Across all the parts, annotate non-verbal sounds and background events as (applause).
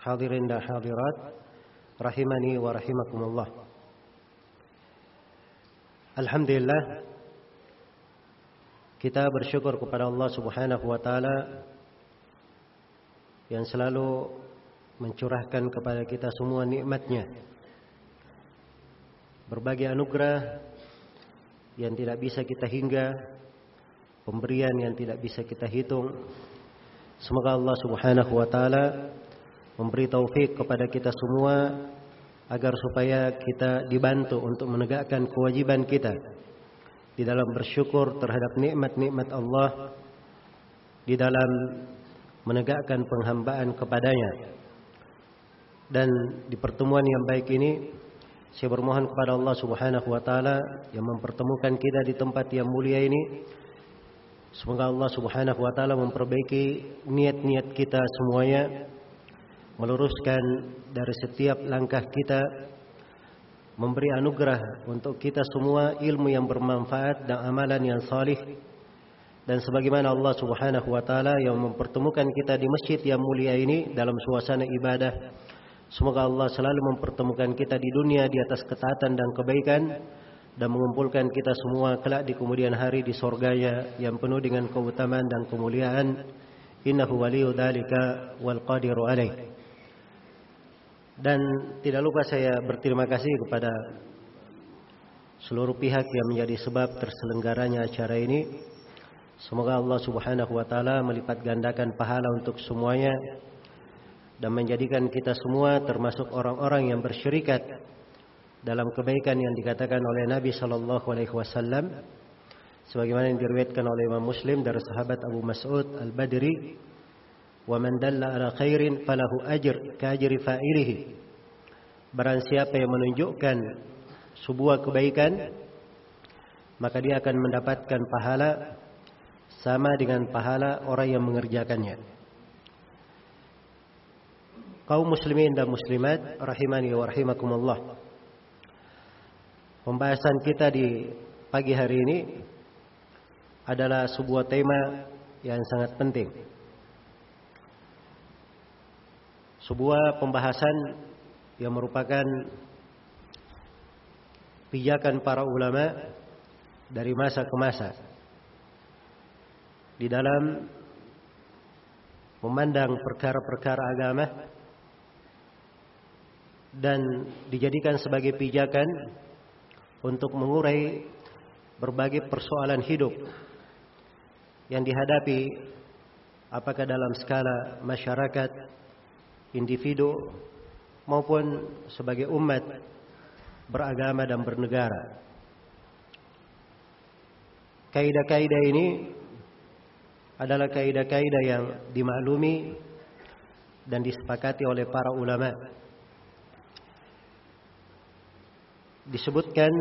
hadirin dan hadirat, rahimani wa rahimakumullah. Alhamdulillah kita bersyukur kepada Allah Subhanahu wa taala yang selalu mencurahkan kepada kita semua nikmatnya. Berbagai anugerah yang tidak bisa kita hingga, pemberian yang tidak bisa kita hitung, Semoga Allah Subhanahu wa taala memberi taufik kepada kita semua agar supaya kita dibantu untuk menegakkan kewajiban kita di dalam bersyukur terhadap nikmat-nikmat Allah di dalam menegakkan penghambaan kepadanya. Dan di pertemuan yang baik ini saya bermohon kepada Allah Subhanahu wa taala yang mempertemukan kita di tempat yang mulia ini Semoga Allah Subhanahu wa taala memperbaiki niat-niat kita semuanya, meluruskan dari setiap langkah kita, memberi anugerah untuk kita semua ilmu yang bermanfaat dan amalan yang salih. Dan sebagaimana Allah Subhanahu wa taala yang mempertemukan kita di masjid yang mulia ini dalam suasana ibadah, semoga Allah selalu mempertemukan kita di dunia di atas ketaatan dan kebaikan dan mengumpulkan kita semua kelak di kemudian hari di sorganya yang penuh dengan keutamaan dan kemuliaan. Innahu waliyu dalika wal qadiru alaih. Dan tidak lupa saya berterima kasih kepada seluruh pihak yang menjadi sebab terselenggaranya acara ini. Semoga Allah Subhanahu wa taala melipat gandakan pahala untuk semuanya dan menjadikan kita semua termasuk orang-orang yang bersyirikat dalam kebaikan yang dikatakan oleh Nabi Shallallahu Alaihi Wasallam sebagaimana yang diriwayatkan oleh Imam Muslim dari sahabat Abu Mas'ud Al Dalla ala khairin falahu ajr ka ajri fa'ilihi. Barang siapa yang menunjukkan sebuah kebaikan maka dia akan mendapatkan pahala sama dengan pahala orang yang mengerjakannya. Kaum muslimin dan muslimat rahimani wa rahimakumullah. Pembahasan kita di pagi hari ini adalah sebuah tema yang sangat penting. Sebuah pembahasan yang merupakan pijakan para ulama dari masa ke masa. Di dalam memandang perkara-perkara agama dan dijadikan sebagai pijakan untuk mengurai berbagai persoalan hidup yang dihadapi apakah dalam skala masyarakat, individu maupun sebagai umat beragama dan bernegara. Kaidah-kaidah ini adalah kaidah-kaidah yang dimaklumi dan disepakati oleh para ulama disebutkan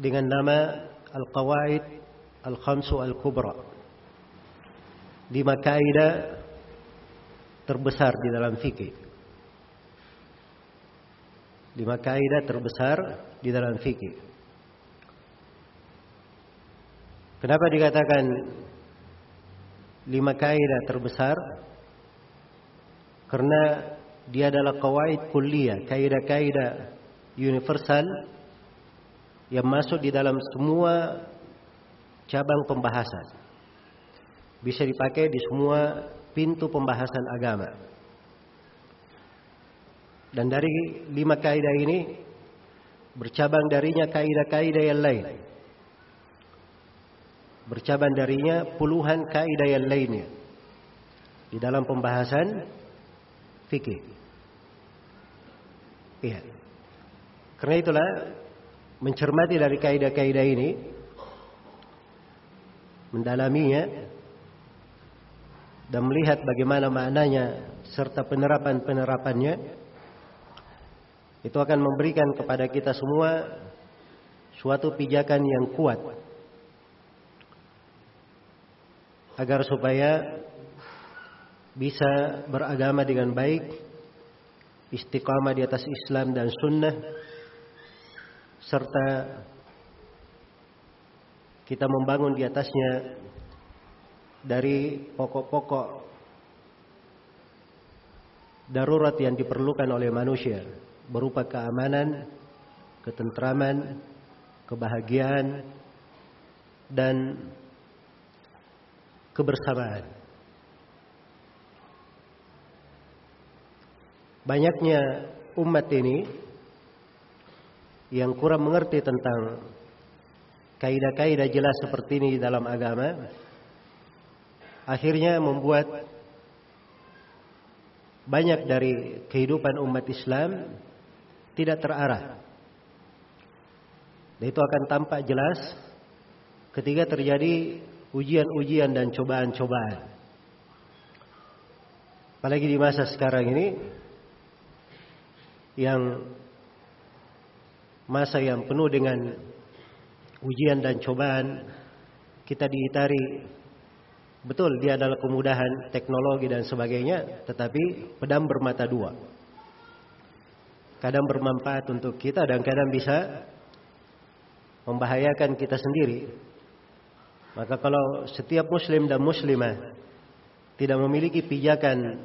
dengan nama Al-Qawaid Al-Khamsu Al-Kubra. Lima kaidah terbesar di dalam fikih. Lima kaidah terbesar di dalam fikih. Kenapa dikatakan lima kaidah terbesar? Karena dia adalah kawaid kuliah, kaidah-kaidah universal yang masuk di dalam semua cabang pembahasan. Bisa dipakai di semua pintu pembahasan agama. Dan dari lima kaidah ini bercabang darinya kaidah-kaidah yang lain. Bercabang darinya puluhan kaidah yang lainnya di dalam pembahasan fikih. Iya. Karena itulah mencermati dari kaidah-kaidah ini, mendalaminya, dan melihat bagaimana maknanya serta penerapan-penerapannya itu akan memberikan kepada kita semua suatu pijakan yang kuat. Agar supaya bisa beragama dengan baik istiqamah di atas Islam dan sunnah serta kita membangun di atasnya dari pokok-pokok darurat yang diperlukan oleh manusia berupa keamanan, ketentraman, kebahagiaan dan kebersamaan. Banyaknya umat ini yang kurang mengerti tentang kaidah-kaidah jelas seperti ini dalam agama akhirnya membuat banyak dari kehidupan umat Islam tidak terarah. Dan itu akan tampak jelas ketika terjadi ujian-ujian dan cobaan-cobaan. Apalagi di masa sekarang ini yang masa yang penuh dengan ujian dan cobaan kita diitari Betul dia adalah kemudahan teknologi dan sebagainya, tetapi pedang bermata dua. Kadang bermanfaat untuk kita dan kadang bisa membahayakan kita sendiri. Maka kalau setiap muslim dan muslimah tidak memiliki pijakan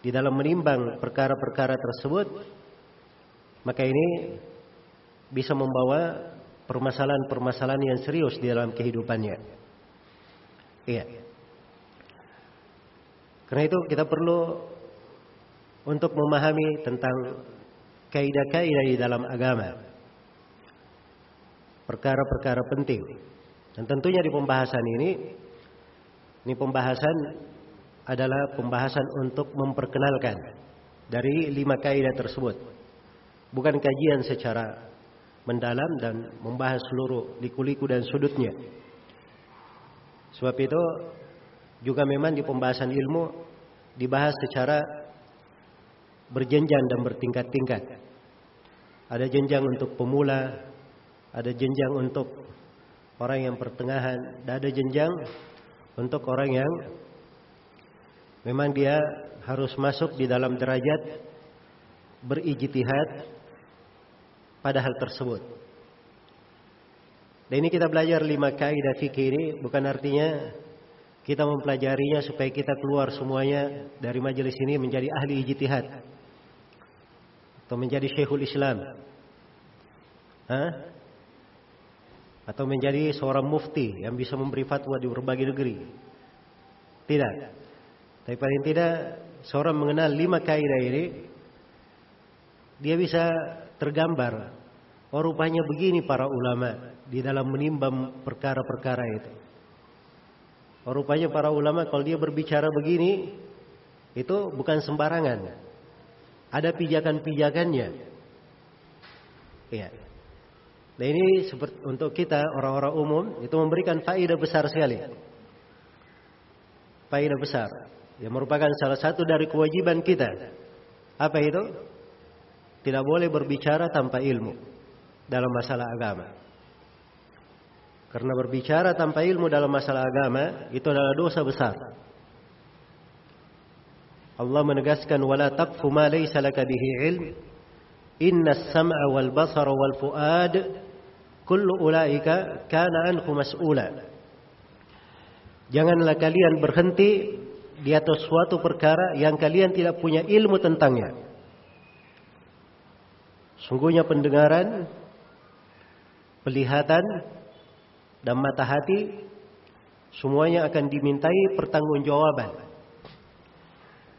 di dalam menimbang perkara-perkara tersebut, maka ini bisa membawa permasalahan-permasalahan yang serius di dalam kehidupannya. Iya. Karena itu kita perlu untuk memahami tentang kaidah-kaidah di dalam agama. Perkara-perkara penting. Dan tentunya di pembahasan ini ini pembahasan adalah pembahasan untuk memperkenalkan dari lima kaidah tersebut. Bukan kajian secara mendalam dan membahas seluruh liku-liku dan sudutnya. Sebab itu juga memang di pembahasan ilmu dibahas secara berjenjang dan bertingkat-tingkat. Ada jenjang untuk pemula, ada jenjang untuk orang yang pertengahan, dan ada jenjang untuk orang yang memang dia harus masuk di dalam derajat berijtihad pada hal tersebut. Dan ini kita belajar lima kaidah fikih ini bukan artinya kita mempelajarinya supaya kita keluar semuanya dari majelis ini menjadi ahli ijtihad atau menjadi syekhul Islam. Hah? Atau menjadi seorang mufti yang bisa memberi fatwa di berbagai negeri. Tidak. Tapi paling tidak seorang mengenal lima kaidah ini dia bisa tergambar. Oh rupanya begini para ulama di dalam menimbang perkara-perkara itu. Rupanya para ulama kalau dia berbicara begini itu bukan sembarangan. Ada pijakan-pijakannya. Iya. Nah ini seperti untuk kita orang-orang umum itu memberikan faedah besar sekali. Faedah besar yang merupakan salah satu dari kewajiban kita. Apa itu? Tidak boleh berbicara tanpa ilmu dalam masalah agama. Karena berbicara tanpa ilmu dalam masalah agama itu adalah dosa besar. Allah menegaskan wala taqfu ma laysa laka bihi ilm inna as-sam'a wal basara wal fuad kullu ulaika kana anhu mas'ula. Janganlah kalian berhenti di atas suatu perkara yang kalian tidak punya ilmu tentangnya. Sungguhnya pendengaran, pelihatan, dan mata hati semuanya akan dimintai pertanggungjawaban.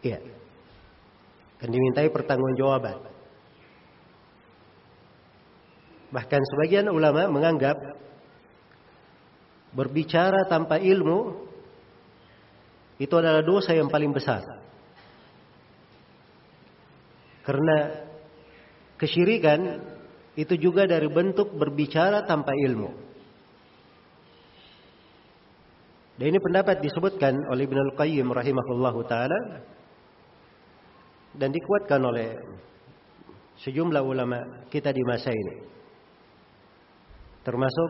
Iya. Akan dimintai pertanggungjawaban. Bahkan sebagian ulama menganggap berbicara tanpa ilmu itu adalah dosa yang paling besar. Karena kesyirikan itu juga dari bentuk berbicara tanpa ilmu. Dan ini pendapat disebutkan oleh Ibnu Al-Qayyim rahimahullahu taala dan dikuatkan oleh sejumlah ulama kita di masa ini. Termasuk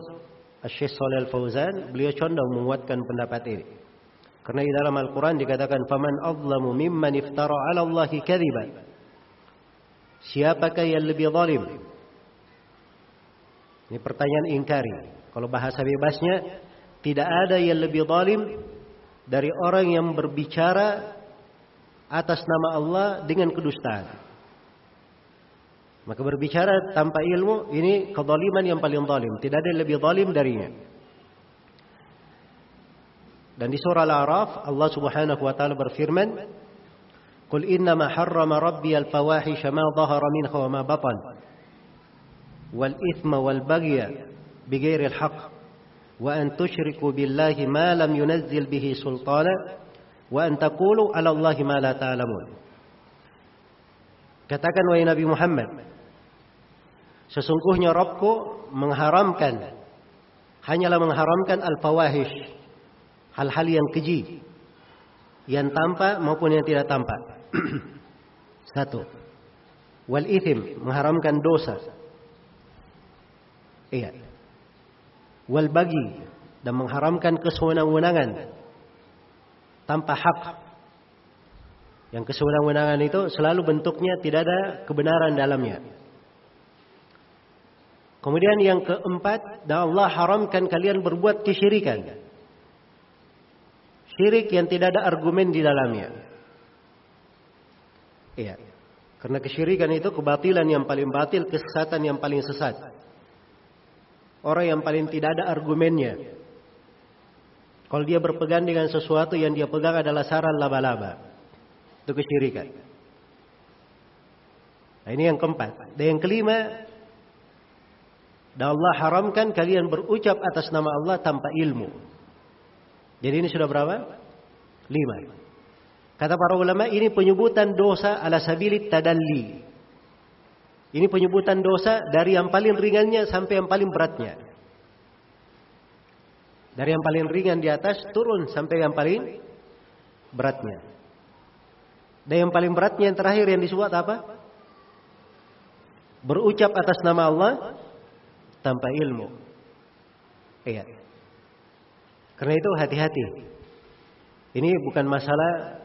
Syekh Shalal Fauzan, beliau condong menguatkan pendapat ini. Karena di dalam Al-Quran dikatakan, "Faman azlamu mimman iftara 'ala Allahi kadhiban." Siapakah yang lebih zalim? Ini pertanyaan ingkari. Kalau bahasa bebasnya, tidak ada yang lebih zalim dari orang yang berbicara atas nama Allah dengan kedustaan. Maka berbicara tanpa ilmu ini kezaliman yang paling zalim. Tidak ada yang lebih zalim darinya. Dan di surah Al-A'raf Allah Subhanahu wa taala berfirman, "Qul innama harrama rabbi al-fawahisha ma dhahara minha wa ma batan wal ithma wal baghya bighairi al-haqq wa an tushriku billahi ma lam yunazzil bihi sultana wa an taqulu 'ala Allahi ma la ta'lamun." Katakan wahai Nabi Muhammad, Sesungguhnya Rabbku mengharamkan hanyalah mengharamkan al-fawahish, hal-hal yang keji, yang tampak maupun yang tidak tampak. (clears throat) Satu. Wal ithim mengharamkan dosa. Iya. Wal bagi dan mengharamkan kesewenang-wenangan tanpa hak. Yang kesewenang-wenangan itu selalu bentuknya tidak ada kebenaran dalamnya. Kemudian yang keempat, dan Allah haramkan kalian berbuat kesyirikan. Syirik yang tidak ada argumen di dalamnya. Iya. Karena kesyirikan itu kebatilan yang paling batil, kesesatan yang paling sesat. Orang yang paling tidak ada argumennya. Kalau dia berpegang dengan sesuatu yang dia pegang adalah saran laba-laba. Itu kesyirikan. Nah, ini yang keempat. Dan yang kelima, dan Allah haramkan kalian berucap atas nama Allah tanpa ilmu. Jadi ini sudah berapa? Lima. Kata para ulama ini penyebutan dosa ala sabilit tadalli. Ini penyebutan dosa dari yang paling ringannya sampai yang paling beratnya. Dari yang paling ringan di atas turun sampai yang paling beratnya. Dan yang paling beratnya yang terakhir yang disebut apa? Berucap atas nama Allah tanpa ilmu. Iya. Karena itu hati-hati. Ini bukan masalah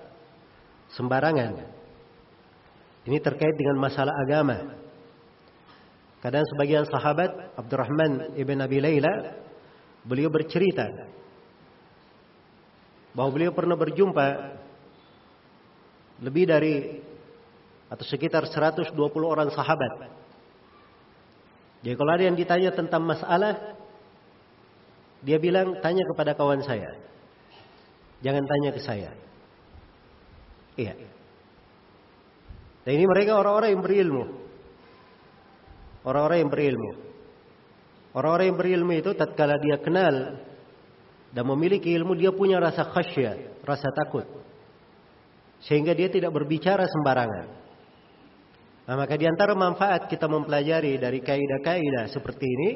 sembarangan. Ini terkait dengan masalah agama. Kadang sebagian sahabat Abdurrahman ibn Abi Layla beliau bercerita bahwa beliau pernah berjumpa lebih dari atau sekitar 120 orang sahabat jadi kalau ada yang ditanya tentang masalah, dia bilang tanya kepada kawan saya. Jangan tanya ke saya. Iya. Dan ini mereka orang-orang yang berilmu. Orang-orang yang berilmu. Orang-orang yang berilmu itu tatkala dia kenal dan memiliki ilmu dia punya rasa khasyah, rasa takut. Sehingga dia tidak berbicara sembarangan. Nah, maka di antara manfaat kita mempelajari dari kaidah-kaidah seperti ini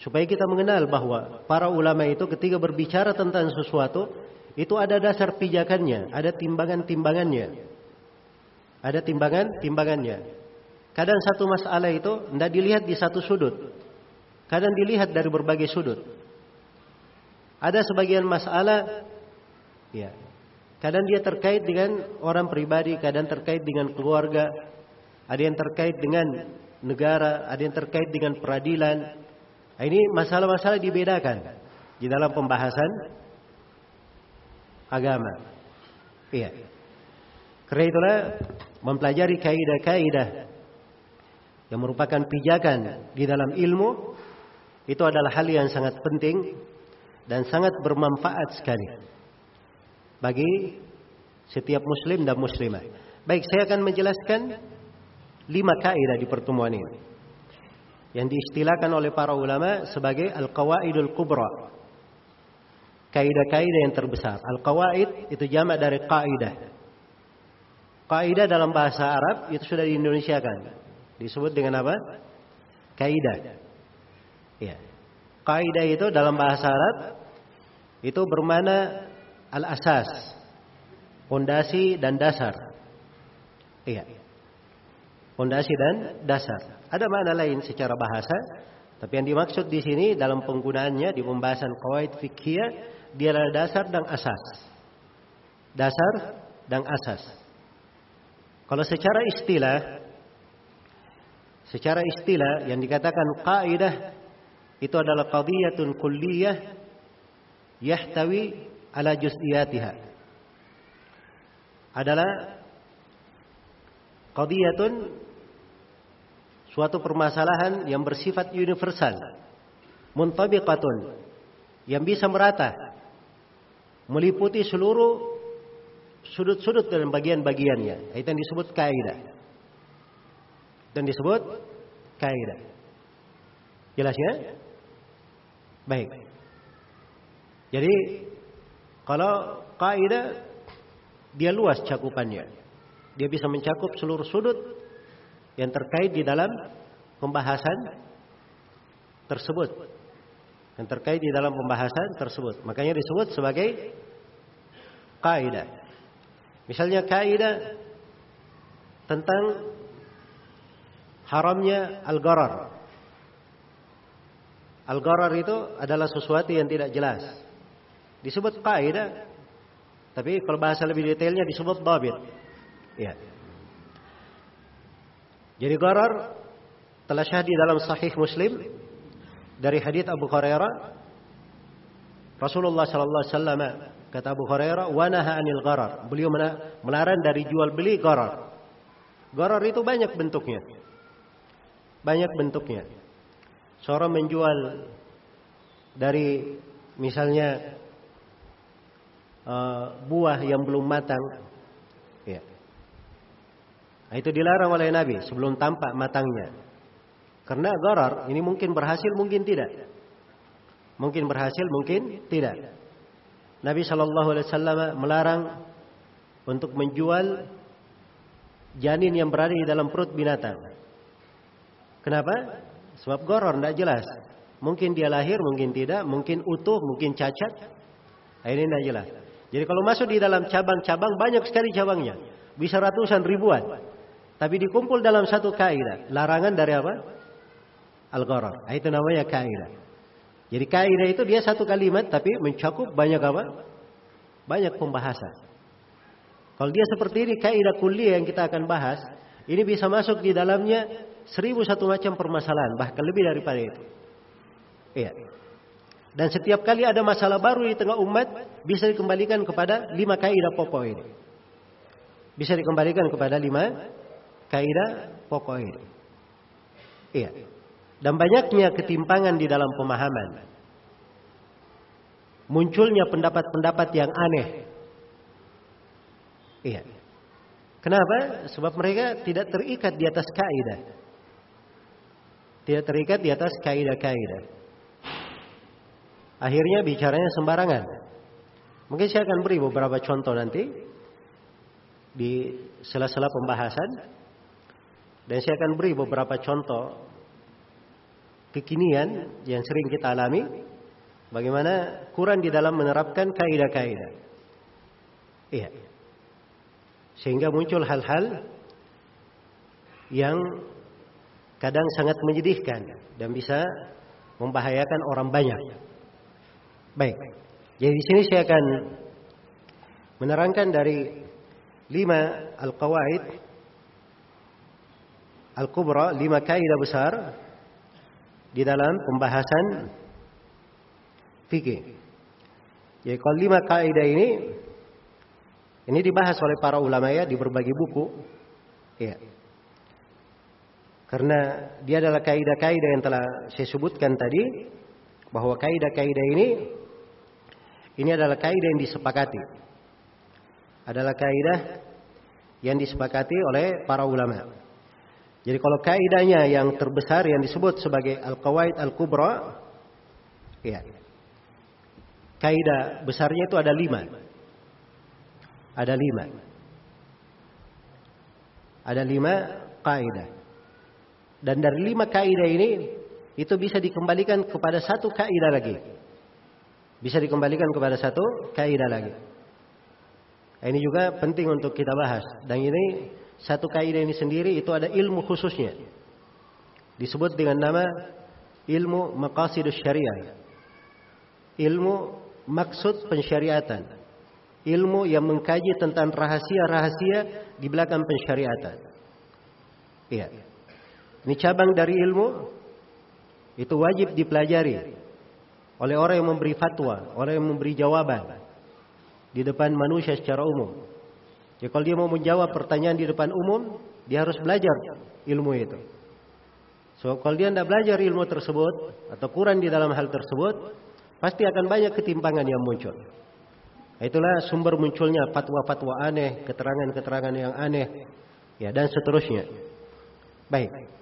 supaya kita mengenal bahwa para ulama itu ketika berbicara tentang sesuatu itu ada dasar pijakannya, ada timbangan-timbangannya. Ada timbangan-timbangannya. Kadang satu masalah itu tidak dilihat di satu sudut. Kadang dilihat dari berbagai sudut. Ada sebagian masalah ya. Kadang dia terkait dengan orang pribadi, kadang terkait dengan keluarga, ada yang terkait dengan negara, ada yang terkait dengan peradilan. Nah, ini masalah-masalah dibedakan di dalam pembahasan agama. Iya. Karena itulah mempelajari kaidah-kaidah yang merupakan pijakan di dalam ilmu itu adalah hal yang sangat penting dan sangat bermanfaat sekali bagi setiap muslim dan muslimah. Baik, saya akan menjelaskan lima kaidah di pertemuan ini yang diistilahkan oleh para ulama sebagai al-qawaidul kubra. Kaidah-kaidah yang terbesar. Al-qawaid itu jamak dari kaidah. Kaidah dalam bahasa Arab itu sudah di Indonesia kan. Disebut dengan apa? Kaidah. Ya. Kaidah itu dalam bahasa Arab itu bermana al-asas, pondasi dan dasar. Iya. Pondasi dan dasar. Ada makna lain secara bahasa, tapi yang dimaksud di sini dalam penggunaannya di pembahasan kawaid fikih dia adalah dasar dan asas. Dasar dan asas. Kalau secara istilah secara istilah yang dikatakan kaidah itu adalah qadiyatun kulliyah yahtawi ala juz'iyatiha. Adalah qadiyatun suatu permasalahan yang bersifat universal, muntabiqatun, yang bisa merata, meliputi seluruh sudut-sudut dan bagian-bagiannya. Itu yang disebut kaidah. Dan disebut kaidah. Jelas ya? Baik. Jadi kalau kaidah dia luas cakupannya. Dia bisa mencakup seluruh sudut yang terkait di dalam pembahasan tersebut. Yang terkait di dalam pembahasan tersebut. Makanya disebut sebagai kaidah. Misalnya kaidah tentang haramnya al-gharar. Al-gharar itu adalah sesuatu yang tidak jelas. Disebut kaidah, tapi kalau bahasa lebih detailnya disebut dabit. Ya. Jadi gharar telah syahdi dalam sahih Muslim dari hadis Abu Hurairah Rasulullah sallallahu alaihi wasallam kata Abu Hurairah wa naha 'anil gharar. Beliau melarang dari jual beli gharar. Gharar itu banyak bentuknya. Banyak bentuknya. Seorang menjual dari misalnya uh, buah yang belum matang ya. Nah, itu dilarang oleh Nabi sebelum tampak matangnya. Karena gharar ini mungkin berhasil, mungkin tidak. Mungkin berhasil, mungkin tidak. Nabi Shallallahu Alaihi Wasallam melarang untuk menjual janin yang berada di dalam perut binatang. Kenapa? Sebab goror tidak jelas. Mungkin dia lahir, mungkin tidak, mungkin utuh, mungkin cacat. Nah, ini tidak jelas. Jadi kalau masuk di dalam cabang-cabang banyak sekali cabangnya, bisa ratusan ribuan. Tapi dikumpul dalam satu kaidah. Larangan dari apa? Al-gharar. Nah, itu namanya kaidah. Jadi kaidah itu dia satu kalimat tapi mencakup banyak apa? Banyak pembahasan. Kalau dia seperti ini kaidah kuliah yang kita akan bahas, ini bisa masuk di dalamnya seribu satu macam permasalahan, bahkan lebih daripada itu. Iya. Dan setiap kali ada masalah baru di tengah umat, bisa dikembalikan kepada lima kaidah pokok ini. Bisa dikembalikan kepada lima kaidah pokok ini. Iya. Dan banyaknya ketimpangan di dalam pemahaman. Munculnya pendapat-pendapat yang aneh. Iya. Kenapa? Sebab mereka tidak terikat di atas kaidah. Tidak terikat di atas kaidah-kaidah. Akhirnya bicaranya sembarangan. Mungkin saya akan beri beberapa contoh nanti di sela-sela pembahasan dan saya akan beri beberapa contoh kekinian yang sering kita alami. Bagaimana kurang di dalam menerapkan kaidah-kaidah. Iya. Sehingga muncul hal-hal yang kadang sangat menyedihkan dan bisa membahayakan orang banyak. Baik. Jadi di sini saya akan menerangkan dari lima al-qawaid Al-Kubra, lima kaidah besar di dalam pembahasan fikih. Jadi kalau lima kaidah ini ini dibahas oleh para ulama ya di berbagai buku. Ya. Karena dia adalah kaidah-kaidah yang telah saya sebutkan tadi bahwa kaidah-kaidah ini ini adalah kaidah yang disepakati. Adalah kaidah yang disepakati oleh para ulama. Jadi kalau kaidahnya yang terbesar yang disebut sebagai al-qawaid al-kubra, ya. Kaidah besarnya itu ada lima. Ada lima. Ada lima kaidah. Dan dari lima kaidah ini itu bisa dikembalikan kepada satu kaidah lagi. bisa dikembalikan kepada satu kaidah lagi. Ini juga penting untuk kita bahas. Dan ini satu kaidah ini sendiri itu ada ilmu khususnya. Disebut dengan nama ilmu maqasidus syariah. Ilmu maksud pensyariatan. Ilmu yang mengkaji tentang rahasia-rahasia di belakang pensyariatan. Iya. Ini cabang dari ilmu itu wajib dipelajari oleh orang yang memberi fatwa, orang yang memberi jawaban di depan manusia secara umum. Ya kalau dia mau menjawab pertanyaan di depan umum, dia harus belajar ilmu itu. So kalau dia tidak belajar ilmu tersebut atau kurang di dalam hal tersebut, pasti akan banyak ketimpangan yang muncul. Itulah sumber munculnya fatwa-fatwa aneh, keterangan-keterangan yang aneh, ya dan seterusnya. Baik.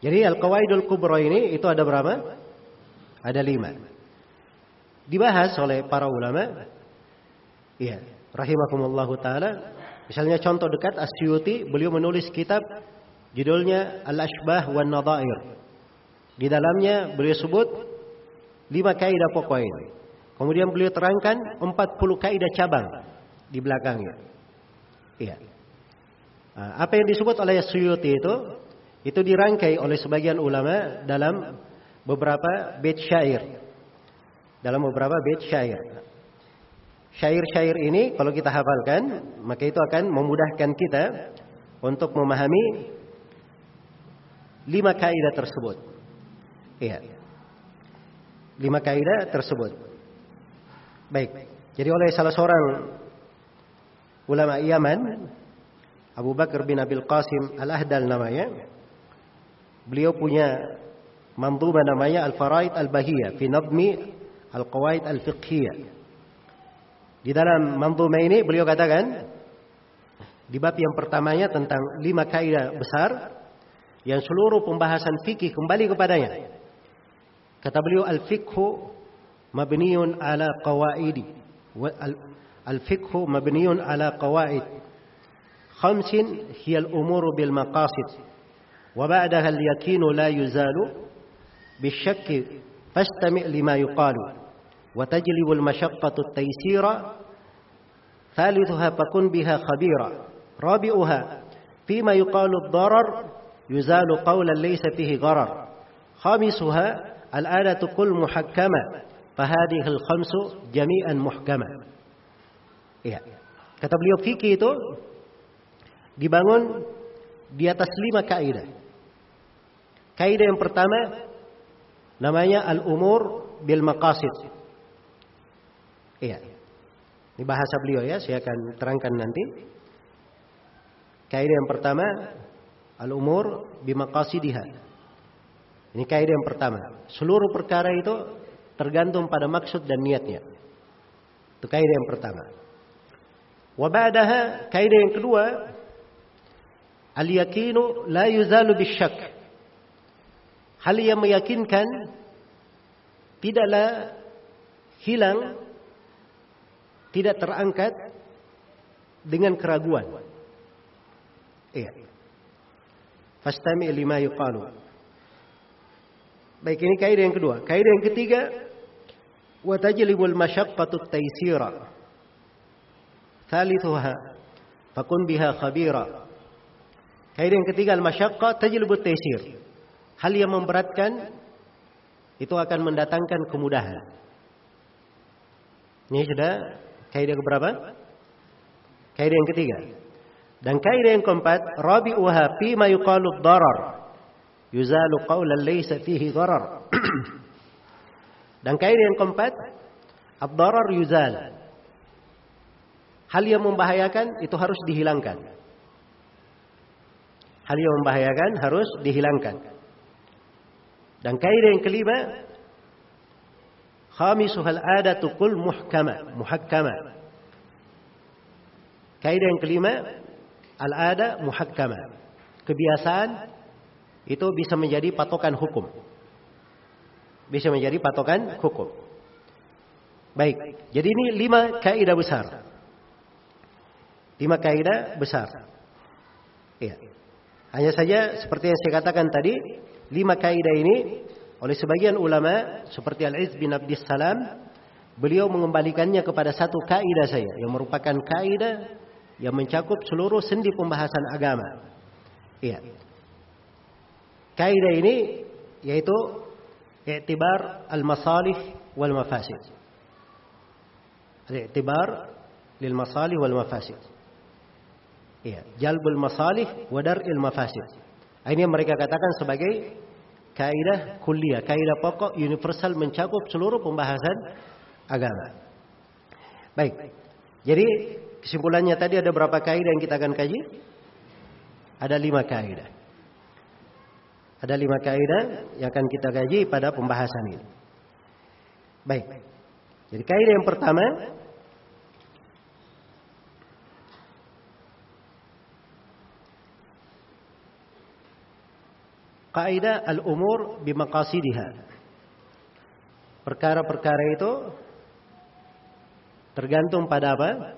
Jadi Al-Qawaidul Kubra ini itu ada berapa? Ada lima. Dibahas oleh para ulama. Iya, rahimakumullahu taala. Misalnya contoh dekat Asyuti, beliau menulis kitab judulnya Al-Ashbah wan Nadair. Di dalamnya beliau sebut lima kaidah pokok ini. Kemudian beliau terangkan 40 kaidah cabang di belakangnya. Iya. Apa yang disebut oleh Suyuti itu itu dirangkai oleh sebagian ulama dalam beberapa bait syair. Dalam beberapa bait syair. Syair-syair ini kalau kita hafalkan, maka itu akan memudahkan kita untuk memahami lima kaidah tersebut. Iya. Lima kaidah tersebut. Baik. Jadi oleh salah seorang ulama Yaman, Abu Bakar bin Abil Qasim Al-Ahdal namanya, Beliau punya manzumah namanya Al-Faraid Al-Bahiyah fi nadmi Al-Qawaid Al-Fiqhiyah. Di dalam manzumah ini beliau katakan di bab yang pertamanya tentang lima kaidah besar yang seluruh pembahasan fikih kembali kepadanya. Kata beliau al-fiqhu mabniun ala qawaidi. Al-fiqhu mabniun ala qawaid. Khamsin hiya al-umur bil maqasid. وبعدها اليقين لا يزال بالشك فاستمع لما يقال وتجلب المشقة التيسير ثالثها فكن بها خبيرا رابعها فيما يقال الضرر يزال قولا ليس فيه غرر خامسها الآلة كل محكمة فهذه الخمس جميعا محكمة ya. Kata beliau fikih itu dibangun di atas lima kaidah. Kaidah yang pertama namanya al-umur bil maqasid. Iya. Ini bahasa beliau ya, saya akan terangkan nanti. Kaidah yang pertama al-umur bi maqasidiha. Ini kaidah yang pertama. Seluruh perkara itu tergantung pada maksud dan niatnya. Itu kaidah yang pertama. Wa ba'daha kaidah yang kedua al-yaqinu la yuzalu bisyak. Hal yang meyakinkan tidaklah hilang tidak terangkat dengan keraguan. Iya. Fastami lima yuqalu. Baik ini kaidah yang kedua. Kaidah yang ketiga wa tajlibul masyaqqatu taysira. Thalithuha fakun biha khabira. Kaidah yang ketiga al-masyaqqa tajlibut taysir. Hal yang memberatkan itu akan mendatangkan kemudahan. Ini sudah kaidah keberapa? Kaidah yang ketiga. Dan kaidah yang keempat, rabi'uha fi ma yuqalu darar. Yuzalu qawlan laysa fihi darar. (clears throat) Dan kaidah yang keempat, ad-darar yuzal. Hal yang membahayakan itu harus dihilangkan. Hal yang membahayakan harus dihilangkan. Dan kaidah yang kelima, khamisuhal adatu kul muhkama, muhakkama. Kaidah yang kelima, al-ada muhakkama. Kebiasaan itu bisa menjadi patokan hukum. Bisa menjadi patokan hukum. Baik, jadi ini lima kaidah besar. Lima kaidah besar. Iya. Hanya saja seperti yang saya katakan tadi, lima kaidah ini oleh sebagian ulama seperti Al-Iz bin Abdus Salam beliau mengembalikannya kepada satu kaidah saya yang merupakan kaidah yang mencakup seluruh sendi pembahasan agama. Iya. Kaidah ini yaitu i'tibar al-masalih wal mafasid. Al-i'tibar lil masalih wal mafasid. Iya, jalbul masalih wa dar'il mafasid. Ini yang mereka katakan sebagai kaidah kuliah, kaidah pokok universal mencakup seluruh pembahasan agama. Baik. Jadi kesimpulannya tadi ada berapa kaidah yang kita akan kaji? Ada lima kaidah. Ada lima kaidah yang akan kita kaji pada pembahasan ini. Baik. Jadi kaidah yang pertama kaidah al-umur bimaqasidiha. Perkara-perkara itu tergantung pada apa?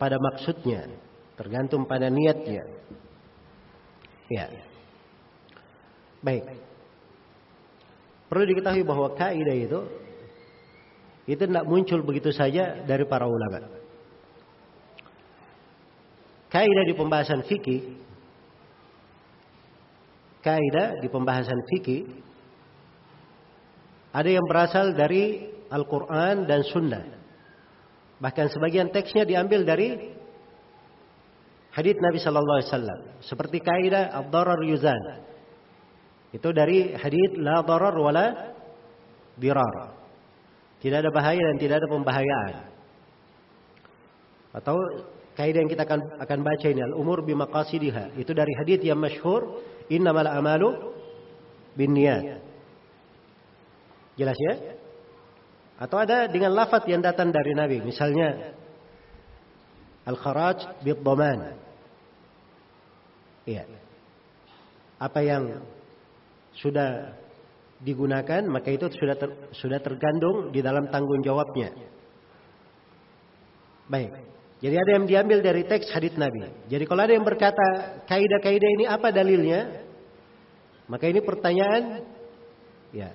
Pada maksudnya, tergantung pada niatnya. Ya. Baik. Perlu diketahui bahwa kaidah itu itu tidak muncul begitu saja dari para ulama. Kaidah di pembahasan fikih kaidah di pembahasan fikih ada yang berasal dari Al-Quran dan Sunnah. Bahkan sebagian teksnya diambil dari hadits Nabi Sallallahu Alaihi Wasallam. Seperti kaidah Abdarar Yuzan. Itu dari hadits La Darar Wala Dirar. Tidak ada bahaya dan tidak ada pembahayaan. Atau kaidah yang kita akan akan baca ini al-umur bimaqasidiha. Itu dari hadits yang masyhur innamal amalu binniyat. Jelas ya? Atau ada dengan lafaz yang datang dari Nabi, misalnya al-kharaj bid-dhaman. Iya. Apa yang sudah digunakan maka itu sudah ter, sudah tergandung di dalam tanggung jawabnya. Baik. Jadi ada yang diambil dari teks hadits Nabi. Jadi kalau ada yang berkata kaidah-kaidah ini apa dalilnya? Maka ini pertanyaan ya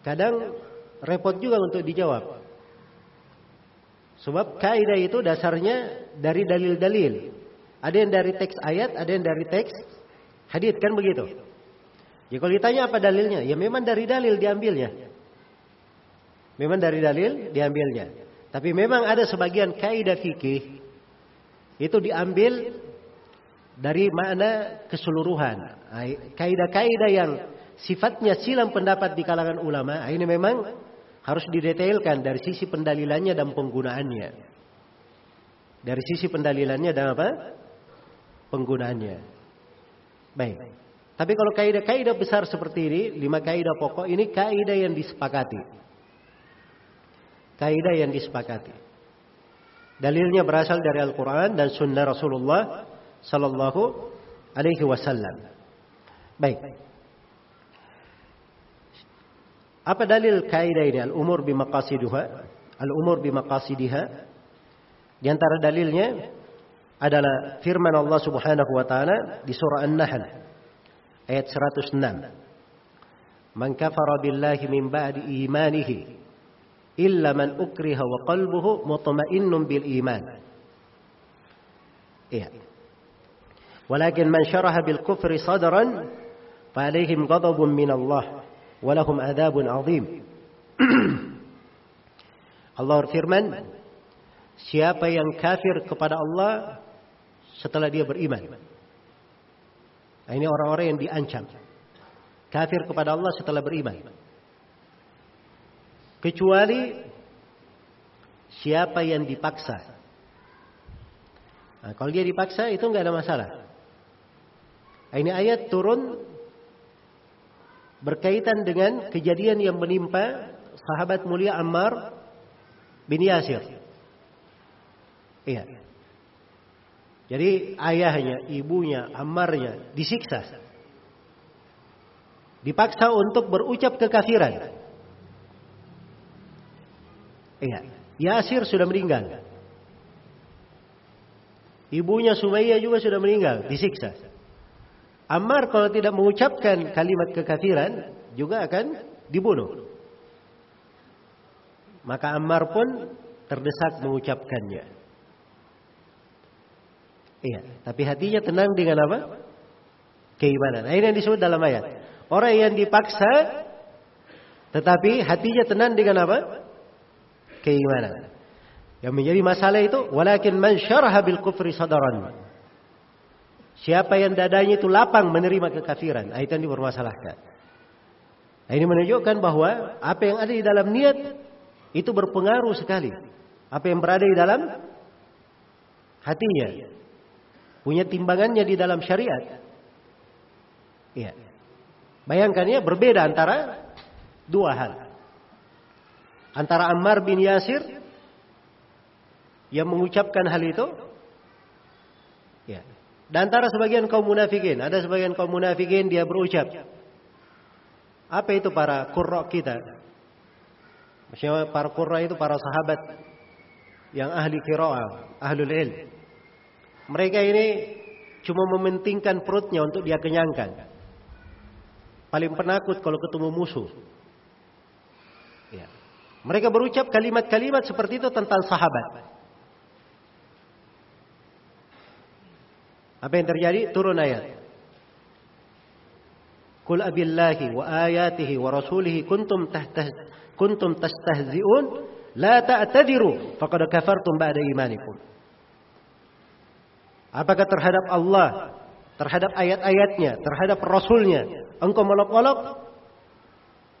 Kadang repot juga untuk dijawab. Sebab kaidah itu dasarnya dari dalil-dalil. Ada yang dari teks ayat, ada yang dari teks hadith kan begitu. Ya kalau ditanya apa dalilnya, ya memang dari dalil diambilnya. Memang dari dalil diambilnya. Tapi memang ada sebagian kaidah fikih itu diambil dari makna keseluruhan. Kaidah-kaidah yang sifatnya silam pendapat di kalangan ulama, ini memang harus didetailkan dari sisi pendalilannya dan penggunaannya. Dari sisi pendalilannya dan apa? Penggunaannya. Baik. Tapi kalau kaidah-kaidah besar seperti ini, lima kaidah pokok ini kaidah yang disepakati. Kaidah yang disepakati. Dalilnya berasal dari Al-Quran dan Sunnah Rasulullah Sallallahu Alaihi Wasallam. Baik. Apa dalil kaidah ini? Al-umur bimaqasiduha. Al-umur bimaqasidiha. Di antara dalilnya adalah firman Allah Subhanahu wa taala di surah An-Nahl ayat 106. Man kafara billahi min ba'di imanihi illa man ukriha wa qalbuhu mutmainnun bil iman. Iya. Walakin man syaraha bil kufri sadran fa alaihim ghadabun min Allah walahum adzabun azim. Allah berfirman, siapa yang kafir kepada Allah setelah dia beriman. Nah, ini orang-orang yang diancam. Kafir kepada Allah setelah beriman. Kecuali siapa yang dipaksa. Nah, kalau dia dipaksa itu nggak ada masalah. Nah, ini ayat turun berkaitan dengan kejadian yang menimpa sahabat mulia Ammar bin Yasir. Iya. Jadi ayahnya, ibunya, Ammarnya disiksa. Dipaksa untuk berucap kekafiran. Iya. Yasir sudah meninggal. Ibunya Sumayyah juga sudah meninggal, disiksa. Ammar kalau tidak mengucapkan kalimat kekafiran juga akan dibunuh. Maka Ammar pun terdesak mengucapkannya. Iya, tapi hatinya tenang dengan apa? Keimanan. Nah, ini yang disebut dalam ayat. Orang yang dipaksa tetapi hatinya tenang dengan apa? Keimanan. Yang menjadi masalah itu walakin man syaraha bil kufri sadaran. Siapa yang dadanya itu lapang menerima kekafiran, nah, itu yang dipermasalahkan. Nah, ini menunjukkan bahwa apa yang ada di dalam niat itu berpengaruh sekali. Apa yang berada di dalam hatinya punya timbangannya di dalam syariat. Iya. Bayangkan ya berbeda antara dua hal. Antara Ammar bin Yasir yang mengucapkan hal itu ya. Dan antara sebagian kaum munafikin, ada sebagian kaum munafikin dia berucap. Apa itu para qurra kita? Maksudnya para qurra itu para sahabat yang ahli qiraah, ahlul ilm. Mereka ini cuma mementingkan perutnya untuk dia kenyangkan. Paling penakut kalau ketemu musuh. Mereka berucap kalimat-kalimat seperti itu tentang sahabat. Apa yang terjadi? Turun ayat. Qul abillahi wa ayatihi wa rasulihi kuntum tahtah kuntum tastahzi'un la ta'tadiru faqad kafartum ba'da imanikum. Apakah terhadap Allah, terhadap ayat-ayatnya, terhadap rasulnya engkau melok-olok?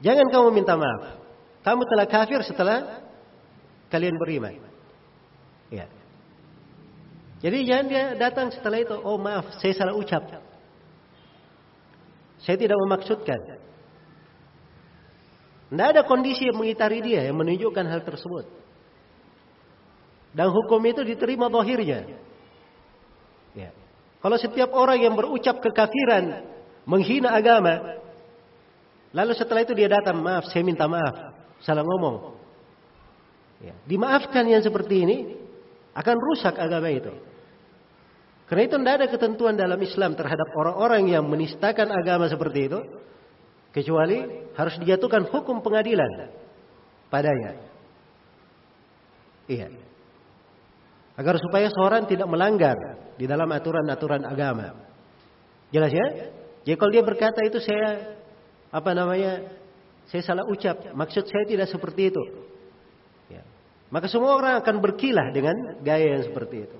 Jangan kamu minta maaf. Kamu telah kafir setelah kalian beriman. Ya. Jadi jangan dia datang setelah itu, oh maaf, saya salah ucap. Saya tidak memaksudkan. Tidak ada kondisi yang mengitari dia yang menunjukkan hal tersebut. Dan hukum itu diterima zahirnya. Ya. Kalau setiap orang yang berucap kekafiran, menghina agama, lalu setelah itu dia datang, maaf, saya minta maaf, salah ngomong. Ya. Dimaafkan yang seperti ini, akan rusak agama itu. Karena itu tidak ada ketentuan dalam Islam terhadap orang-orang yang menistakan agama seperti itu. Kecuali harus dijatuhkan hukum pengadilan padanya. Iya. Agar supaya seorang tidak melanggar di dalam aturan-aturan agama. Jelas ya? Jadi kalau dia berkata itu saya apa namanya? Saya salah ucap. Maksud saya tidak seperti itu. Ya. Maka semua orang akan berkilah dengan gaya yang seperti itu.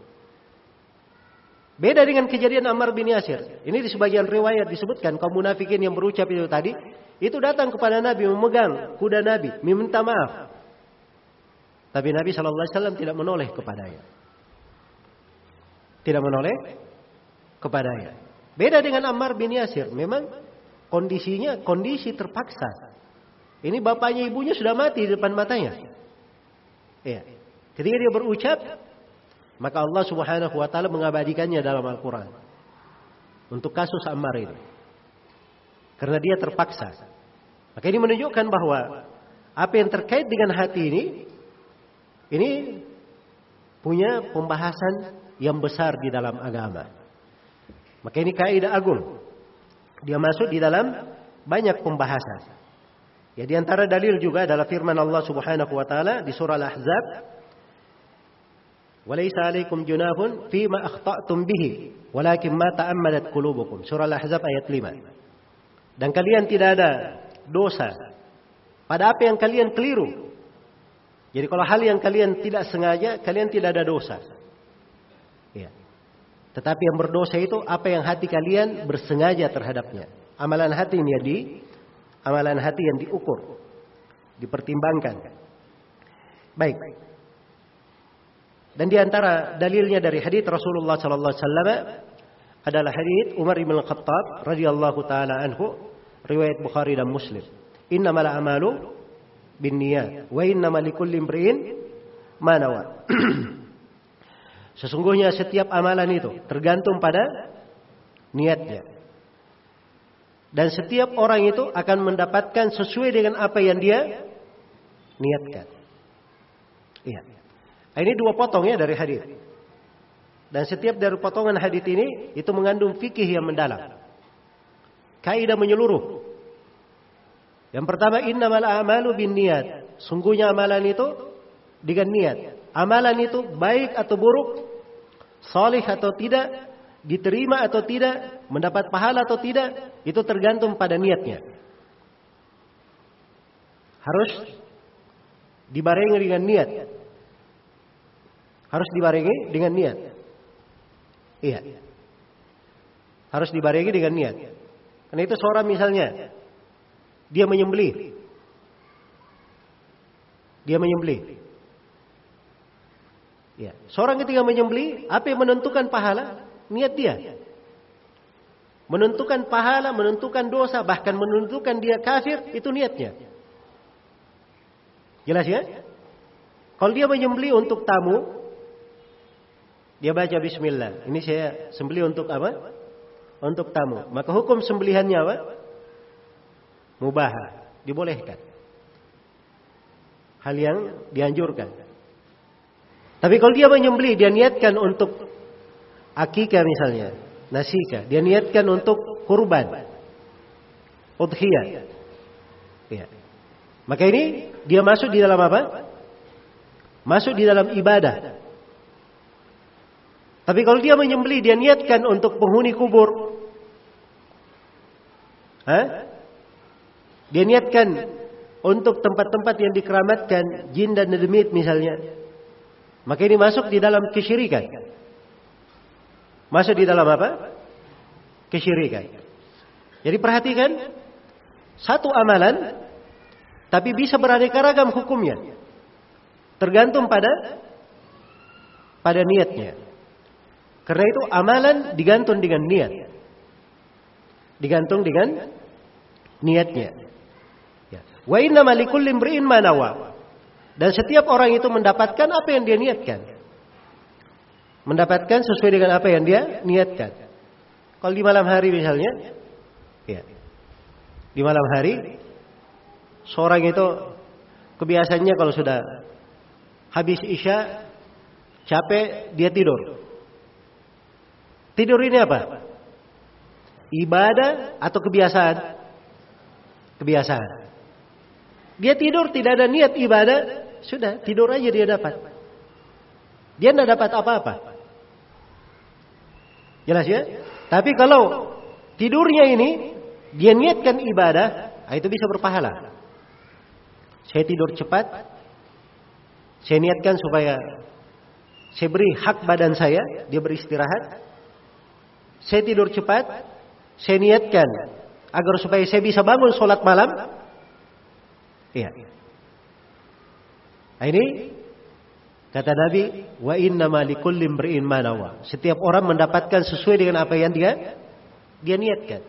Beda dengan kejadian Ammar bin Yasir. Ini di sebagian riwayat disebutkan kaum munafikin yang berucap itu tadi, itu datang kepada Nabi memegang kuda Nabi, meminta maaf. Tapi Nabi Shallallahu Alaihi Wasallam tidak menoleh kepadanya. Tidak menoleh kepadanya. Beda dengan Ammar bin Yasir. Memang kondisinya kondisi terpaksa. Ini bapaknya ibunya sudah mati di depan matanya. Iya. Ketika dia berucap, maka Allah Subhanahu wa taala mengabadikannya dalam Al-Qur'an. Untuk kasus Ammar ini. Karena dia terpaksa. Maka ini menunjukkan bahwa apa yang terkait dengan hati ini ini punya pembahasan yang besar di dalam agama. Maka ini kaidah agung. Dia masuk di dalam banyak pembahasan. Ya di antara dalil juga adalah firman Allah Subhanahu wa taala di surah Al-Ahzab Walaysa alaikum junahun fima akhta'tum bihi walakin ma ta'ammadat qulubukum. Surah Al-Ahzab ayat 5. Dan kalian tidak ada dosa pada apa yang kalian keliru. Jadi kalau hal yang kalian tidak sengaja, kalian tidak ada dosa. Ya. Tetapi yang berdosa itu apa yang hati kalian bersengaja terhadapnya. Amalan hati ini di amalan hati yang diukur, dipertimbangkan. Baik. Dan di antara dalilnya dari hadis Rasulullah sallallahu alaihi wasallam adalah hadis Umar bin Khattab radhiyallahu taala anhu riwayat Bukhari dan Muslim. Innamal a'malu binniyat wa innamal likulli imrin ma nawa. (clears throat) Sesungguhnya setiap amalan itu tergantung pada niatnya. Dan setiap orang itu akan mendapatkan sesuai dengan apa yang dia niatkan. Iya. Nah, ini dua potong ya dari hadis. Dan setiap dari potongan hadis ini itu mengandung fikih yang mendalam. Kaidah menyeluruh. Yang pertama innamal a'malu bin niat. Sungguhnya amalan itu dengan niat. Amalan itu baik atau buruk, solih atau tidak, diterima atau tidak, mendapat pahala atau tidak, itu tergantung pada niatnya. Harus dibarengi dengan niat. Harus dibarengi dengan niat. Iya. Harus dibarengi dengan niat. Karena itu seorang misalnya dia menyembelih. Dia menyembelih. Ya, seorang ketika menyembelih, apa yang menentukan pahala? Niat dia. Menentukan pahala, menentukan dosa, bahkan menentukan dia kafir, itu niatnya. Jelas ya? Kalau dia menyembelih untuk tamu, dia baca bismillah. Ini saya sembelih untuk apa? Untuk tamu. Maka hukum sembelihannya apa? Mubah, dibolehkan. Hal yang dianjurkan. Tapi kalau dia menyembelih, dia niatkan untuk akikah misalnya, nasika, dia niatkan untuk kurban, udhiyah. Ya. Maka ini dia masuk di dalam apa? Masuk di dalam ibadah. Tapi kalau dia menyembelih, dia niatkan untuk penghuni kubur. Hah? Dia niatkan untuk tempat-tempat yang dikeramatkan jin dan demit misalnya. Maka ini masuk di dalam kesyirikan. Masuk di dalam apa? Kesyirikan. Jadi perhatikan satu amalan tapi bisa beraneka ragam hukumnya. Tergantung pada pada niatnya. Karena itu amalan digantung dengan niat. Digantung dengan niatnya. Ya. Wa inna malikul limri'in manawa. Dan setiap orang itu mendapatkan apa yang dia niatkan. Mendapatkan sesuai dengan apa yang dia niatkan. Kalau di malam hari misalnya, ya. Di malam hari seorang itu kebiasaannya kalau sudah habis isya capek dia tidur. Tidur ini apa? Ibadah atau kebiasaan? Kebiasaan. Dia tidur tidak ada niat ibadah, sudah, tidur aja dia dapat. Dia tidak dapat apa-apa. Jelas ya? Tapi kalau tidurnya ini, dia niatkan ibadah, ah, itu bisa berpahala. Saya tidur cepat, saya niatkan supaya saya beri hak badan saya, dia beristirahat. Saya tidur cepat, saya niatkan agar supaya saya bisa bangun sholat malam. Iya. Nah, ini kata Nabi, wa inna likulli imri'in manawa. Setiap orang mendapatkan sesuai dengan apa yang dia dia niatkan.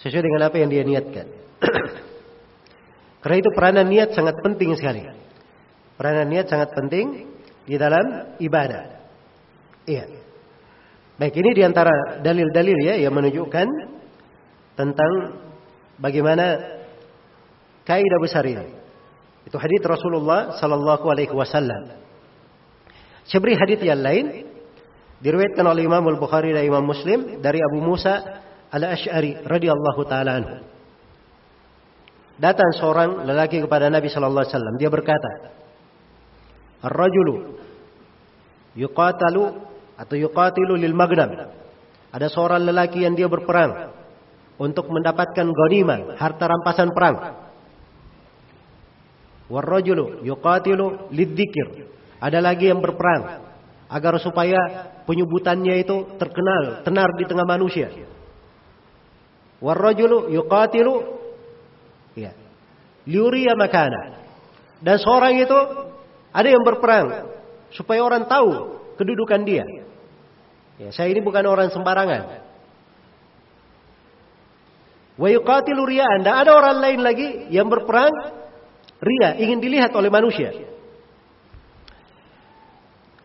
Sesuai dengan apa yang dia niatkan. (clears throat) Karena itu peranan niat sangat penting sekali. Peranan niat sangat penting di dalam ibadah. Iya. Baik, ini di antara dalil-dalil ya yang menunjukkan tentang bagaimana kaidah besar ini. Itu hadis Rasulullah sallallahu alaihi wasallam. Saya beri hadis yang lain diriwayatkan oleh Imam Al-Bukhari dan Imam Muslim dari Abu Musa Al-Asy'ari radhiyallahu taala anhu. Datang seorang lelaki kepada Nabi sallallahu alaihi wasallam. Dia berkata, "Ar-rajulu yuqatalu atau yuqatilu lil magnam." Ada seorang lelaki yang dia berperang untuk mendapatkan ghanimah, harta rampasan perang. Warrajulu yuqatilu lidzikir. Ada lagi yang berperang agar supaya penyebutannya itu terkenal, tenar di tengah manusia. Warrajulu yuqatilu ya. Liuriya makana. Dan seorang itu ada yang berperang supaya orang tahu kedudukan dia. Ya, saya ini bukan orang sembarangan. Wa yuqatilu riya'an. Dan ada orang lain lagi yang berperang Ria ingin dilihat oleh manusia.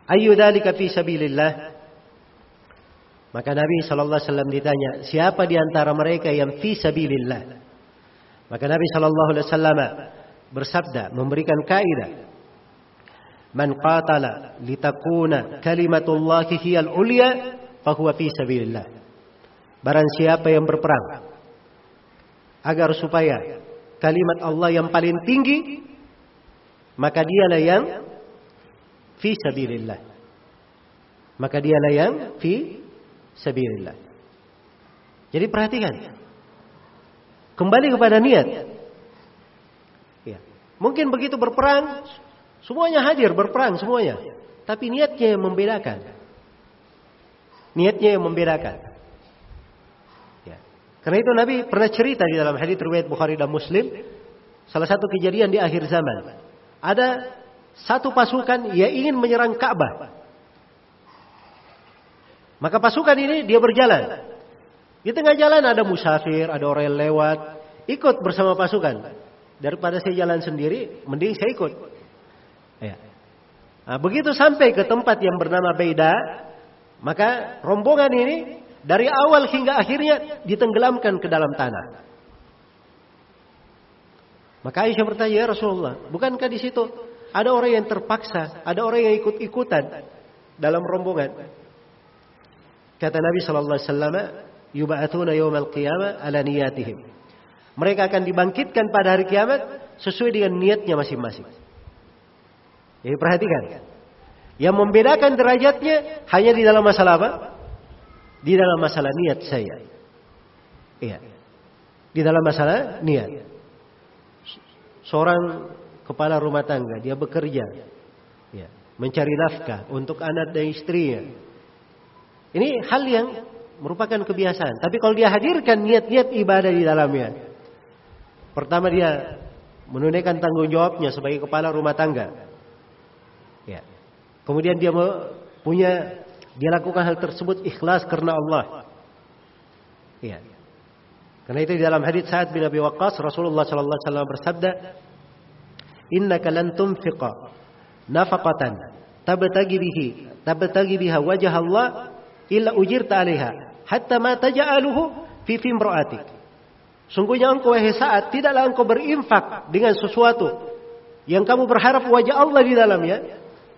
Ayu dalika fi sabilillah. Maka Nabi sallallahu alaihi wasallam ditanya, siapa di antara mereka yang fi sabilillah? Maka Nabi sallallahu alaihi wasallam bersabda, memberikan kaidah. Man qatala litakuna kalimatullahi hiyal ulya fahuwa fi sabilillah. Barang siapa yang berperang agar supaya kalimat Allah yang paling tinggi maka dialah yang fi sabilillah. Maka dialah yang fi sabilillah. Jadi perhatikan. Kembali kepada niat. Ya. Mungkin begitu berperang, semuanya hadir berperang semuanya. Tapi niatnya yang membedakan. Niatnya yang membedakan. Karena itu Nabi pernah cerita di dalam hadis riwayat Bukhari dan Muslim, salah satu kejadian di akhir zaman. Ada satu pasukan yang ingin menyerang Ka'bah. Maka pasukan ini dia berjalan. Di tengah jalan ada musafir, ada orang yang lewat, ikut bersama pasukan. Daripada saya jalan sendiri, mending saya ikut. Ya. Nah, begitu sampai ke tempat yang bernama Beda, maka rombongan ini dari awal hingga akhirnya ditenggelamkan ke dalam tanah. Maka Aisyah bertanya, ya Rasulullah, bukankah di situ ada orang yang terpaksa, ada orang yang ikut-ikutan dalam rombongan? Kata Nabi sallallahu alaihi wasallam, "Yub'atsuna yaumal qiyamah ala niyatihim." Mereka akan dibangkitkan pada hari kiamat sesuai dengan niatnya masing-masing. Jadi perhatikan. Yang membedakan derajatnya hanya di dalam masalah apa? Di dalam masalah niat saya. Iya. Di dalam masalah niat. Seorang kepala rumah tangga, dia bekerja. Ya, mencari nafkah untuk anak dan istrinya. Ini hal yang merupakan kebiasaan. Tapi kalau dia hadirkan niat-niat ibadah di dalamnya. Pertama dia menunaikan tanggung jawabnya sebagai kepala rumah tangga. Ya. Kemudian dia punya dia lakukan hal tersebut ikhlas karena Allah. Ya. Karena itu di dalam hadis Sa'ad bin Abi Waqqas Rasulullah sallallahu alaihi wasallam bersabda, "Innaka lan tunfiqa nafaqatan tabtagi bihi tabtagi biha wajah Allah illa ujirta alaiha hatta ma taj'aluhu fi fimra'atik. Sungguhnya engkau wahai saat tidaklah engkau berinfak dengan sesuatu yang kamu berharap wajah Allah di dalamnya,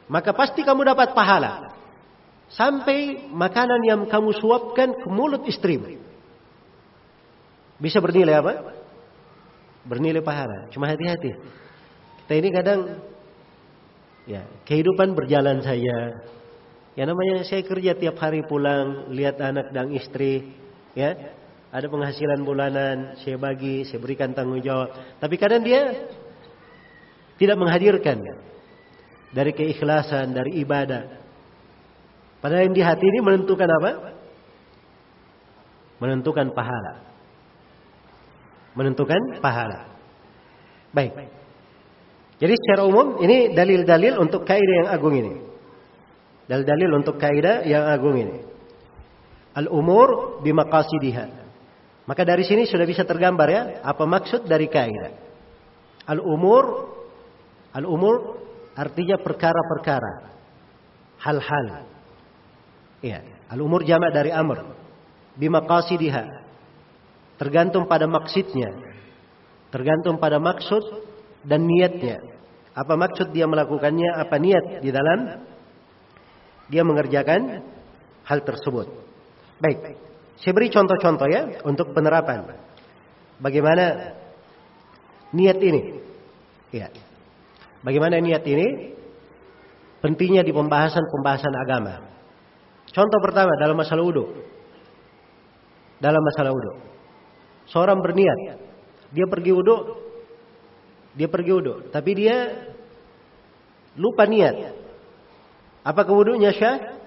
maka pasti kamu dapat pahala. Sampai makanan yang kamu suapkan ke mulut istrimu. Bisa bernilai apa? Bernilai pahala. Cuma hati-hati. Kita ini kadang ya, kehidupan berjalan saja, Ya namanya saya kerja tiap hari pulang, lihat anak dan istri, ya. Ada penghasilan bulanan, saya bagi, saya berikan tanggung jawab. Tapi kadang dia tidak menghadirkan dari keikhlasan, dari ibadah. Padahal yang di hati ini menentukan apa? Menentukan pahala. Menentukan pahala. Baik. Jadi secara umum ini dalil-dalil untuk kaidah yang agung ini. Dalil-dalil untuk kaidah yang agung ini. Al-umur bimaqasidiha. Maka dari sini sudah bisa tergambar ya apa maksud dari kaidah. Al-umur al-umur artinya perkara-perkara. Hal-hal. Ya, al-umur jamak dari amr. Bimaqasidiha. Tergantung pada maksudnya. Tergantung pada maksud dan niatnya. Apa maksud dia melakukannya, apa niat di dalam dia mengerjakan hal tersebut. Baik, saya beri contoh-contoh ya untuk penerapan. Bagaimana niat ini? Ya. Bagaimana niat ini? Pentingnya di pembahasan-pembahasan agama. Contoh pertama dalam masalah wudhu. Dalam masalah wudhu. Seorang berniat. Dia pergi wudhu. Dia pergi wudhu. Tapi dia lupa niat. Apa kewudunya syah?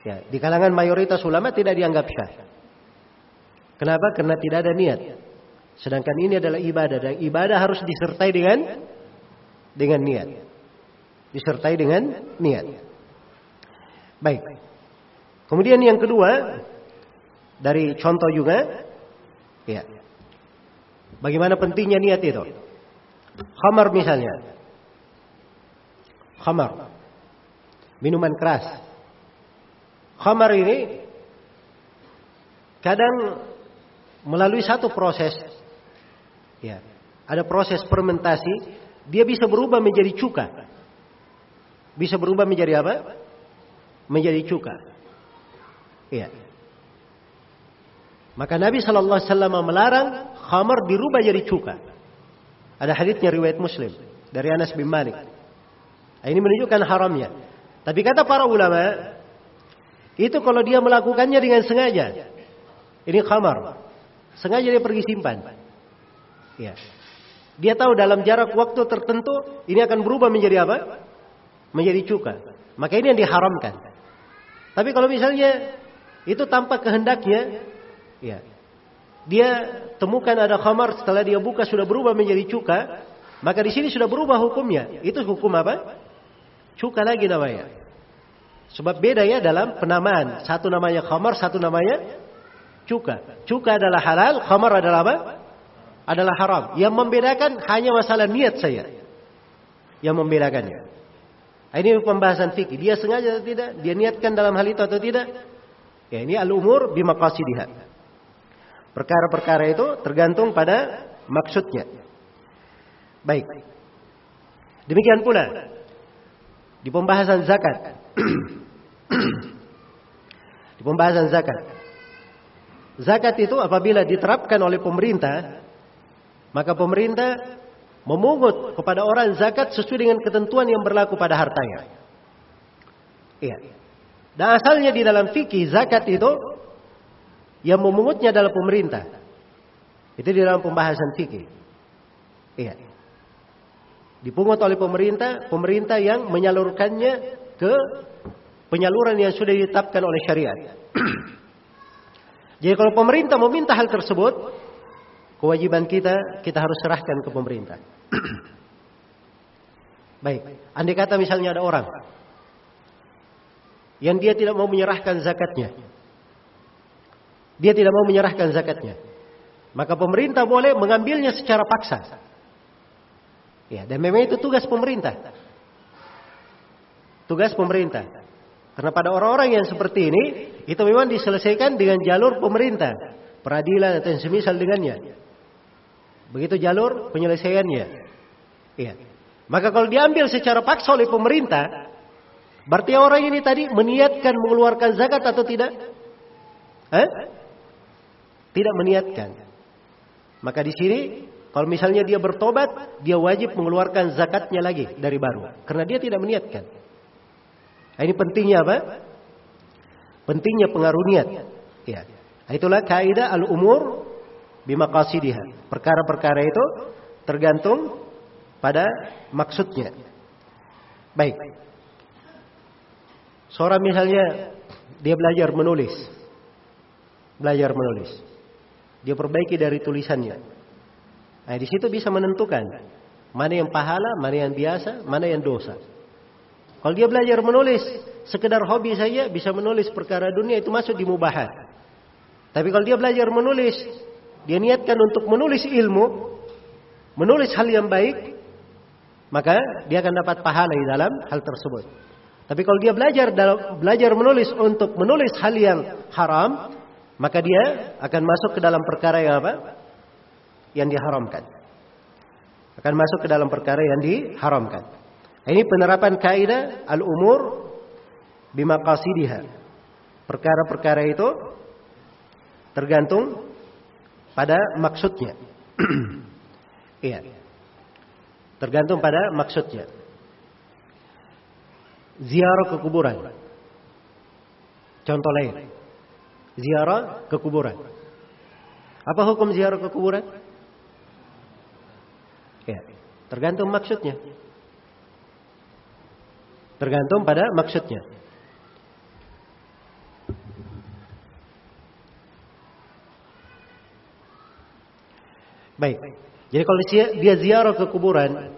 Ya, di kalangan mayoritas ulama tidak dianggap syah. Kenapa? Karena tidak ada niat. Sedangkan ini adalah ibadah dan ibadah harus disertai dengan dengan niat. Disertai dengan niat. Baik. Kemudian yang kedua dari contoh juga ya. Bagaimana pentingnya niat itu? Khamar misalnya khamar. Minuman keras. Khamar ini kadang melalui satu proses ya, ada proses fermentasi, dia bisa berubah menjadi cuka. Bisa berubah menjadi apa? Menjadi cuka. Iya. Maka Nabi Shallallahu Alaihi Wasallam melarang khamar dirubah jadi cuka. Ada haditsnya riwayat Muslim. dari Anas bin Malik. Nah, ini menunjukkan haramnya. Tapi kata para ulama, itu kalau dia melakukannya dengan sengaja. Ini khamar. Sengaja dia pergi simpan. Ya. Dia tahu dalam jarak waktu tertentu ini akan berubah menjadi apa? Menjadi cuka. Maka ini yang diharamkan. Tapi kalau misalnya itu tanpa kehendaknya, ya. Dia temukan ada khamar setelah dia buka sudah berubah menjadi cuka, maka di sini sudah berubah hukumnya. Itu hukum apa? Cuka lagi namanya. Sebab beda ya dalam penamaan. Satu namanya khamar, satu namanya cuka. Cuka adalah halal, khamar adalah apa? Adalah haram. Yang membedakan hanya masalah niat saya. Yang membedakannya. Ini pembahasan fikih. Dia sengaja atau tidak? Dia niatkan dalam hal itu atau tidak? Ya ini al-umur bimaqasidiha. Perkara-perkara itu tergantung pada maksudnya. Baik. Demikian pula di pembahasan zakat. (clears throat) di pembahasan zakat. Zakat itu apabila diterapkan oleh pemerintah, maka pemerintah memungut kepada orang zakat sesuai dengan ketentuan yang berlaku pada hartanya. Iya. Dan asalnya di dalam fikih zakat itu yang memungutnya adalah pemerintah. Itu di dalam pembahasan fikih. Iya dipungut oleh pemerintah, pemerintah yang menyalurkannya ke penyaluran yang sudah ditetapkan oleh syariat. (clears throat) Jadi kalau pemerintah meminta hal tersebut, kewajiban kita kita harus serahkan ke pemerintah. (clears throat) Baik, andai kata misalnya ada orang yang dia tidak mau menyerahkan zakatnya. Dia tidak mau menyerahkan zakatnya. Maka pemerintah boleh mengambilnya secara paksa. Ya, dan memang itu tugas pemerintah. Tugas pemerintah. Karena pada orang-orang yang seperti ini, itu memang diselesaikan dengan jalur pemerintah. Peradilan atau semisal dengannya. Begitu jalur penyelesaiannya. Iya. Maka kalau diambil secara paksa oleh pemerintah, berarti orang ini tadi meniatkan mengeluarkan zakat atau tidak? Eh? Tidak meniatkan. Maka di sini kalau misalnya dia bertobat, dia wajib mengeluarkan zakatnya lagi dari baru. Karena dia tidak meniatkan. Nah, ini pentingnya apa? Pentingnya pengaruh niat. Ya. Itulah kaidah al-umur bimaqasidiha. Perkara-perkara itu tergantung pada maksudnya. Baik. Seorang misalnya dia belajar menulis. Belajar menulis. Dia perbaiki dari tulisannya. Nah, di situ bisa menentukan mana yang pahala, mana yang biasa, mana yang dosa. Kalau dia belajar menulis, sekedar hobi saja bisa menulis perkara dunia itu masuk di mubahat. Tapi kalau dia belajar menulis, dia niatkan untuk menulis ilmu, menulis hal yang baik, maka dia akan dapat pahala di dalam hal tersebut. Tapi kalau dia belajar belajar menulis untuk menulis hal yang haram, maka dia akan masuk ke dalam perkara yang apa? yang diharamkan. Akan masuk ke dalam perkara yang diharamkan. Ini penerapan kaidah al-umur bimaqasidiha. Perkara-perkara itu tergantung pada maksudnya. (clears throat) Iya. Tergantung pada maksudnya. Ziarah ke kuburan. Contoh lain. Ziarah ke kuburan. Apa hukum ziarah ke kuburan? Ya, tergantung maksudnya. Tergantung pada maksudnya. Baik. Jadi kalau dia ziarah ke kuburan,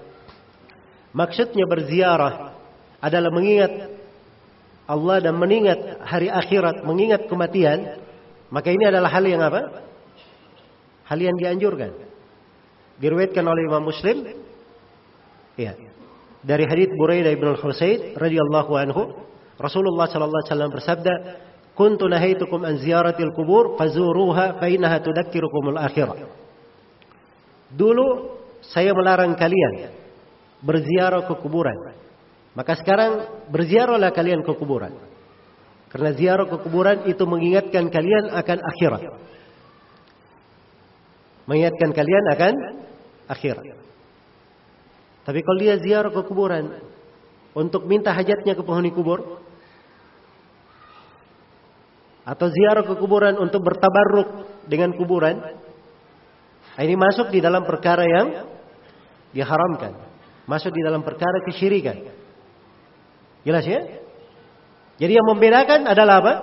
maksudnya berziarah adalah mengingat Allah dan mengingat hari akhirat, mengingat kematian, maka ini adalah hal yang apa? Hal yang dianjurkan diriwayatkan oleh Imam Muslim ya dari hadits Buraidah bin Al-Husaid radhiyallahu anhu Rasulullah sallallahu alaihi wasallam bersabda kuntu nahaitukum an ziyaratil kubur fazuruha fa innaha tudakkirukumul akhirah dulu saya melarang kalian berziarah ke kuburan. Maka sekarang berziarahlah kalian ke kuburan. Karena ziarah ke kuburan itu mengingatkan kalian akan akhirat. Mengingatkan kalian akan akhirat. Tapi kalau dia ziarah ke kuburan untuk minta hajatnya ke penghuni kubur atau ziarah ke kuburan untuk bertabarruk dengan kuburan, ini masuk di dalam perkara yang diharamkan. Masuk di dalam perkara kesyirikan. Jelas ya? Jadi yang membedakan adalah apa?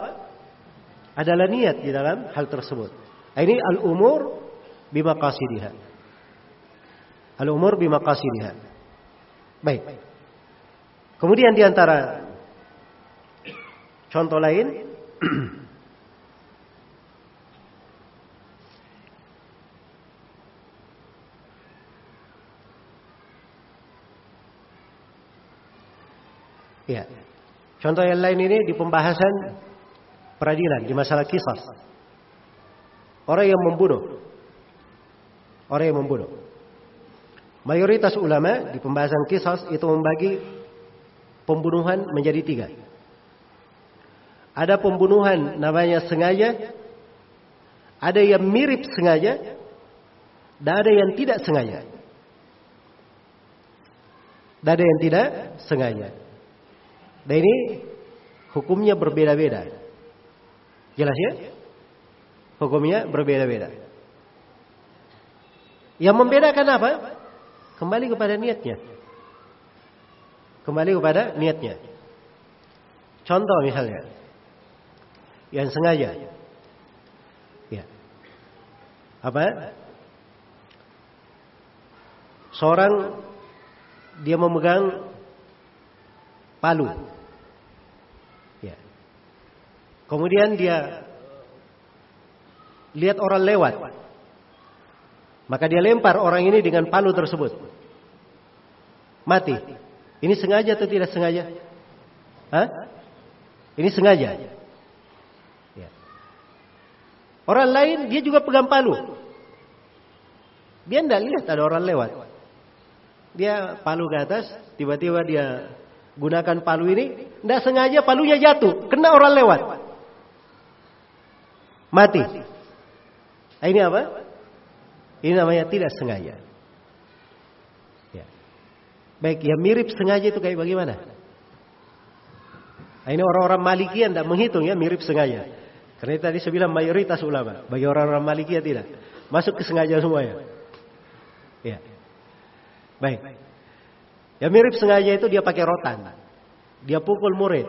Adalah niat di dalam hal tersebut. Ini al-umur bimaqasidiha. Al-umur bimaqasidiha. Baik. Kemudian di antara contoh lain (clears throat) Ya. Contoh yang lain ini di pembahasan peradilan di masalah kisah. Orang yang membunuh. Orang yang membunuh. Mayoritas ulama di pembahasan kisah itu membagi pembunuhan menjadi tiga. Ada pembunuhan namanya sengaja, ada yang mirip sengaja, dan ada yang tidak sengaja. Dan ada yang tidak sengaja. Dan ini hukumnya berbeda-beda. Jelas ya? Hukumnya berbeda-beda. Yang membedakan apa? Kembali kepada niatnya. Kembali kepada niatnya. Contoh misalnya. Yang sengaja. Ya. Apa? Seorang dia memegang palu Kemudian dia lihat orang lewat. Maka dia lempar orang ini dengan palu tersebut. Mati. Ini sengaja atau tidak sengaja? Hah? Ini sengaja. Ya. Orang lain dia juga pegang palu. Dia tidak lihat ada orang lewat. Dia palu ke atas, tiba-tiba dia gunakan palu ini, tidak sengaja palunya jatuh, kena orang lewat mati. Nah, ini apa? Ini namanya tidak sengaja. Ya. Baik, yang mirip sengaja itu kayak bagaimana? Nah, ini orang-orang Maliki tidak menghitung ya mirip sengaja. Karena tadi saya bilang mayoritas ulama. Bagi orang-orang Maliki ya tidak. Masuk ke sengaja semuanya. Ya. Baik. Yang mirip sengaja itu dia pakai rotan. Dia pukul murid.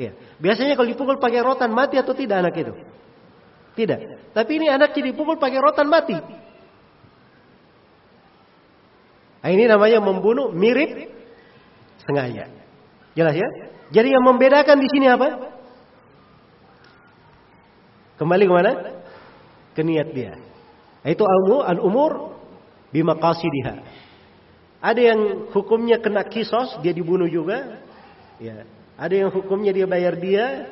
Ya. Biasanya kalau dipukul pakai rotan mati atau tidak anak itu? Tidak. Tapi ini anak jadi pukul pakai rotan mati. Nah, ini namanya membunuh mirip sengaja. Jelas ya? Jadi yang membedakan di sini apa? Kembali ke mana? Ke niat dia. Itu al-umur bimaqasidiha. Ada yang hukumnya kena kisos, dia dibunuh juga. Ya. Ada yang hukumnya dia bayar dia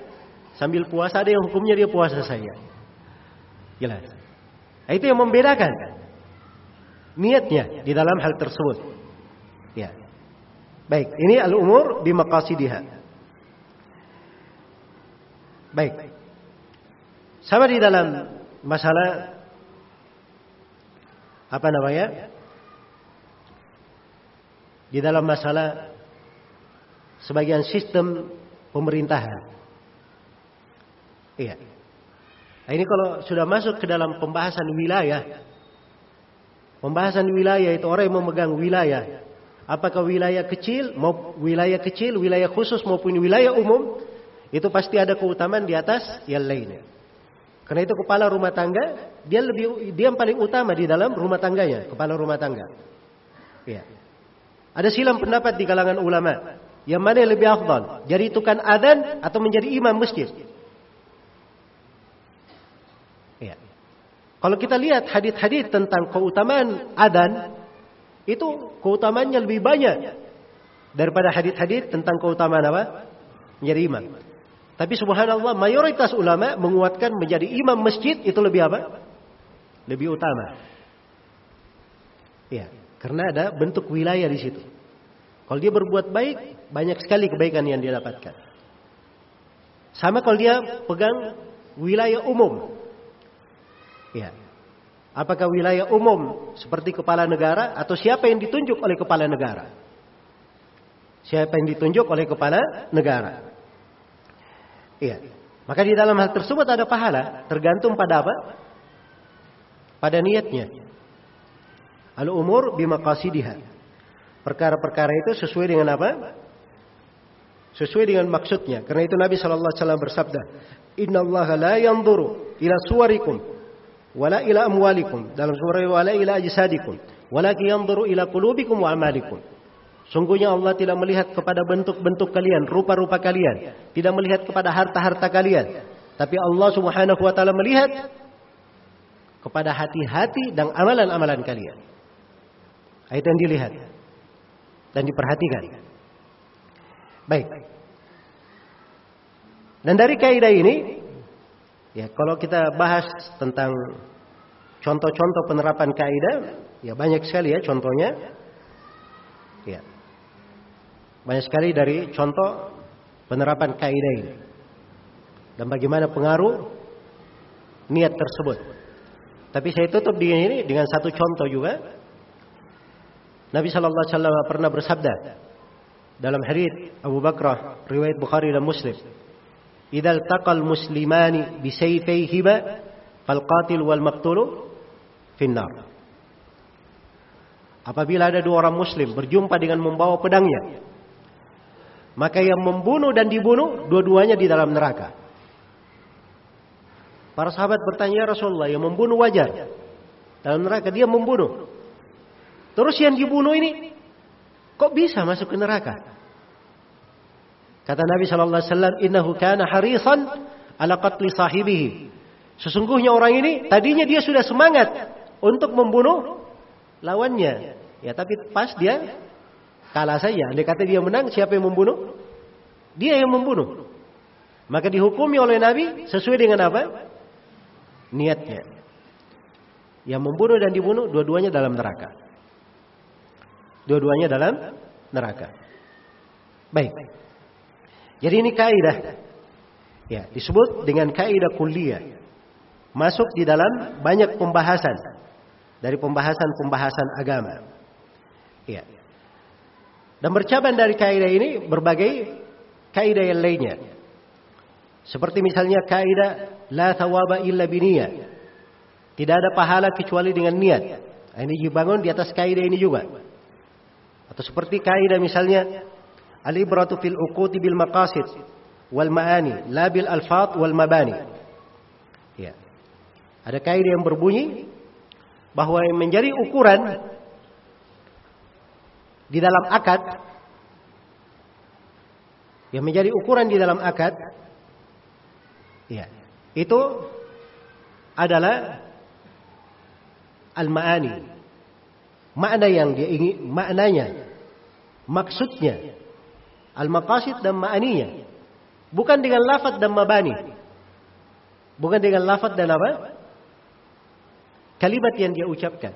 sambil puasa, ada yang hukumnya dia puasa saja. Jelas. Nah, itu yang membedakan niatnya di dalam hal tersebut. Ya. Baik, ini al-umur bimaqasidiha. Baik. Sama di dalam masalah apa namanya? Di dalam masalah sebagian sistem pemerintahan. Iya. Nah, ini kalau sudah masuk ke dalam pembahasan wilayah. Pembahasan wilayah itu orang yang memegang wilayah. Apakah wilayah kecil, mau wilayah kecil, wilayah khusus maupun wilayah umum, itu pasti ada keutamaan di atas yang lainnya. Karena itu kepala rumah tangga, dia lebih dia yang paling utama di dalam rumah tangganya, kepala rumah tangga. Ya. Ada silam pendapat di kalangan ulama, yang mana yang lebih afdal, jadi tukang adan atau menjadi imam masjid. Kalau kita lihat hadis-hadis tentang keutamaan adan, itu keutamaannya lebih banyak daripada hadis-hadis tentang keutamaan apa? Menjadi imam. Tapi subhanallah mayoritas ulama menguatkan menjadi imam masjid itu lebih apa? Lebih utama. Ya, karena ada bentuk wilayah di situ. Kalau dia berbuat baik, banyak sekali kebaikan yang dia dapatkan. Sama kalau dia pegang wilayah umum. Ya. Apakah wilayah umum seperti kepala negara atau siapa yang ditunjuk oleh kepala negara? Siapa yang ditunjuk oleh kepala negara? Iya. Maka di dalam hal tersebut ada pahala, tergantung pada apa? Pada niatnya. Al-umur bimaqasidiha. Perkara-perkara itu sesuai dengan apa? Sesuai dengan maksudnya. Karena itu Nabi sallallahu alaihi wasallam bersabda, "Inna Allah la yanzuru ila suwarikum wala ila amwalikum." Dalam surah wala ila ajsadikum, walakin yanzuru ila qulubikum wa amalikum. Sungguhnya Allah tidak melihat kepada bentuk-bentuk kalian, rupa-rupa kalian, tidak melihat kepada harta-harta kalian, tapi Allah Subhanahu wa taala melihat kepada hati-hati dan amalan-amalan kalian. Itu yang dilihat dan diperhatikan. Baik. Dan dari kaidah ini, ya kalau kita bahas tentang contoh-contoh penerapan kaidah, ya banyak sekali ya contohnya. Ya. Banyak sekali dari contoh penerapan kaidah ini. Dan bagaimana pengaruh niat tersebut. Tapi saya tutup di ini dengan satu contoh juga. Nabi sallallahu alaihi wasallam pernah bersabda dalam hadis Abu Bakrah riwayat Bukhari dan Muslim. "Idza taqal muslimani bi sayfayhima fal qatil wal maqtul finnar." Apabila ada dua orang muslim berjumpa dengan membawa pedangnya, maka yang membunuh dan dibunuh dua-duanya di dalam neraka. Para sahabat bertanya, ya Rasulullah, yang membunuh wajar. Dalam neraka dia membunuh. Terus yang dibunuh ini kok bisa masuk ke neraka? Kata Nabi sallallahu alaihi wasallam, "Innahu kana harisan ala qatli sahibihi." Sesungguhnya orang ini tadinya dia sudah semangat untuk membunuh lawannya. Ya, tapi pas dia Kalah saja. Andai kata dia menang, siapa yang membunuh? Dia yang membunuh. Maka dihukumi oleh Nabi sesuai dengan apa? Niatnya. Yang membunuh dan dibunuh, dua-duanya dalam neraka. Dua-duanya dalam neraka. Baik. Jadi ini kaidah. Ya, disebut dengan kaidah kuliah. Masuk di dalam banyak pembahasan dari pembahasan-pembahasan agama. Ya. Dan bercabang dari kaidah ini berbagai kaidah yang lainnya. Seperti misalnya kaidah la thawaba illa biniyah. Tidak ada pahala kecuali dengan niat. Nah, ini dibangun di atas kaidah ini juga. Atau seperti kaidah misalnya al-ibratu fil uquti bil maqasid wal ma'ani la bil alfat wal mabani. Ya. Ada kaidah yang berbunyi bahwa yang menjadi ukuran di dalam akad yang menjadi ukuran di dalam akad ya itu adalah al-ma'ani makna yang dia ingin maknanya maksudnya al-maqasid dan ma'aninya bukan dengan lafaz dan mabani bukan dengan lafaz dan apa kalimat yang dia ucapkan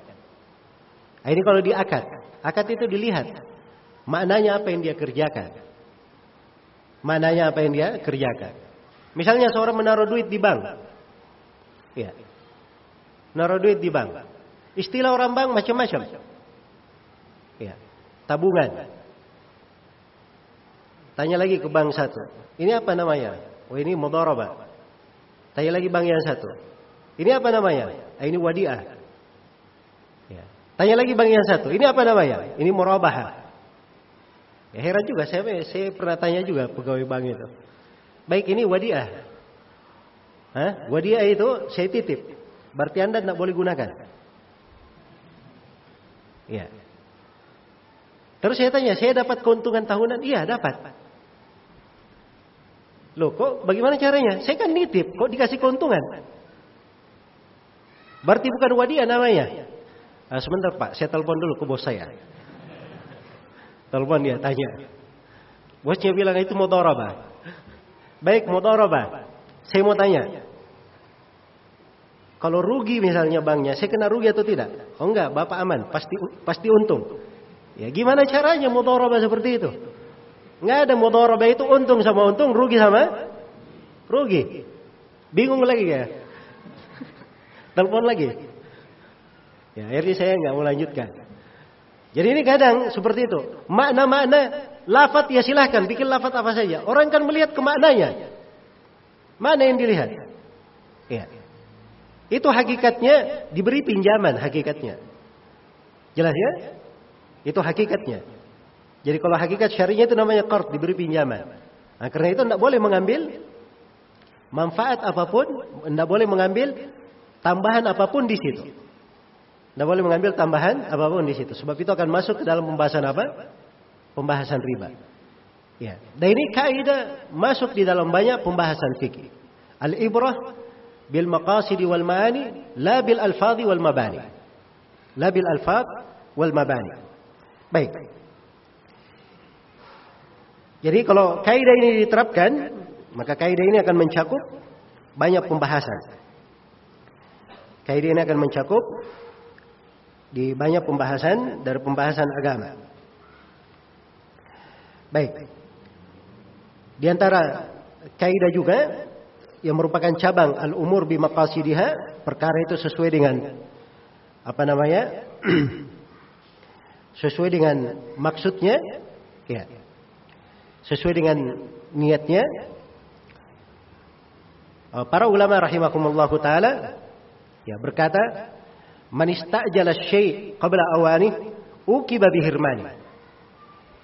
ini kalau di akad Akad itu dilihat. Maknanya apa yang dia kerjakan. Maknanya apa yang dia kerjakan. Misalnya seorang menaruh duit di bank. Ya. Naruh duit di bank. Istilah orang bank macam-macam. Ya. Tabungan. Tanya lagi ke bank satu. Ini apa namanya? Oh ini mudharabah. Tanya lagi bank yang satu. Ini apa namanya? Ah, ini wadiah. Tanya lagi bang yang satu, ini apa namanya? Ini murabahah. Ya heran juga, saya, saya pernah tanya juga pegawai bank itu. Baik ini wadiah. Hah? Wadiah itu saya titip. Berarti anda tidak boleh gunakan. Ya. Terus saya tanya, saya dapat keuntungan tahunan? Iya dapat. Loh kok bagaimana caranya? Saya kan nitip, kok dikasih keuntungan? Berarti bukan wadiah namanya. Uh, sebentar Pak, saya telepon dulu ke bos saya. Telepon dia, tanya. Bosnya bilang itu mudharabah. Baik, mudharabah. Saya mau tanya. Kalau rugi misalnya banknya, saya kena rugi atau tidak? Oh enggak, Bapak aman, pasti pasti untung. Ya gimana caranya mudharabah seperti itu? Enggak ada mudharabah itu untung sama untung, rugi sama rugi. Bingung lagi ya? (laughs) Telepon lagi. Ya, akhirnya saya nggak mau lanjutkan. Jadi ini kadang seperti itu. Makna-makna lafat ya silahkan bikin lafat apa saja. Orang kan melihat ke maknanya. Mana yang dilihat? Ya. Itu hakikatnya diberi pinjaman hakikatnya. Jelas ya? Itu hakikatnya. Jadi kalau hakikat syarinya itu namanya qard, diberi pinjaman. Nah, karena itu tidak boleh mengambil manfaat apa pun, tidak boleh mengambil tambahan apa pun di situ. Tidak boleh mengambil tambahan apa pun di situ. Sebab itu akan masuk ke dalam pembahasan apa? Pembahasan riba. Ya. Dan ini kaidah masuk di dalam banyak pembahasan fikih. Al-ibrah bil maqasidi wal ma'ani la bil alfadhi wal mabani. La bil alfad wal mabani. Baik. Jadi kalau kaidah ini diterapkan, maka kaidah ini akan mencakup banyak pembahasan. Kaidah ini akan mencakup di banyak pembahasan dari pembahasan agama. Baik. Di antara kaidah juga yang merupakan cabang al-umur bi maqasidiha, perkara itu sesuai dengan apa namanya? (clears throat) sesuai dengan maksudnya, ya. Sesuai dengan niatnya. Para ulama rahimakumullah taala ya berkata Man istajala syai' qabla awani ukiba bihirmani.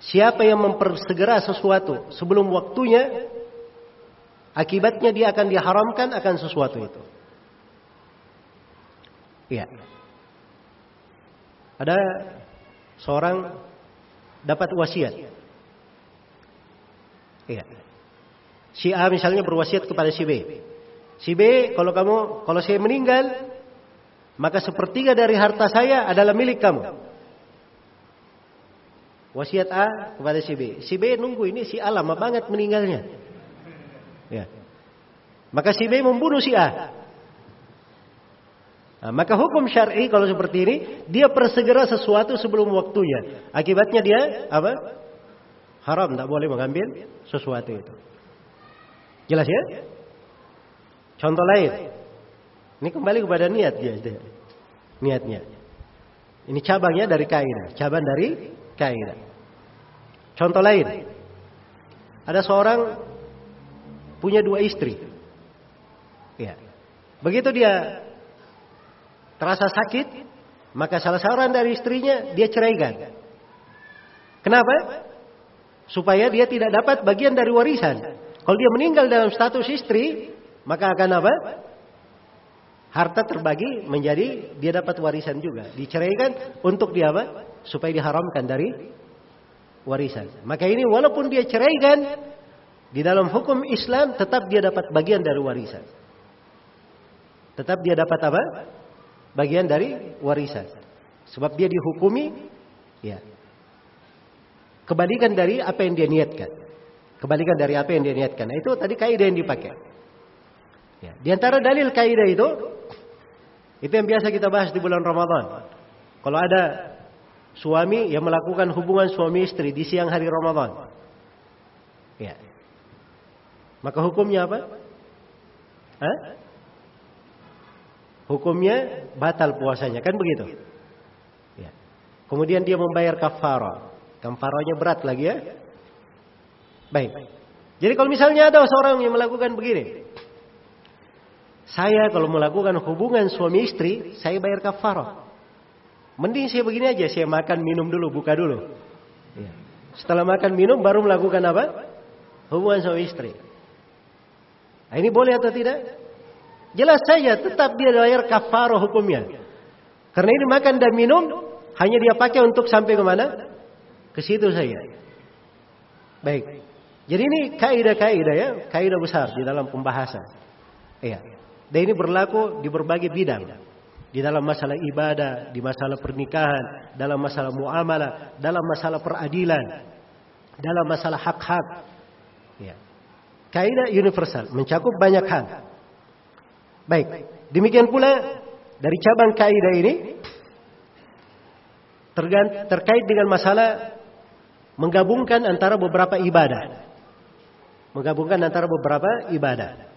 Siapa yang mempersegera sesuatu sebelum waktunya, akibatnya dia akan diharamkan akan sesuatu itu. Iya. Ada seorang dapat wasiat. Iya. Si A misalnya berwasiat kepada si B. Si B, kalau kamu, kalau saya meninggal, maka sepertiga dari harta saya adalah milik kamu. Wasiat A kepada si B. Si B nunggu ini si A lama banget meninggalnya. Ya. Maka si B membunuh si A. Nah, maka hukum syar'i kalau seperti ini dia persegera sesuatu sebelum waktunya. Akibatnya dia apa? Haram, tidak boleh mengambil sesuatu itu. Jelas ya? Contoh lain. Ini kembali kepada niat dia. Niatnya. Ini cabangnya dari kaidah. Cabang dari kaidah. Contoh lain. Ada seorang punya dua istri. Ya. Begitu dia terasa sakit, maka salah seorang dari istrinya dia ceraikan. Kenapa? Supaya dia tidak dapat bagian dari warisan. Kalau dia meninggal dalam status istri, maka akan apa? harta terbagi menjadi dia dapat warisan juga. Diceraikan untuk dia apa? Supaya diharamkan dari warisan. Maka ini walaupun dia ceraikan di dalam hukum Islam tetap dia dapat bagian dari warisan. Tetap dia dapat apa? Bagian dari warisan. Sebab dia dihukumi ya. Kebalikan dari apa yang dia niatkan. Kebalikan dari apa yang dia niatkan. Nah, itu tadi kaidah yang dipakai. Ya. Di antara dalil kaidah itu itu yang biasa kita bahas di bulan Ramadan. Kalau ada suami yang melakukan hubungan suami istri di siang hari Ramadan. Ya. Maka hukumnya apa? Hah? Hukumnya batal puasanya, kan begitu? Ya. Kemudian dia membayar kafara. Kafaranya berat lagi ya. Baik. Jadi kalau misalnya ada seorang yang melakukan begini, saya kalau melakukan hubungan suami istri, saya bayar kafarah. Mending saya begini aja, saya makan minum dulu, buka dulu. Ya. Setelah makan minum baru melakukan apa? Hubungan suami istri. Nah, ini boleh atau tidak? Jelas saja tetap dia bayar kafarah hukumnya. Karena ini makan dan minum hanya dia pakai untuk sampai ke mana? Ke situ saja. Baik. Jadi ini kaidah-kaidah ya, kaidah besar di dalam pembahasan. Iya. Dan ini berlaku di berbagai bidang. Di dalam masalah ibadah, di masalah pernikahan, dalam masalah muamalah, dalam masalah peradilan, dalam masalah hak-hak. Ya. Kaidah universal, mencakup banyak hal. Baik, demikian pula dari cabang kaidah ini terkait dengan masalah menggabungkan antara beberapa ibadah. Menggabungkan antara beberapa ibadah.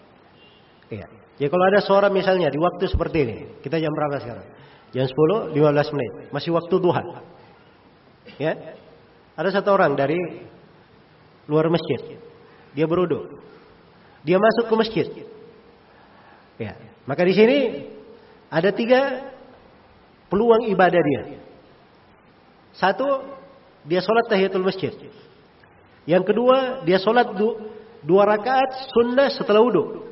Iya. Ya kalau ada seorang misalnya di waktu seperti ini, kita jam berapa sekarang? Jam 10, 15 menit. Masih waktu duha. Ya. Ada satu orang dari luar masjid. Dia beruduk. Dia masuk ke masjid. Ya. Maka di sini ada tiga peluang ibadah dia. Satu, dia sholat tahiyatul masjid. Yang kedua, dia sholat du, dua rakaat sunnah setelah wudhu.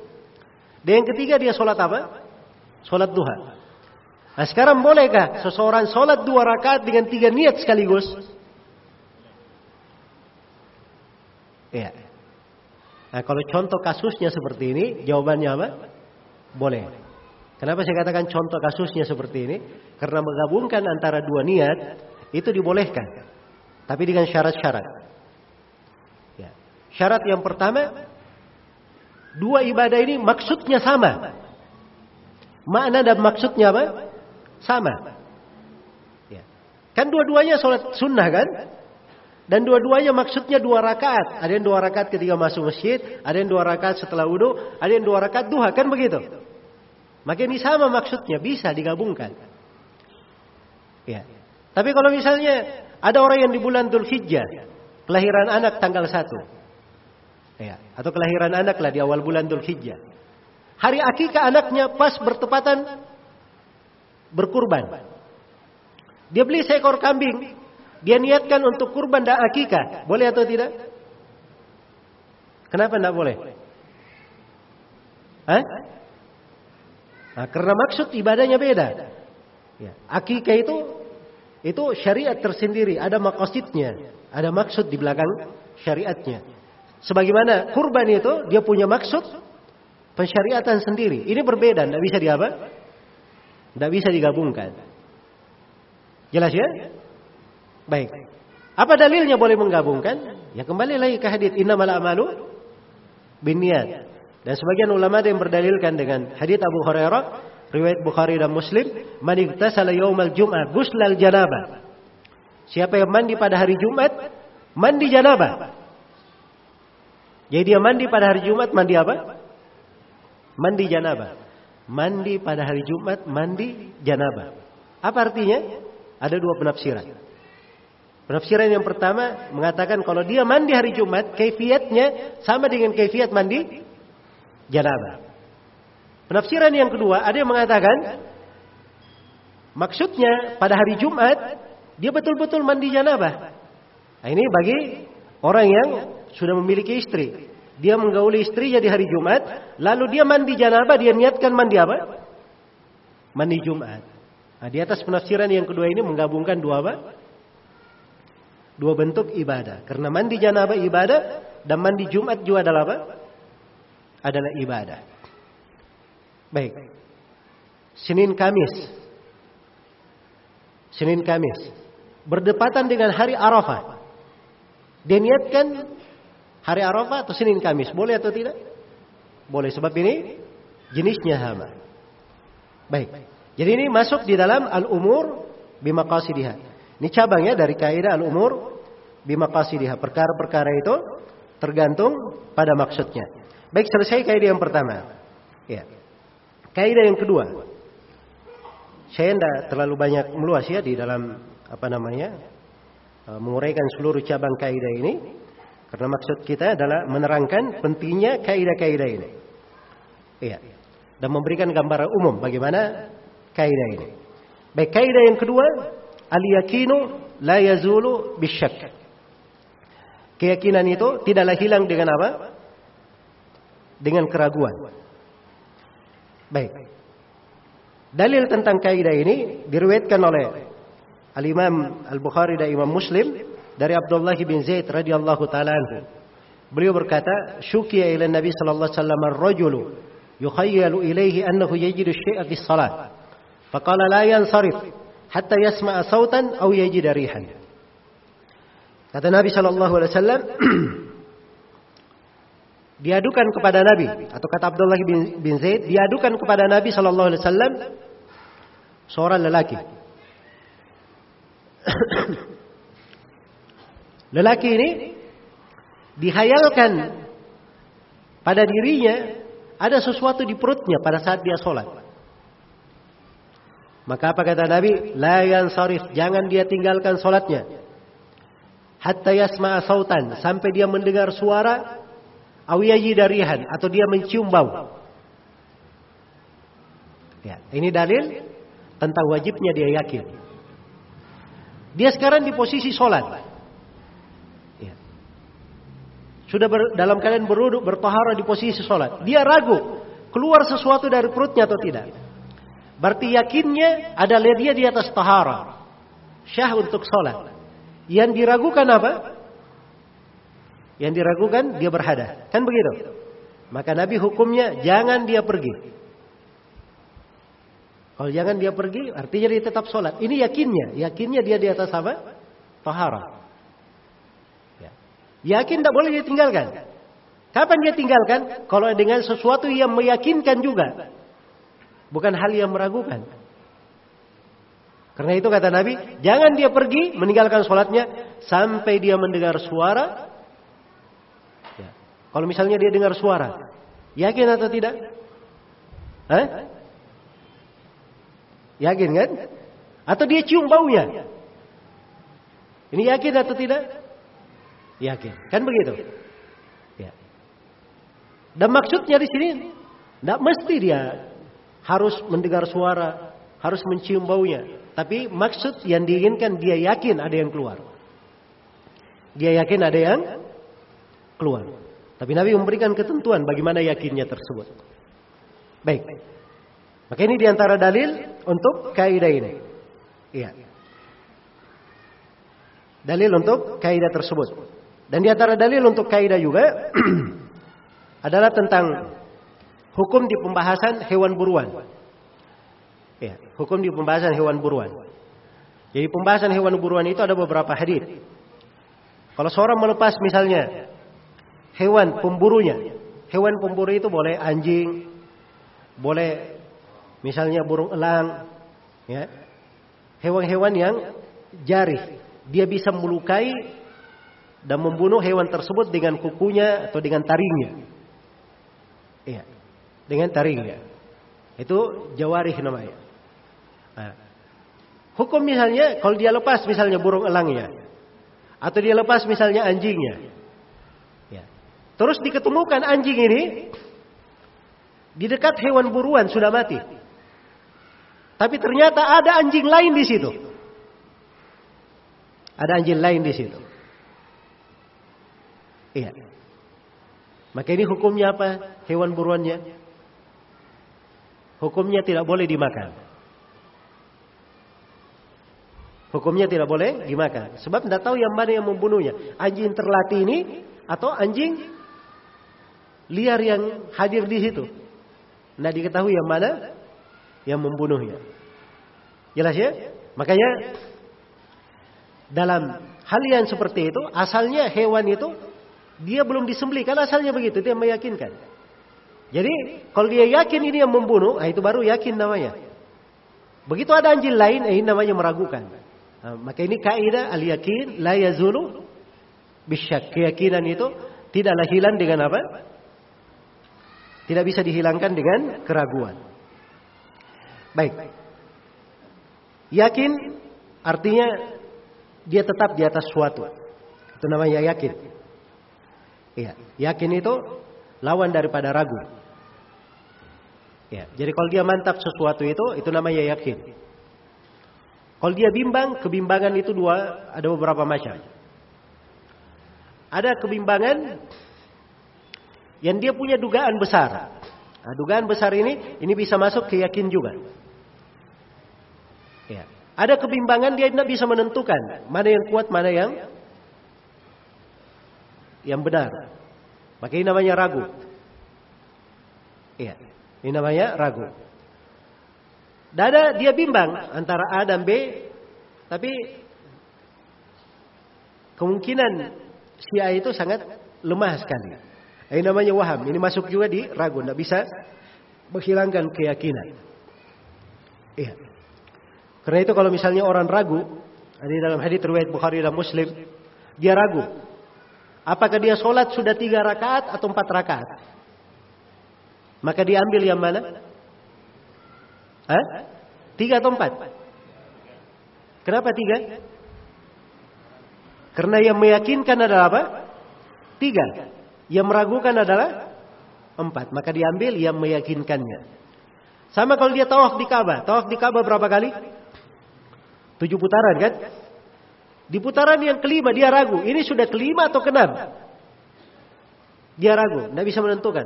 Dan yang ketiga, dia sholat apa? Sholat duha. Nah sekarang bolehkah seseorang sholat dua rakaat dengan tiga niat sekaligus? Ya. Nah kalau contoh kasusnya seperti ini, jawabannya apa? Boleh. Kenapa saya katakan contoh kasusnya seperti ini? Karena menggabungkan antara dua niat itu dibolehkan. Tapi dengan syarat-syarat. Ya. Syarat yang pertama, dua ibadah ini maksudnya sama. Makna dan maksudnya apa? Sama. Ya. Kan dua-duanya sholat sunnah kan? Dan dua-duanya maksudnya dua rakaat. Ada yang dua rakaat ketika masuk masjid, ada yang dua rakaat setelah wudhu, ada yang dua rakaat duha, kan begitu? Maka ini sama maksudnya, bisa digabungkan. Ya. Tapi kalau misalnya ada orang yang di bulan Dhul Hijjah, kelahiran anak tanggal 1. Ya, atau kelahiran anak lah di awal bulan Dhul Hijjah. Hari akikah anaknya pas bertepatan berkurban. Dia beli seekor kambing, dia niatkan untuk kurban dan akikah. Boleh atau tidak? Kenapa tidak boleh? Hah? Nah, karena maksud ibadahnya beda. Ya. Akikah itu itu syariat tersendiri, ada makosidnya, ada maksud di belakang syariatnya. Sebagaimana kurban itu dia punya maksud pensyariatan sendiri. Ini berbeda, tidak bisa diapa? Tidak bisa digabungkan. Jelas ya? Baik. Apa dalilnya boleh menggabungkan? Ya kembali lagi ke hadis innamal a'malu binniyat. Dan sebagian ulama yang berdalilkan dengan hadis Abu Hurairah riwayat Bukhari dan Muslim, "Man igtasala yaumal jum'ah guslal janabah." Siapa yang mandi pada hari Jumat, mandi janabah. Jadi dia mandi pada hari Jumat, mandi apa? Mandi janabah mandi pada hari Jumat, mandi janabah. Apa artinya? Ada dua penafsiran. Penafsiran yang pertama mengatakan kalau dia mandi hari Jumat, kaifiatnya sama dengan kaifiat mandi janabah. Penafsiran yang kedua ada yang mengatakan maksudnya pada hari Jumat dia betul-betul mandi janabah. Nah, ini bagi orang yang sudah memiliki istri. Dia menggauli istrinya di hari Jumat, lalu dia mandi janabah, dia niatkan mandi apa? Mandi Jumat. Nah, di atas penafsiran yang kedua ini menggabungkan dua apa? Dua bentuk ibadah. Karena mandi janabah ibadah dan mandi Jumat juga adalah apa? Adalah ibadah. Baik. Senin Kamis. Senin Kamis. Berdepatan dengan hari Arafah. Dia niatkan Hari Arafah atau Senin Kamis, boleh atau tidak? Boleh sebab ini jenisnya sama. Baik. Jadi ini masuk di dalam al-umur bimaqasidiha. Ini cabangnya dari kaidah al-umur bimaqasidiha. Perkara-perkara itu tergantung pada maksudnya. Baik, selesai kaidah yang pertama. Ya. Kaidah yang kedua. Saya tidak terlalu banyak meluas ya di dalam apa namanya eh, menguraikan seluruh cabang kaidah ini. Karena maksud kita adalah menerangkan pentingnya kaidah-kaidah ini. Iya. Dan memberikan gambaran umum bagaimana kaidah ini. Baik, kaidah yang kedua, al-yakinu la yazulu bisyak. Keyakinan itu tidaklah hilang dengan apa? Dengan keraguan. Baik. Dalil tentang kaidah ini diriwayatkan oleh Al-Imam Al-Bukhari dan Imam Muslim dari Abdullah bin Zaid radhiyallahu taala. Beliau berkata, "Syukiya ila Nabi sallallahu alaihi wasallam ar-rajulu yukhayyalu ilayhi annahu yajidu syai'a fi shalah." Faqala la yansarif hatta yasma'a sautan aw yajida rihan. Kata Nabi sallallahu alaihi wasallam, (clears throat) diadukan kepada Nabi atau kata Abdullah bin, bin Zaid diadukan kepada Nabi sallallahu alaihi wasallam seorang lelaki (coughs) Lelaki ini dihayalkan pada dirinya ada sesuatu di perutnya pada saat dia sholat. Maka apa kata Nabi? La yansarif, jangan dia tinggalkan solatnya. Hatta yasma'a sautan, sampai dia mendengar suara awiyaji darihan atau dia mencium bau. Ya, ini dalil tentang wajibnya dia yakin. Dia sekarang di posisi sholat. Ya. Sudah ber, dalam keadaan beruduk, bertahara di posisi sholat. Dia ragu, keluar sesuatu dari perutnya atau tidak. Berarti yakinnya adalah dia di atas tahara. Syah untuk sholat. Yang diragukan apa? Yang diragukan dia berhadah. Kan begitu? Maka Nabi hukumnya jangan dia pergi. Kalau jangan dia pergi, artinya dia tetap sholat. Ini yakinnya. Yakinnya dia di atas apa? Tahara. Ya. Yakin tidak boleh dia tinggalkan. Kapan dia tinggalkan? Kalau dengan sesuatu yang meyakinkan juga. Bukan hal yang meragukan. Karena itu kata Nabi, jangan dia pergi meninggalkan sholatnya sampai dia mendengar suara. Kalau misalnya dia dengar suara, yakin atau tidak? Hah? Yakin kan? Atau dia cium baunya? Ini yakin atau tidak? Yakin. Kan begitu? Ya. Dan maksudnya di sini tidak mesti dia harus mendengar suara, harus mencium baunya. Tapi maksud yang diinginkan dia yakin ada yang keluar. Dia yakin ada yang keluar. Tapi Nabi memberikan ketentuan bagaimana yakinnya tersebut. Baik. Maka ini di antara dalil untuk kaidah ini. Iya. Dalil untuk kaidah tersebut. Dan di antara dalil untuk kaidah juga (clears throat) adalah tentang hukum di pembahasan hewan buruan. Ya, hukum di pembahasan hewan buruan. Jadi pembahasan hewan buruan itu ada beberapa hadis. Kalau seorang melepas misalnya hewan pemburunya, hewan pemburu itu boleh anjing, boleh Misalnya burung elang, ya. Hewan-hewan yang jari, dia bisa melukai dan membunuh hewan tersebut dengan kukunya atau dengan taringnya. Iya, dengan taringnya. Itu jawarih namanya. Nah. Hukum misalnya kalau dia lepas misalnya burung elangnya atau dia lepas misalnya anjingnya. Terus diketemukan anjing ini di dekat hewan buruan sudah mati. Tapi ternyata ada anjing lain di situ. Ada anjing lain di situ. Iya. Maka ini hukumnya apa? Hewan buruannya. Hukumnya tidak boleh dimakan. Hukumnya tidak boleh dimakan. Sebab tidak tahu yang mana yang membunuhnya. Anjing terlatih ini atau anjing liar yang hadir di situ. Tidak diketahui yang mana yang membunuhnya. Jelas ya? Makanya dalam hal yang seperti itu asalnya hewan itu dia belum disembelih kan asalnya begitu dia meyakinkan. Jadi kalau dia yakin ini yang membunuh, nah itu baru yakin namanya. Begitu ada anjing lain, eh, ini namanya meragukan. Nah, maka ini kaidah al yakin la yazulu bisyak. Keyakinan itu tidaklah hilang dengan apa? Tidak bisa dihilangkan dengan keraguan. Baik. Yakin artinya dia tetap di atas suatu. Itu namanya yakin. Iya, yakin itu lawan daripada ragu. Ya, jadi kalau dia mantap sesuatu itu, itu namanya yakin. Kalau dia bimbang, kebimbangan itu dua, ada beberapa macam. Ada kebimbangan yang dia punya dugaan besar. Nah, dugaan besar ini, ini bisa masuk ke yakin juga. Ya. Ada kebimbangan dia tidak bisa menentukan mana yang kuat, mana yang yang benar. Maka ini namanya ragu. Iya, ini namanya ragu. Dada dia bimbang antara A dan B, tapi kemungkinan si A itu sangat lemah sekali. Ini namanya waham. Ini masuk juga di ragu, tidak bisa menghilangkan keyakinan. Iya. Karena itu kalau misalnya orang ragu, di dalam hadis riwayat Bukhari dan Muslim, dia ragu. Apakah dia sholat sudah tiga rakaat atau empat rakaat? Maka dia ambil yang mana? Hah? Tiga atau empat? Kenapa tiga? Karena yang meyakinkan adalah apa? Tiga. Yang meragukan adalah empat. Maka diambil yang meyakinkannya. Sama kalau dia tawaf di Ka'bah. Tawaf di Ka'bah berapa kali? Tujuh putaran kan? Di putaran yang kelima dia ragu. Ini sudah kelima atau keenam? Dia ragu. Tidak bisa menentukan.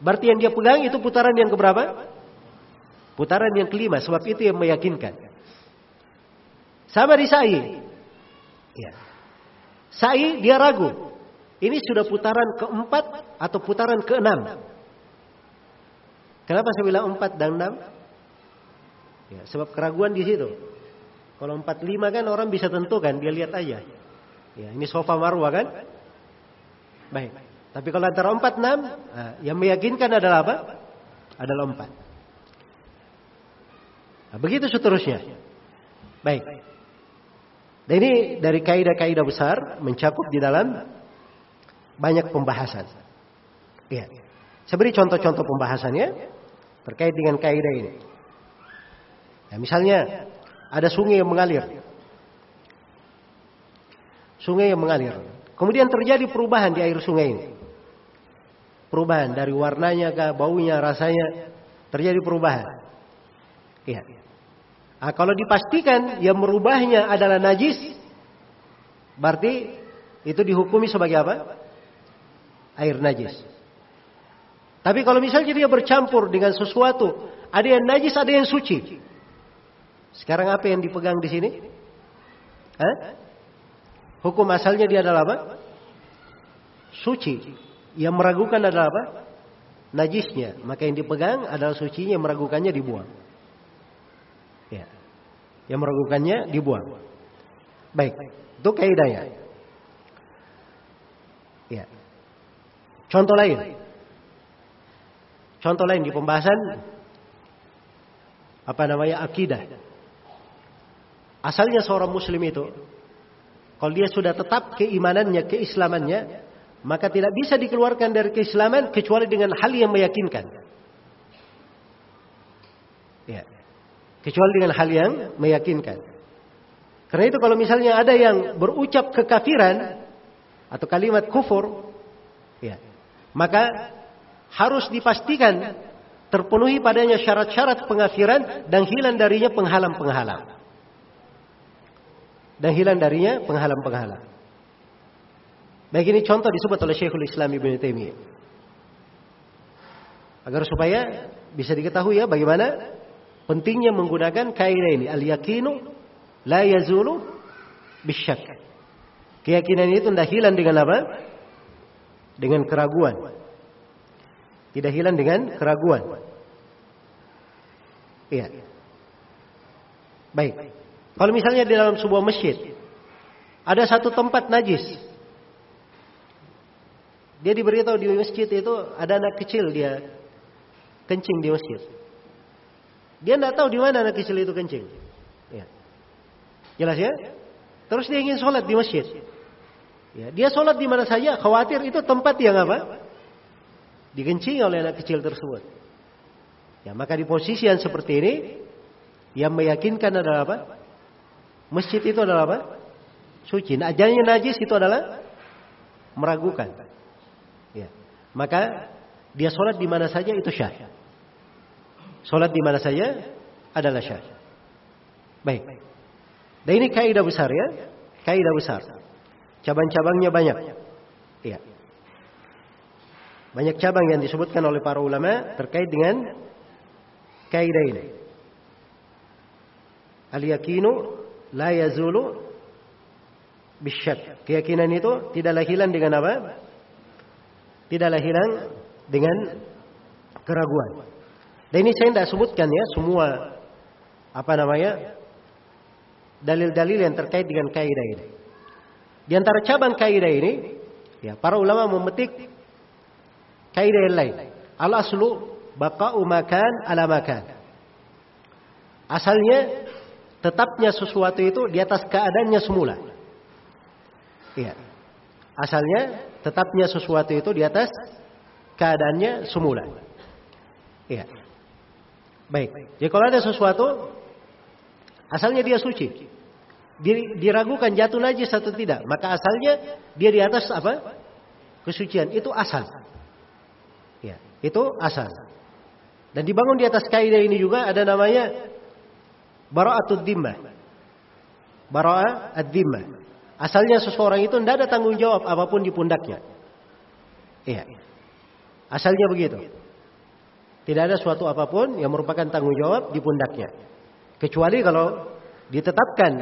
Berarti yang dia pegang itu putaran yang keberapa? Putaran yang kelima, sebab itu yang meyakinkan. Sama di sa'i. Ya. Sa'i dia ragu. Ini sudah putaran keempat atau putaran keenam. Kenapa saya bilang empat dan enam? Ya, sebab keraguan di situ. Kalau empat lima kan orang bisa tentukan, dia lihat aja. Ya, ini sofa marwah kan? Baik. Tapi kalau antara empat enam, nah, yang meyakinkan adalah apa? Adalah empat. Nah, begitu seterusnya. Baik. Dan ini dari kaidah-kaidah besar mencakup di dalam banyak pembahasan. Iya. Saya beri contoh-contoh pembahasannya terkait dengan kaidah ini. Ya, misalnya ada sungai yang mengalir. Sungai yang mengalir. Kemudian terjadi perubahan di air sungai ini. Perubahan dari warnanya ke baunya, rasanya terjadi perubahan. Iya. Nah, kalau dipastikan yang merubahnya adalah najis, berarti itu dihukumi sebagai apa? Air najis. Tapi kalau misalnya dia bercampur dengan sesuatu, ada yang najis, ada yang suci. Sekarang apa yang dipegang di sini? Hah? Hukum asalnya dia adalah apa? Suci. Yang meragukan adalah apa? Najisnya. Maka yang dipegang adalah sucinya, yang meragukannya dibuang. Ya. Yang meragukannya dibuang. Baik, itu kaidahnya. Ya. Contoh lain. Contoh lain di pembahasan apa namanya akidah. Asalnya seorang muslim itu kalau dia sudah tetap keimanannya, keislamannya, maka tidak bisa dikeluarkan dari keislaman kecuali dengan hal yang meyakinkan. Ya. Kecuali dengan hal yang meyakinkan. Karena itu kalau misalnya ada yang berucap kekafiran atau kalimat kufur, ya, maka harus dipastikan terpenuhi padanya syarat-syarat pengafiran dan hilang darinya penghalang-penghalang. Dan hilang darinya penghalang-penghalang. Baik ini contoh disebut oleh Syekhul Islam Ibn Taimiyah. Agar supaya bisa diketahui ya bagaimana Pentingnya menggunakan kaidah ini. Al-yakinu la yazulu bisyak. Keyakinan itu tidak hilang dengan apa? Dengan keraguan. Tidak hilang dengan keraguan. Iya. Baik. Kalau misalnya di dalam sebuah masjid ada satu tempat najis. Dia diberitahu di masjid itu ada anak kecil dia kencing di masjid. Dia tidak tahu di mana anak kecil itu kencing. Ya. Jelas ya? Terus dia ingin sholat di masjid. Ya, dia sholat di mana saja, khawatir itu tempat yang apa? Dikencing oleh anak kecil tersebut. Ya, maka di posisi yang seperti ini, yang meyakinkan adalah apa? Masjid itu adalah apa? Suci. Nah, najis itu adalah meragukan. Ya. Maka dia sholat di mana saja itu syah. Sholat di mana saja adalah syah. Baik. Dan ini kaidah besar ya. Kaidah besar. Cabang-cabangnya banyak. Iya. Banyak cabang yang disebutkan oleh para ulama terkait dengan kaidah ini. Al-yakinu la yazulu bisyak. Keyakinan itu tidaklah hilang dengan apa? Tidaklah hilang dengan keraguan. Dan ini saya tidak sebutkan ya semua apa namanya dalil-dalil yang terkait dengan kaidah ini. Di antara cabang kaidah ini, ya para ulama memetik kaidah yang lain. Al aslu baqa'u makan ala makan. Asalnya tetapnya sesuatu itu di atas keadaannya semula. Iya. Asalnya tetapnya sesuatu itu di atas keadaannya semula. Iya. Baik. Jadi kalau ada sesuatu Asalnya dia suci. Diragukan jatuh najis atau tidak. Maka asalnya dia di atas apa? Kesucian. Itu asal. Ya, itu asal. Dan dibangun di atas kaidah ini juga ada namanya bara'atul dhimmah. Bara'a ad-dhimmah. Asalnya seseorang itu tidak ada tanggung jawab apa pun di pundaknya. Iya. Asalnya begitu. Tidak ada suatu apa pun yang merupakan tanggung jawab di pundaknya. Kecuali kalau ditetapkan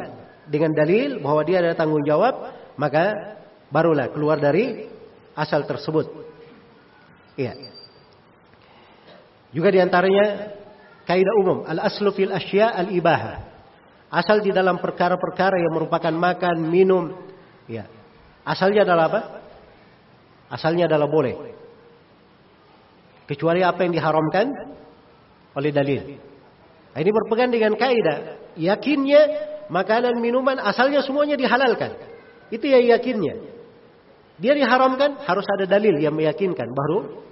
dengan dalil bahwa dia ada tanggung jawab, maka barulah keluar dari asal tersebut. Iya. Juga di antaranya kaidah umum al aslu fil asya al ibaha. Asal di dalam perkara-perkara yang merupakan makan, minum, ya. Asalnya adalah apa? Asalnya adalah boleh. Kecuali apa yang diharamkan oleh dalil. Nah, ini berpegang dengan kaidah. Yakinnya makanan minuman asalnya semuanya dihalalkan. Itu yang yakinnya. Dia diharamkan harus ada dalil yang meyakinkan baru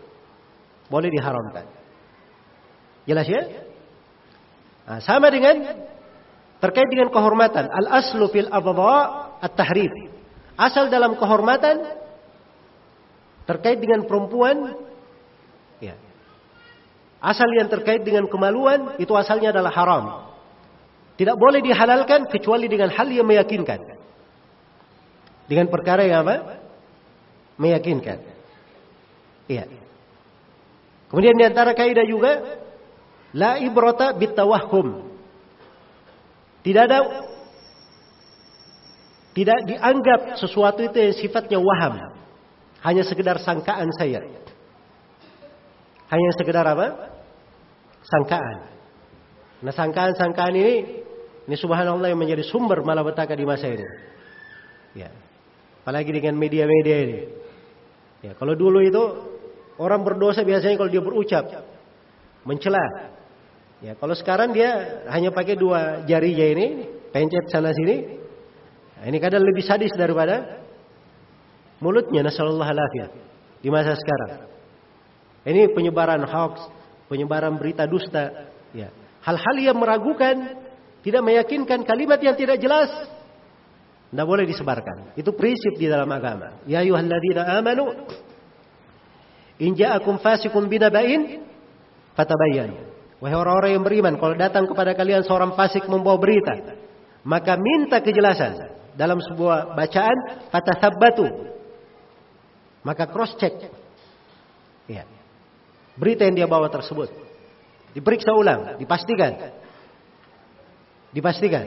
boleh diharamkan. Jelas ya? Nah, sama dengan terkait dengan kehormatan. Al aslu fil abdha at-tahrif. Asal dalam kehormatan terkait dengan perempuan ya. Asal yang terkait dengan kemaluan itu asalnya adalah haram. Tidak boleh dihalalkan kecuali dengan hal yang meyakinkan. Dengan perkara yang apa? Meyakinkan. Iya. Kemudian di antara kaidah juga la ibrata bitawahhum. Tidak ada tidak dianggap sesuatu itu yang sifatnya waham. Hanya sekedar sangkaan saya. Hanya sekedar apa? Sangkaan. Nah sangkaan-sangkaan ini ini subhanallah yang menjadi sumber malapetaka di masa ini. Ya. Apalagi dengan media-media ini. Ya, kalau dulu itu orang berdosa biasanya kalau dia berucap mencela. Ya, kalau sekarang dia hanya pakai dua jarinya ini, pencet sana sini. Nah, ini kadang lebih sadis daripada mulutnya nasallallahu alaihi di masa sekarang. Ini penyebaran hoax, penyebaran berita dusta, ya. Hal-hal yang meragukan tidak meyakinkan kalimat yang tidak jelas. Tidak boleh disebarkan. Itu prinsip di dalam agama. Ya ayuhalladzina amanu. In ja'akum fasikum binaba'in. Fatabayan. Wahai orang-orang yang beriman. Kalau datang kepada kalian seorang fasik membawa berita. Maka minta kejelasan. Dalam sebuah bacaan. Fatathabbatu. Maka cross check. Ya. Berita yang dia bawa tersebut. Diperiksa ulang. Dipastikan. Dipastikan.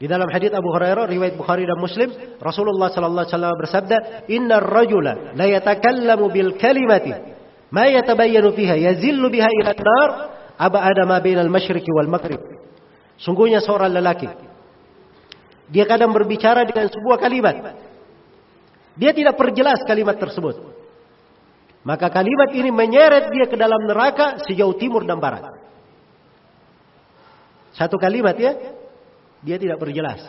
Di dalam hadis Abu Hurairah riwayat Bukhari dan Muslim, Rasulullah sallallahu alaihi wasallam bersabda, "Innar rajula la yatakallamu bil kalimati ma yatabayyanu fiha yazillu biha ila an-nar ab'ada ma bainal masyriqi wal maghrib." Sungguhnya seorang lelaki dia kadang berbicara dengan sebuah kalimat. Dia tidak perjelas kalimat tersebut. Maka kalimat ini menyeret dia ke dalam neraka sejauh timur dan barat. Satu kalimat ya, dia tidak berjelas.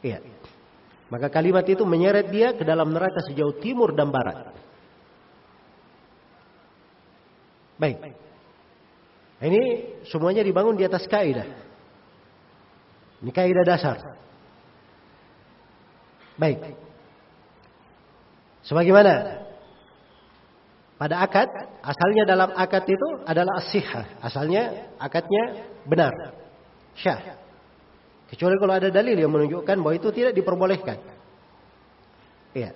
Iya. Maka kalimat itu menyeret dia ke dalam neraka sejauh timur dan barat. Baik. Ini semuanya dibangun di atas kaidah. Ini kaidah dasar. Baik. Sebagaimana pada akad, asalnya dalam akad itu adalah asihah. Asalnya akadnya benar. Syah. Kecuali kalau ada dalil yang menunjukkan bahwa itu tidak diperbolehkan. Iya.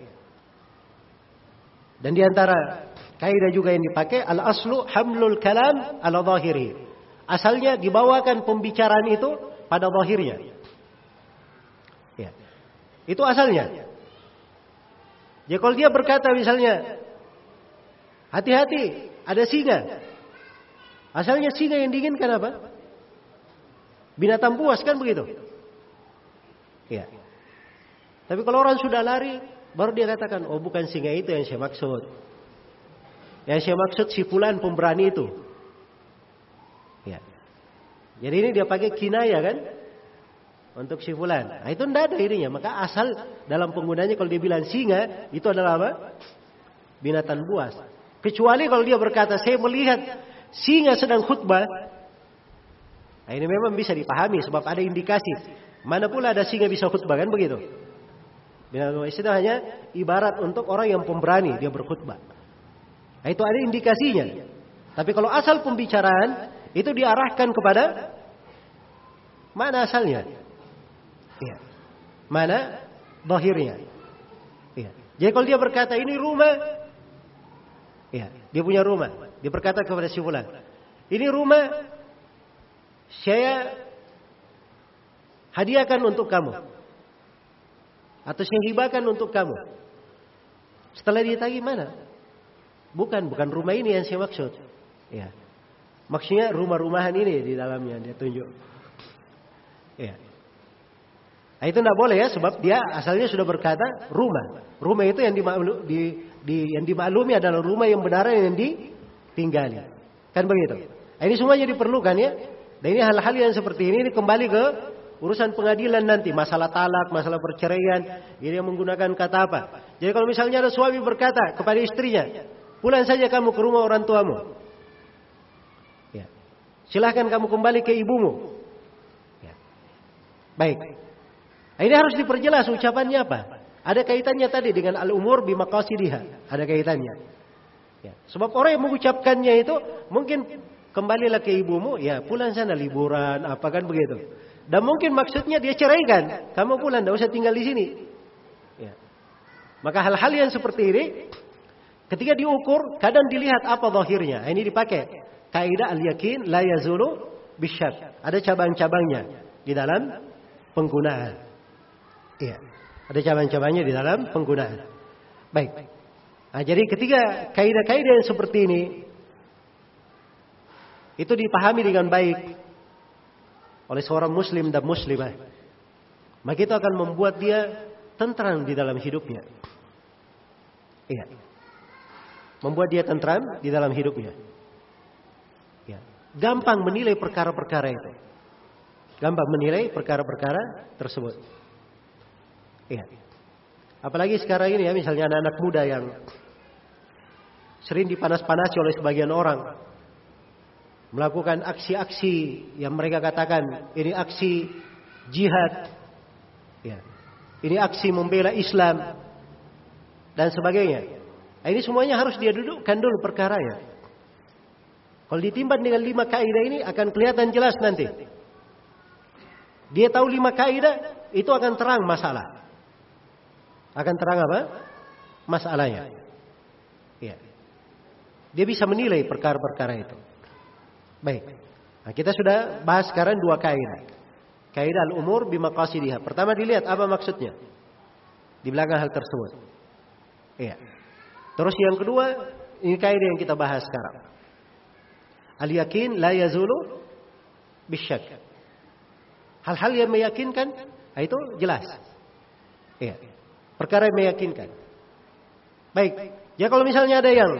Dan di antara kaidah juga yang dipakai al aslu hamlul kalam ala zahiri. Asalnya dibawakan pembicaraan itu pada zahirnya. Ya. Itu asalnya. Ya kalau dia berkata misalnya Hati-hati, ada singa. Asalnya singa yang diinginkan apa? Binatang buas kan begitu? Ya. Tapi kalau orang sudah lari, baru dia katakan, oh bukan singa itu yang saya maksud. Yang saya maksud si fulan pemberani itu. Ya. Jadi ini dia pakai kinaya kan? Untuk si fulan. Nah itu tidak ada ininya. Maka asal dalam penggunanya kalau dia bilang singa, itu adalah apa? Binatang buas. Kecuali kalau dia berkata, saya melihat singa sedang khutbah. Nah, ini memang bisa dipahami sebab ada indikasi. Mana pula ada singa bisa khutbah kan begitu? Binatang itu hanya ibarat untuk orang yang pemberani dia berkhutbah. Nah, itu ada indikasinya. Tapi kalau asal pembicaraan itu diarahkan kepada mana asalnya? Ya. Mana bahirnya? Ya. Jadi kalau dia berkata ini rumah, ya, dia punya rumah. Dia berkata kepada si fulan, ini rumah saya hadiahkan untuk kamu. Atau saya hibahkan untuk kamu. Setelah ditagi mana? Bukan, bukan rumah ini yang saya maksud. Ya. Maksudnya rumah-rumahan ini di dalamnya dia tunjuk. Ya. Nah, itu tidak boleh ya sebab dia asalnya sudah berkata rumah. Rumah itu yang dimaklumi, di, di, yang dimaklumi adalah rumah yang benar yang ditinggali. Kan begitu. Nah, ini semuanya diperlukan ya. Dan ini hal-hal yang seperti ini, ini kembali ke urusan pengadilan nanti, masalah talak, masalah perceraian, ini yang menggunakan kata apa. Jadi kalau misalnya ada suami berkata kepada istrinya, pulang saja kamu ke rumah orang tuamu. Ya. Silahkan kamu kembali ke ibumu. Ya. Baik. Ini harus diperjelas ucapannya apa. Ada kaitannya tadi dengan al-umur bimaqasidiha. Ada kaitannya. Ya. Sebab orang yang mengucapkannya itu mungkin kembalilah ke ibumu, ya pulang sana liburan, apa kan begitu. Dan mungkin maksudnya dia ceraikan, kamu pulang, tidak usah tinggal di sini. Ya. Maka hal-hal yang seperti ini, ketika diukur, kadang dilihat apa zahirnya. Ini dipakai. Kaidah al-yakin la yazulu bisyar. Ada cabang-cabangnya di dalam penggunaan. Iya. Ada cabang-cabangnya di dalam penggunaan. Baik. Nah, jadi ketika kaidah-kaidah yang seperti ini itu dipahami dengan baik oleh seorang muslim dan muslimah. Maka itu akan membuat dia tentram di dalam hidupnya. Iya. Membuat dia tentram di dalam hidupnya. Ya. Gampang menilai perkara-perkara itu. Gampang menilai perkara-perkara tersebut. Iya. Apalagi sekarang ini ya misalnya anak-anak muda yang sering dipanas-panasi oleh sebagian orang melakukan aksi-aksi yang mereka katakan ini aksi jihad, ya. ini aksi membela Islam dan sebagainya. Nah, ini semuanya harus dia dudukkan dulu perkaranya. Kalau ditimbang dengan lima kaidah ini akan kelihatan jelas nanti. Dia tahu lima kaidah itu akan terang masalah. Akan terang apa? Masalahnya. Ya. Dia bisa menilai perkara-perkara itu. Baik. Nah, kita sudah bahas sekarang dua kaidah. Kaidah al-umur bimaqasidiha. Pertama dilihat apa maksudnya. Di belakang hal tersebut. Iya. Terus yang kedua, ini kaidah yang kita bahas sekarang. Al-yakin la yazulu bisyak. Hal-hal yang meyakinkan, nah itu jelas. Iya. Perkara yang meyakinkan. Baik. Ya kalau misalnya ada yang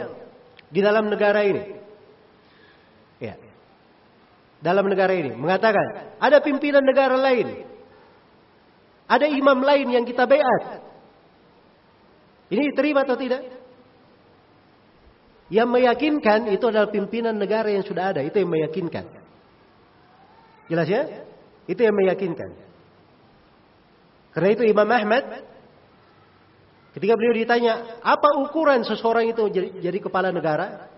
di dalam negara ini dalam negara ini mengatakan ada pimpinan negara lain, ada imam lain yang kita bayat. Ini diterima atau tidak? Yang meyakinkan itu adalah pimpinan negara yang sudah ada, itu yang meyakinkan. Jelas ya? Itu yang meyakinkan. Karena itu Imam Ahmad ketika beliau ditanya, apa ukuran seseorang itu jadi kepala negara?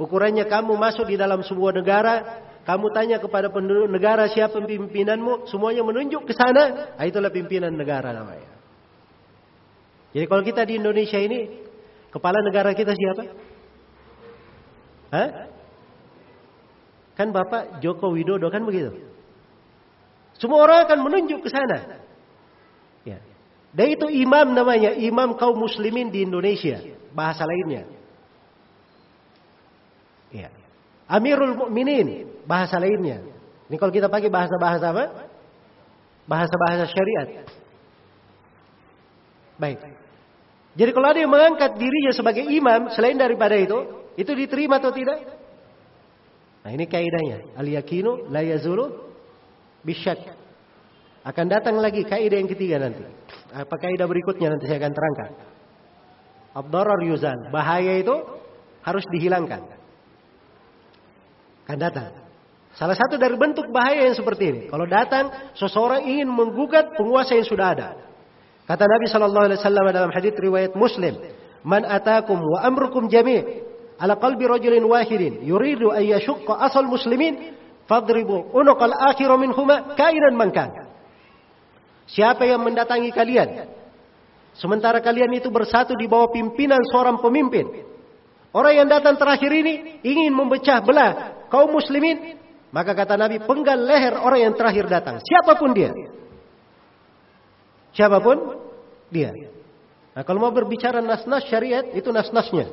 Ukurannya kamu masuk di dalam sebuah negara, kamu tanya kepada penduduk negara siapa pimpinanmu, semuanya menunjuk ke sana, nah, itulah pimpinan negara namanya. Jadi kalau kita di Indonesia ini, kepala negara kita siapa? Hah? Kan Bapak Joko Widodo kan begitu. Semua orang akan menunjuk ke sana. Dan itu imam namanya, imam kaum muslimin di Indonesia. Bahasa lainnya. Ya. Amirul Mukminin bahasa lainnya. Ini kalau kita pakai bahasa-bahasa apa? Bahasa-bahasa syariat. Baik. Jadi kalau ada yang mengangkat dirinya sebagai imam selain daripada itu, itu diterima atau tidak? Nah ini kaidahnya. Al-yakinu la yazulu bisyak. Akan datang lagi kaidah yang ketiga nanti. Apa kaidah berikutnya nanti saya akan terangkan. Abdarar yuzan. Bahaya itu harus dihilangkan akan datang. Salah satu dari bentuk bahaya yang seperti ini. Kalau datang seseorang ingin menggugat penguasa yang sudah ada. Kata Nabi Shallallahu Alaihi Wasallam dalam hadits riwayat Muslim, "Man atakum wa amrukum jami' ala qalbi rajulin wahidin yuridu an yashqa asal muslimin fadribu unuqal akhiru minhuma kainan man kan." Siapa yang mendatangi kalian sementara kalian itu bersatu di bawah pimpinan seorang pemimpin, orang yang datang terakhir ini ingin memecah belah kaum muslimin, maka kata Nabi, penggal leher orang yang terakhir datang. Siapa pun dia. Siapa pun dia. Nah kalau mau berbicara nas-nas syariat, itu nas-nasnya.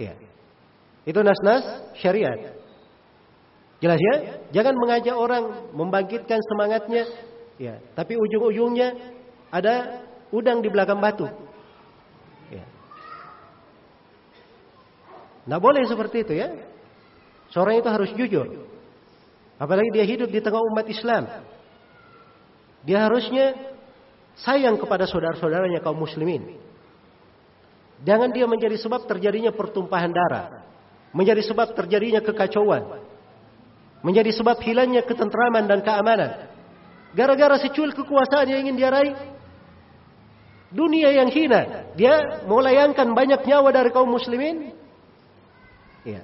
Ya. Itu nas-nas syariat. Jelas ya? Jangan mengajak orang membangkitkan semangatnya. Ya. Tapi ujung-ujungnya ada udang di belakang batu. Ya. Nah boleh seperti itu ya. Seorang itu harus jujur. Apalagi dia hidup di tengah umat Islam. Dia harusnya sayang kepada saudara-saudaranya kaum muslimin. Jangan dia menjadi sebab terjadinya pertumpahan darah. Menjadi sebab terjadinya kekacauan. Menjadi sebab hilangnya ketentraman dan keamanan. Gara-gara secuil kekuasaan yang ingin dia raih. Dunia yang hina. Dia melayangkan banyak nyawa dari kaum muslimin. Ya.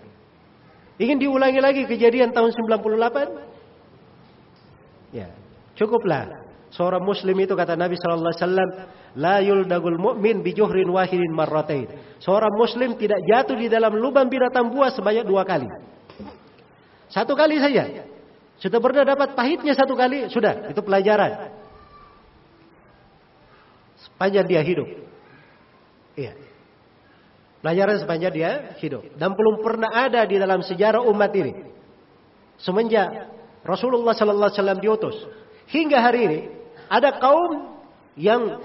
Ingin diulangi lagi kejadian tahun 98? Ya, cukuplah. Seorang muslim itu kata Nabi sallallahu alaihi wasallam, la yuldagul mu'min bi juhrin wahidin marratain. Seorang muslim tidak jatuh di dalam lubang binatang buas sebanyak dua kali. Satu kali saja. Sudah pernah dapat pahitnya satu kali, sudah, itu pelajaran. Sepanjang dia hidup. Iya. Pelajaran sepanjang dia hidup. Dan belum pernah ada di dalam sejarah umat ini. Semenjak Rasulullah Sallallahu Alaihi Wasallam diutus. Hingga hari ini. Ada kaum yang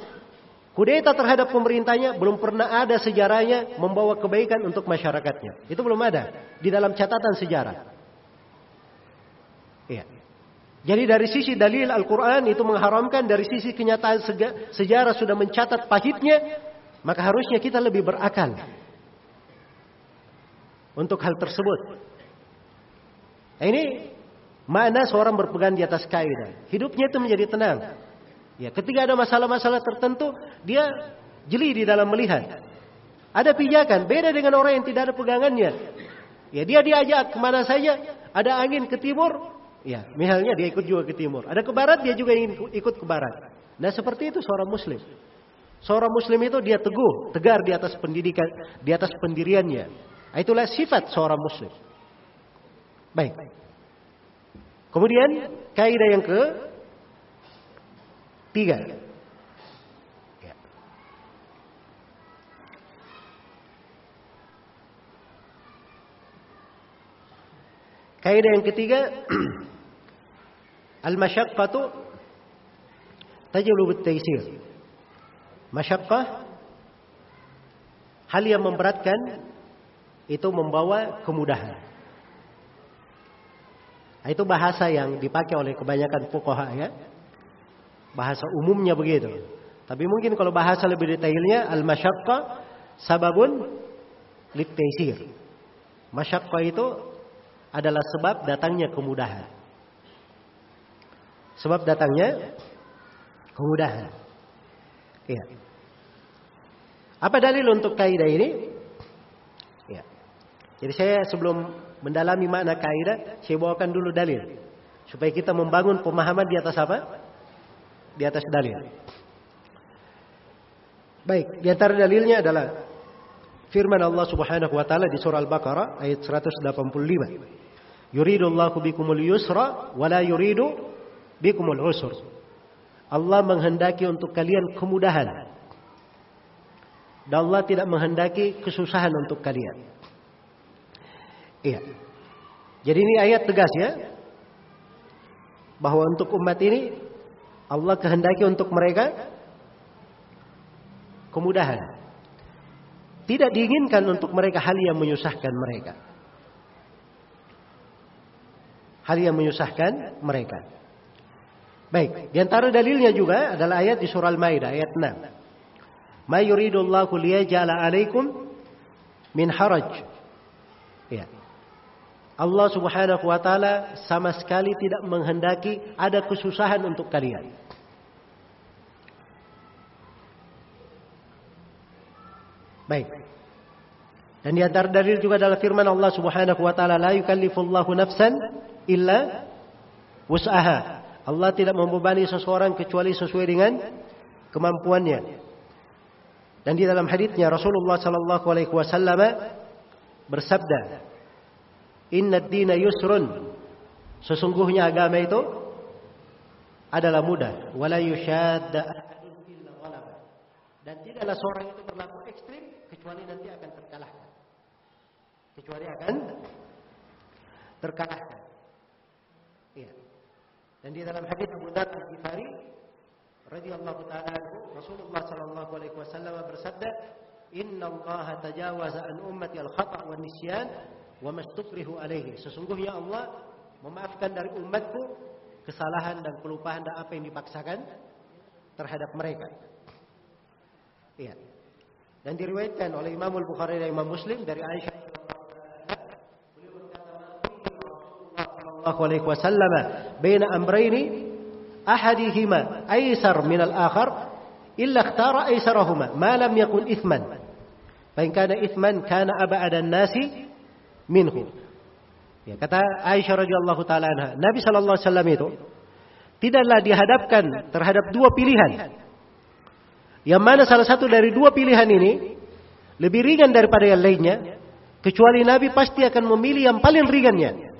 kudeta terhadap pemerintahnya. Belum pernah ada sejarahnya membawa kebaikan untuk masyarakatnya. Itu belum ada. Di dalam catatan sejarah. Iya. Jadi dari sisi dalil Al-Quran itu mengharamkan. Dari sisi kenyataan sejarah sudah mencatat pahitnya. Maka harusnya kita lebih berakal untuk hal tersebut. Nah, ini mana seorang berpegang di atas kaidah. Hidupnya itu menjadi tenang. Ya, ketika ada masalah-masalah tertentu, dia jeli di dalam melihat. Ada pijakan, beda dengan orang yang tidak ada pegangannya. Ya, dia diajak ke mana saja, ada angin ke timur, ya, misalnya dia ikut juga ke timur. Ada ke barat, dia juga ingin ikut ke barat. Nah, seperti itu seorang muslim. Seorang muslim itu dia teguh, tegar di atas pendidikan, di atas pendiriannya. Itulah sifat seorang muslim. Baik. Kemudian kaidah yang ke tiga. Kaidah yang ketiga (clears throat) Al-masyaqqatu tajlubu at-taysir. Masyaqqah hal yang memberatkan itu membawa kemudahan. Nah, itu bahasa yang dipakai oleh kebanyakan fuqaha ya. Bahasa umumnya begitu. Tapi mungkin kalau bahasa lebih detailnya al-masyaqqa sababun litaysir. Masyaqqa itu adalah sebab datangnya kemudahan. Sebab datangnya kemudahan. Iya. Apa dalil untuk kaidah ini? Jadi saya sebelum mendalami makna kaidah, saya bawakan dulu dalil. Supaya kita membangun pemahaman di atas apa? Di atas dalil. Baik, di antara dalilnya adalah firman Allah Subhanahu wa taala di surah Al-Baqarah ayat 185. Yuridullahu bikumul yusra wa la yuridu bikumul usr. Allah menghendaki untuk kalian kemudahan. Dan Allah tidak menghendaki kesusahan untuk kalian. Iya. Jadi ini ayat tegas ya. Bahwa untuk umat ini Allah kehendaki untuk mereka kemudahan. Tidak diinginkan untuk mereka hal yang menyusahkan mereka. Hal yang menyusahkan mereka. Baik, di antara dalilnya juga adalah ayat di surah Al-Maidah ayat 6. Ma yuridullahu liyaj'ala 'alaikum min haraj. Ya. Allah Subhanahu wa taala sama sekali tidak menghendaki ada kesusahan untuk kalian. Baik. Dan di antara dalil juga adalah firman Allah Subhanahu wa taala, "La yukallifullahu nafsan illa wus'aha." Allah tidak membebani seseorang kecuali sesuai dengan kemampuannya. Dan di dalam hadisnya Rasulullah sallallahu alaihi wasallam bersabda, "Inna dina yusrun." Sesungguhnya agama itu adalah mudah, wala yushadda Dan tidaklah seorang itu berlaku kecuali nanti akan terkalahkan. Kecuali akan terkalahkan. Iya. Dan di dalam hadis Abu Dzar Al-Ghifari radhiyallahu taala Rasulullah sallallahu alaihi wasallam bersabda, "Inna Allah tajawaza an ummati al-khata' wa nisyan wa mastukrihu alaihi." Sesungguhnya Allah memaafkan dari umatku kesalahan dan kelupaan dan apa yang dipaksakan terhadap mereka. Iya. Dan diriwayatkan oleh Imam Al-Bukhari dan Imam Muslim dari Aisyah sallallahu alaihi wasallam baina amrayni ahadihima aysar min al-akhar illa ikhtara aysarahuma ma lam yakun ithman. Fa in kana ithman kana ab'ada an-nasi minhu ya kata Aisyah radhiyallahu taala anha Nabi sallallahu alaihi wasallam itu tidaklah dihadapkan terhadap dua pilihan yang mana salah satu dari dua pilihan ini lebih ringan daripada yang lainnya, kecuali Nabi pasti akan memilih yang paling ringannya.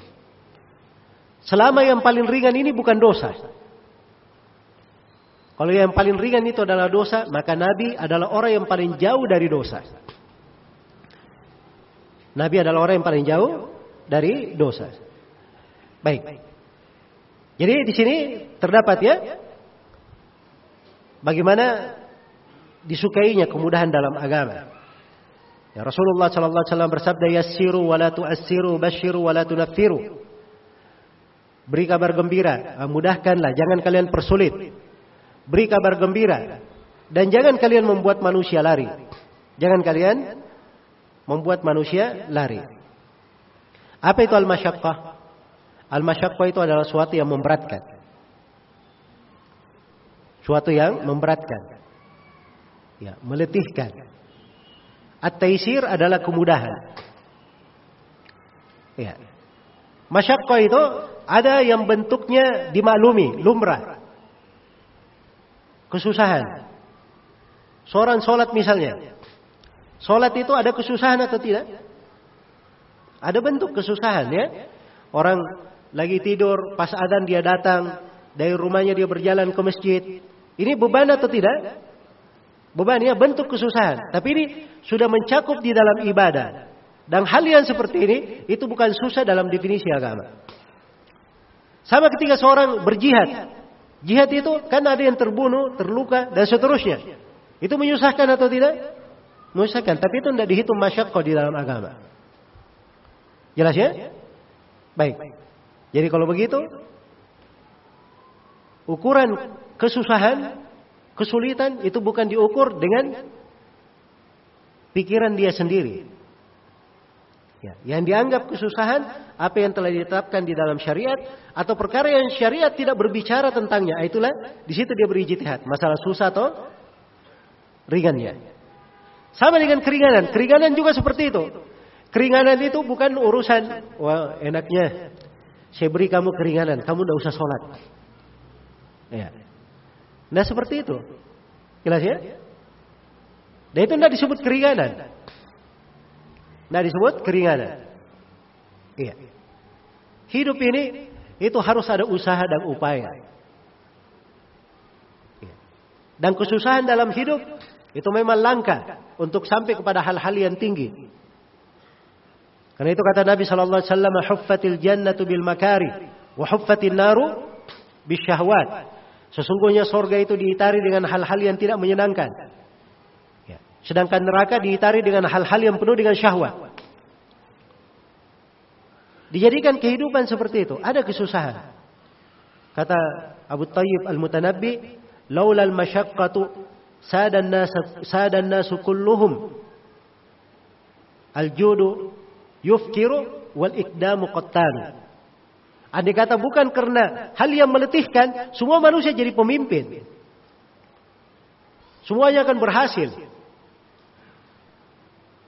Selama yang paling ringan ini bukan dosa. Kalau yang paling ringan itu adalah dosa, maka Nabi adalah orang yang paling jauh dari dosa. Nabi adalah orang yang paling jauh dari dosa. Baik. Jadi di sini terdapat ya bagaimana disukainya kemudahan dalam agama. Ya Rasulullah sallallahu alaihi wasallam bersabda yassiru wa la tu'assiru basyiru wa la tunaffiru. Beri kabar gembira, ah, mudahkanlah, jangan kalian persulit. Beri kabar gembira dan jangan kalian membuat manusia lari. Jangan kalian membuat manusia lari. Apa itu al-masyaqqah? Al-masyaqqah itu adalah suatu yang memberatkan. Suatu yang memberatkan ya, meletihkan. At-taisir adalah kemudahan. Ya. Masyakka itu ada yang bentuknya dimaklumi, lumrah. Kesusahan. Seorang sholat misalnya. Sholat itu ada kesusahan atau tidak? Ada bentuk kesusahan ya. Orang lagi tidur, pas adan dia datang, dari rumahnya dia berjalan ke masjid. Ini beban atau tidak? Beban ya bentuk kesusahan. Tapi ini sudah mencakup di dalam ibadah. Dan hal yang seperti ini itu bukan susah dalam definisi agama. Sama ketika seorang berjihad. Jihad itu kan ada yang terbunuh, terluka dan seterusnya. Itu menyusahkan atau tidak? Menyusahkan. Tapi itu tidak dihitung masyarakat di dalam agama. Jelas ya? Baik. Jadi kalau begitu, ukuran kesusahan Kesulitan itu bukan diukur dengan pikiran dia sendiri. Ya, yang dianggap kesusahan apa yang telah ditetapkan di dalam syariat atau perkara yang syariat tidak berbicara tentangnya. Itulah di situ dia berijtihad. Masalah susah atau ringannya. Sama dengan keringanan. Keringanan juga seperti itu. Keringanan itu bukan urusan wah enaknya saya beri kamu keringanan, kamu tidak usah sholat. Ya. Nah seperti itu. Jelas ya? Dan itu tidak disebut keringanan. Tidak disebut keringanan. Iya. Hidup ini itu harus ada usaha dan upaya. Iya. Dan kesusahan dalam hidup itu memang langka untuk sampai kepada hal-hal yang tinggi. Karena itu kata Nabi sallallahu alaihi wasallam, "Huffatil jannatu bil makari wa huffatin naru bisyahwat." Sesungguhnya sorga itu diitari dengan hal-hal yang tidak menyenangkan. Ya. Sedangkan neraka diitari dengan hal-hal yang penuh dengan syahwat. Dijadikan kehidupan seperti itu. Ada kesusahan. Kata Abu Tayyib Al-Mutanabbi, Laulal masyaqqatu sadan nas sadan nasu kulluhum al-judu yufkiru wal ikdamu qattan. Andai kata bukan karena hal yang meletihkan, semua manusia jadi pemimpin. Semuanya akan berhasil.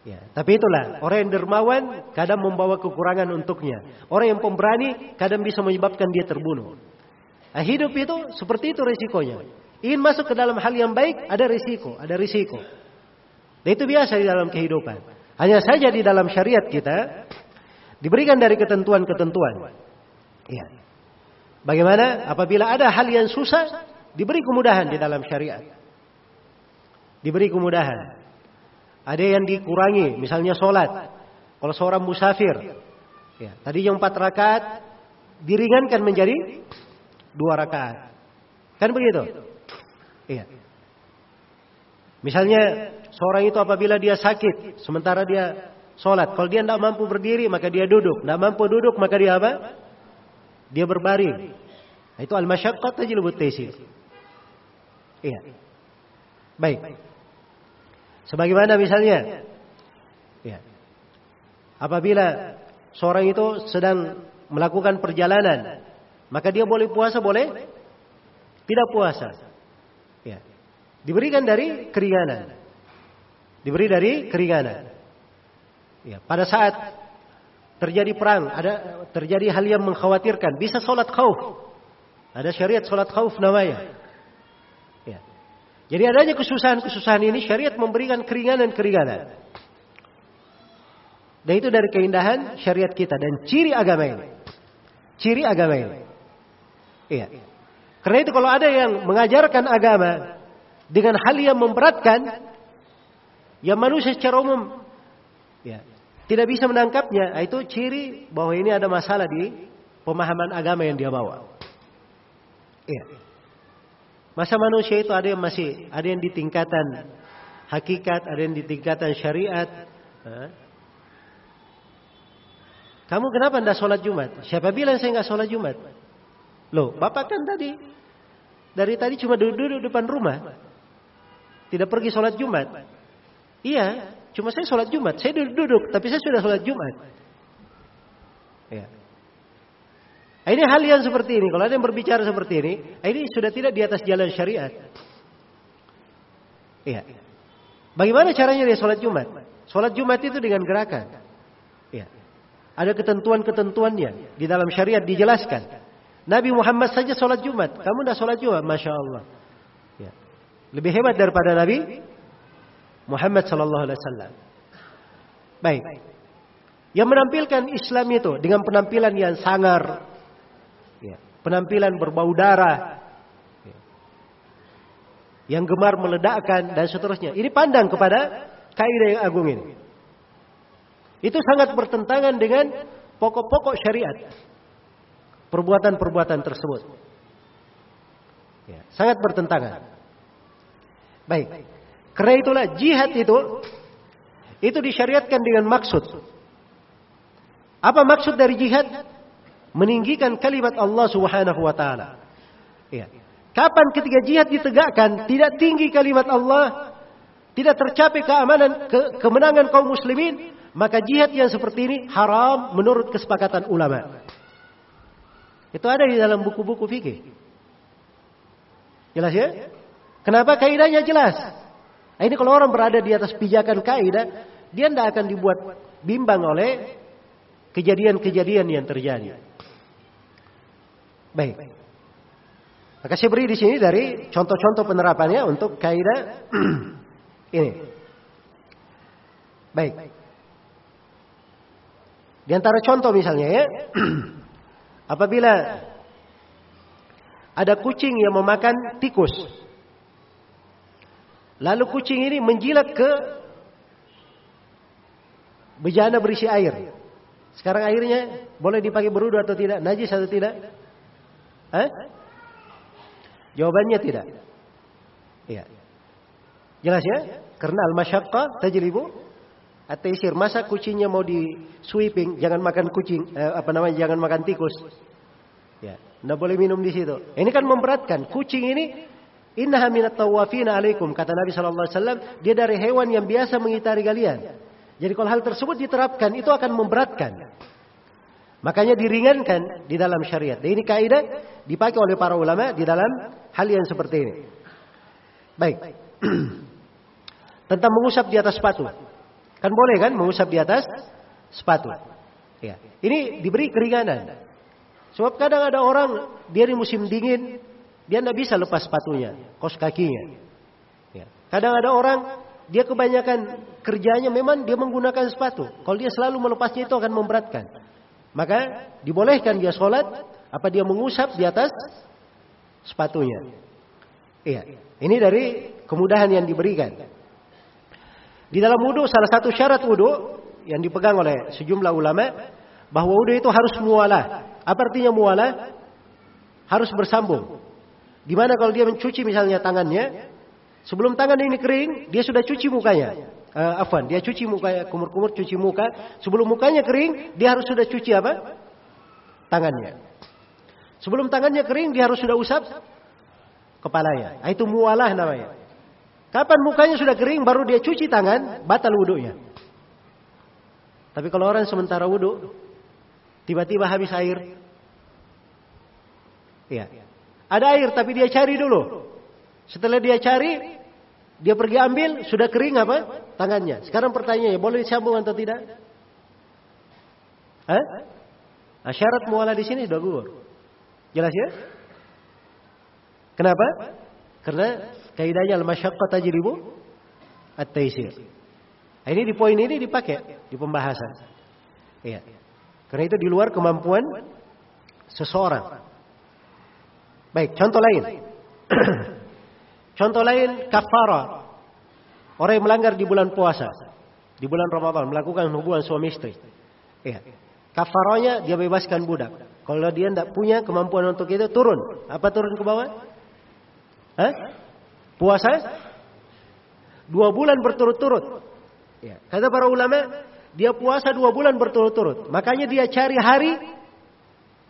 Ya, tapi itulah orang yang dermawan kadang membawa kekurangan untuknya. Orang yang pemberani kadang bisa menyebabkan dia terbunuh. Nah, hidup itu seperti itu resikonya. Ingin masuk ke dalam hal yang baik ada risiko, ada risiko. Dan itu biasa di dalam kehidupan. Hanya saja di dalam syariat kita diberikan dari ketentuan-ketentuan. Ya. Bagaimana apabila ada hal yang susah diberi kemudahan di dalam syariat. Diberi kemudahan. Ada yang dikurangi, misalnya sholat. Kalau seorang musafir, ya, tadi yang empat rakaat diringankan menjadi dua rakaat. Kan begitu? Iya. Misalnya seorang itu apabila dia sakit, sementara dia sholat. Kalau dia tidak mampu berdiri, maka dia duduk. Tidak mampu duduk, maka dia apa? Dia berbaring. Nah, itu al-masyaqqat tajlibut taysir. Iya. Baik. Sebagaimana misalnya, ya, apabila seorang itu sedang melakukan perjalanan, maka dia boleh puasa, boleh tidak puasa. Ya. Diberikan dari keringanan. Diberi dari keringanan. Ya, pada saat terjadi perang, ada terjadi hal yang mengkhawatirkan, bisa sholat khauf. Ada syariat sholat khauf namanya. Jadi adanya kesusahan-kesusahan ini syariat memberikan keringanan-keringanan. Dan itu dari keindahan syariat kita dan ciri agama ini. Ciri agama ini. Iya. Karena itu kalau ada yang mengajarkan agama dengan hal yang memberatkan, yang manusia secara umum ya, tidak bisa menangkapnya, nah, itu ciri bahwa ini ada masalah di pemahaman agama yang dia bawa. Iya. Masa manusia itu ada yang masih ada yang di tingkatan hakikat, ada yang di tingkatan syariat. Kamu kenapa tidak sholat Jumat? Siapa bilang saya nggak sholat Jumat? Loh, bapak kan tadi dari tadi cuma duduk-duduk depan rumah, tidak pergi sholat Jumat. Iya, cuma saya sholat Jumat. Saya duduk-duduk, tapi saya sudah sholat Jumat. Ya. Nah, ini hal yang seperti ini. Kalau ada yang berbicara seperti ini, nah, ini sudah tidak di atas jalan syariat. Iya. Bagaimana caranya dia sholat Jumat? Sholat Jumat itu dengan gerakan. Iya. Ada ketentuan-ketentuannya di dalam syariat dijelaskan. Nabi Muhammad saja sholat Jumat. Kamu tidak sholat Jumat, masya Allah. Ya. Lebih hebat daripada Nabi Muhammad Sallallahu Alaihi Wasallam. Baik. Yang menampilkan Islam itu dengan penampilan yang sangar, penampilan berbau darah, yang gemar meledakkan dan seterusnya. Ini pandang kepada kaidah yang agung ini. Itu sangat bertentangan dengan pokok-pokok syariat. Perbuatan-perbuatan tersebut. Ya, sangat bertentangan. Baik. Karena itulah jihad itu itu disyariatkan dengan maksud. Apa maksud dari jihad? meninggikan kalimat Allah Subhanahu wa taala. Ya. Kapan ketika jihad ditegakkan tidak tinggi kalimat Allah, tidak tercapai keamanan ke, kemenangan kaum muslimin, maka jihad yang seperti ini haram menurut kesepakatan ulama. Itu ada di dalam buku-buku fikih. Jelas ya? Kenapa kaidahnya jelas? Nah, ini kalau orang berada di atas pijakan kaidah, dia tidak akan dibuat bimbang oleh kejadian-kejadian yang terjadi. Baik. Maka saya beri di sini dari contoh-contoh penerapannya untuk kaidah (clears throat) ini. Baik. Di antara contoh misalnya ya, (clears throat) apabila ada kucing yang memakan tikus, lalu kucing ini menjilat ke bejana berisi air. Sekarang airnya boleh dipakai berudu atau tidak? Najis atau tidak? Eh? Jawabannya tidak. Iya. Jelas ya? Karena al-masyaqqa tajribu at-taysir. Masa kucingnya mau di sweeping, jangan makan kucing, eh, apa namanya? Jangan makan tikus. Ya, enggak boleh minum di situ. Ini kan memberatkan. Kucing ini innaha minat tawafina alaikum kata Nabi sallallahu alaihi wasallam, dia dari hewan yang biasa mengitari kalian. Jadi kalau hal tersebut diterapkan itu akan memberatkan. Makanya diringankan di dalam syariat. Dan ini kaidah dipakai oleh para ulama di dalam hal yang seperti ini. Baik. (clears throat) Tentang mengusap di atas sepatu. Kan boleh kan mengusap di atas sepatu. Ya. Ini diberi keringanan. Sebab kadang ada orang dia di musim dingin dia tidak bisa lepas sepatunya, kos kakinya. Ya. Kadang ada orang dia kebanyakan kerjanya memang dia menggunakan sepatu. Kalau dia selalu melepasnya itu akan memberatkan. Maka dibolehkan dia sholat, apa dia mengusap di atas sepatunya. Iya. Ini dari kemudahan yang diberikan. Di dalam wudhu salah satu syarat wudhu yang dipegang oleh sejumlah ulama bahwa wudhu itu harus mualah. Apa artinya mualah? Harus bersambung. Di mana kalau dia mencuci misalnya tangannya, Sebelum tangan ini kering, dia sudah cuci mukanya. Uh, afwan, dia cuci muka, kumur-kumur cuci muka. Sebelum mukanya kering, dia harus sudah cuci apa? Tangannya. Sebelum tangannya kering, dia harus sudah usap kepalanya. Nah, itu mualah namanya. Kapan mukanya sudah kering, baru dia cuci tangan, batal wudhunya. Tapi kalau orang sementara wudhu, tiba-tiba habis air. Iya. Ada air, tapi dia cari dulu. Setelah dia cari, dia pergi ambil, sudah kering apa? Tangannya. Sekarang pertanyaannya, boleh disambung atau tidak? Hah? Nah, syarat muala di sini sudah gugur. Jelas ya? Kenapa? Karena kaidahnya al-masyaqqah tajribu at-taisir. Nah, ini di poin ini dipakai di pembahasan. Iya. Karena itu di luar kemampuan seseorang. Baik, contoh lain. (coughs) Contoh lain kafara. Orang yang melanggar di bulan puasa. Di bulan Ramadan melakukan hubungan suami istri. Iya. Kafaranya dia bebaskan budak. Kalau dia tidak punya kemampuan untuk itu turun. Apa turun ke bawah? Hah? Puasa? Dua bulan berturut-turut. Ya. Kata para ulama, dia puasa dua bulan berturut-turut. Makanya dia cari hari,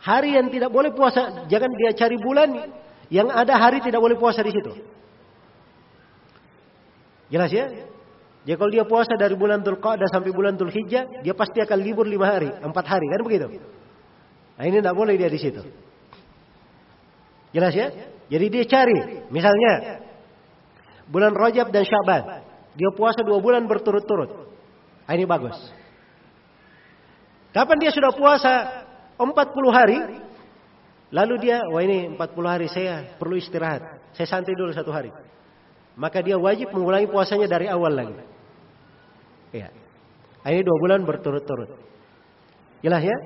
hari yang tidak boleh puasa. Jangan dia cari bulan yang ada hari tidak boleh puasa di situ. Jelas ya? Ya kalau dia puasa dari bulan Dzulqa'dah sampai bulan Dzulhijjah, dia pasti akan libur lima hari, empat hari, kan begitu? Nah ini tidak boleh dia di situ. Jelas ya? Jadi dia cari, misalnya bulan Rajab dan Syaban, dia puasa dua bulan berturut-turut. Nah, ini bagus. Kapan dia sudah puasa 40 hari, lalu dia, wah ini 40 hari saya perlu istirahat, saya santai dulu satu hari maka dia wajib mengulangi puasanya dari awal lagi. Ya. Ini dua bulan berturut-turut. Jelas ya?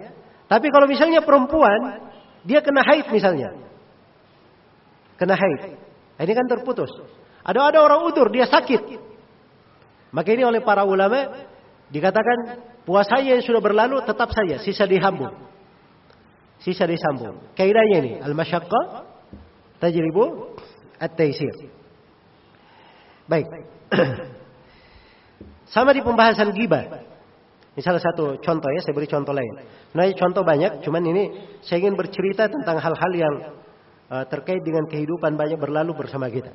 Tapi kalau misalnya perempuan, dia kena haid misalnya. Kena haid. Ini kan terputus. Ada ada orang udur, dia sakit. Maka ini oleh para ulama dikatakan puasanya yang sudah berlalu tetap saja sisa dihambung. Sisa disambung. Kaidahnya ini al-masyaqqa tajribu at-taisir. Baik. (clears throat) Sama di pembahasan gibah. Ini salah satu contoh ya, saya beri contoh lain. Nah, contoh banyak, cuman ini saya ingin bercerita tentang hal-hal yang uh, terkait dengan kehidupan banyak berlalu bersama kita.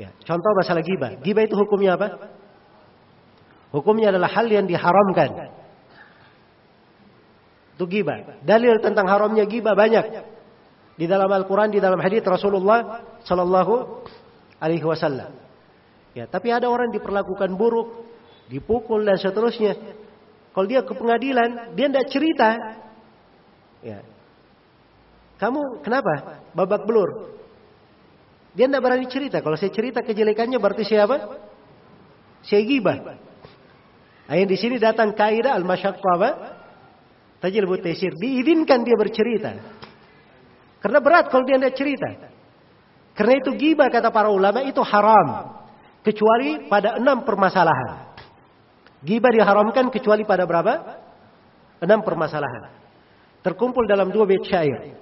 Ya, contoh masalah gibah. Gibah itu hukumnya apa? Hukumnya adalah hal yang diharamkan. Itu gibah. Dalil tentang haramnya gibah banyak. Di dalam Al-Quran, di dalam hadis Rasulullah Sallallahu alaihi wasallam. Ya, tapi ada orang diperlakukan buruk, dipukul dan seterusnya. Kalau dia ke pengadilan, dia tidak cerita. Ya. Kamu kenapa? Babak belur. Dia tidak berani cerita. Kalau saya cerita kejelekannya berarti siapa? Saya gibah. Nah, yang di sini datang kaidah al-masyaqqah Tajil tesir. Diizinkan dia bercerita. Karena berat kalau dia tidak cerita. Karena itu gibah kata para ulama itu haram. Kecuali pada enam permasalahan. Gibah diharamkan kecuali pada berapa? Enam permasalahan. Terkumpul dalam dua bait syair.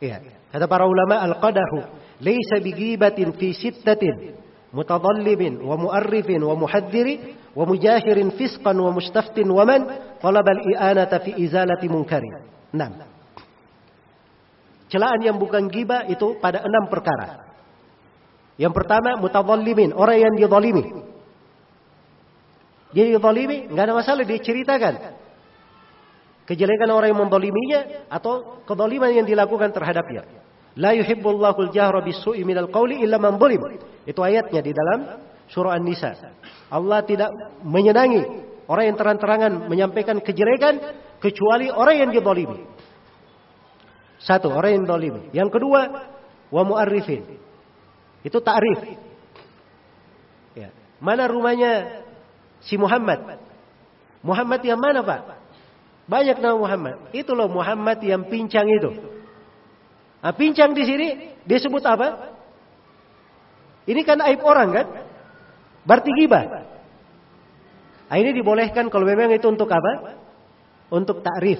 Iya. Kata para ulama al-qadahu laysa bighibatin fi sittatin mutadallibin wa mu'arrifin wa muhaddiri wa mujahirin fisqan wa mustaftin wa man talaba al-i'anata fi izalati munkarin. Enam. Celaan yang bukan gibah itu pada enam perkara. Yang pertama mutadzallimin, orang yang dizalimi. Dia dizalimi, nggak ada masalah dia ceritakan. Kejelekan orang yang mendoliminya atau kedoliman yang dilakukan terhadapnya. La yuhibbullahu al-jahra bisu'i minal qawli illa man zalim. Itu ayatnya di dalam surah An-Nisa. Allah tidak menyenangi orang yang terang-terangan menyampaikan kejelekan kecuali orang yang didolimi. Satu, orang yang didolimi. Yang kedua, wa mu'arrifin. Itu ta'rif. Ya. Mana rumahnya si Muhammad? Muhammad yang mana Pak? Banyak nama Muhammad. Itu loh Muhammad yang pincang itu. Nah, pincang di sini disebut apa? Ini kan aib orang kan? Berarti gibah. Nah, ini dibolehkan kalau memang itu untuk apa? Untuk takrif,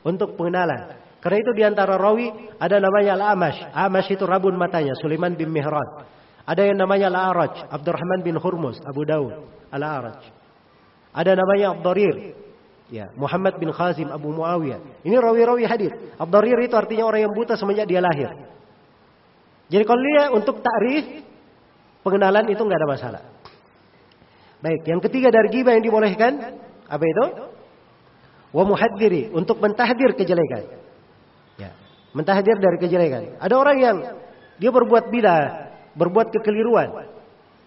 untuk pengenalan. Karena itu di antara rawi ada namanya Al-Amash. Amash itu rabun matanya, Sulaiman bin Mihran. Ada yang namanya Al-Araj, Abdurrahman bin Hurmus, Abu Daud, Al-Araj. Ada namanya Abdurir, Ya, Muhammad bin Khazim Abu Muawiyah. Ini rawi-rawi hadis. Abdarir itu artinya orang yang buta semenjak dia lahir. Jadi kalau dia untuk takrif pengenalan itu nggak ada masalah. Baik, yang ketiga dari ghibah yang dibolehkan apa itu? Wa muhadziri untuk mentahdir kejelekan. Ya, mentahdir dari kejelekan. Ada orang yang dia berbuat bidah, berbuat kekeliruan.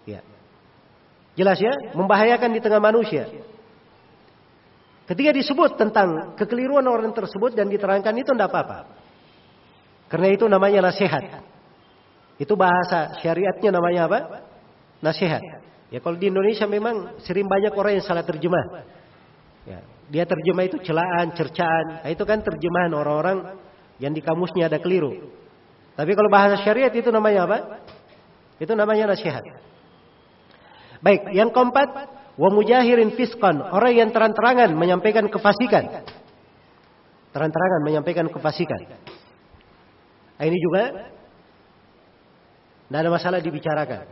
Ya. Jelas ya, membahayakan di tengah manusia. Ketika disebut tentang kekeliruan orang tersebut dan diterangkan itu tidak apa-apa. Karena itu namanya nasihat. Itu bahasa syariatnya namanya apa? Nasihat. Ya kalau di Indonesia memang sering banyak orang yang salah terjemah. Ya, dia terjemah itu celaan, cercaan. Nah, itu kan terjemahan orang-orang yang di kamusnya ada keliru. Tapi kalau bahasa syariat itu namanya apa? Itu namanya nasihat. Baik, yang keempat wa mujahirin fisqan, orang yang terang-terangan menyampaikan kefasikan. Terang-terangan menyampaikan kefasikan. Nah, ini juga tidak ada masalah dibicarakan.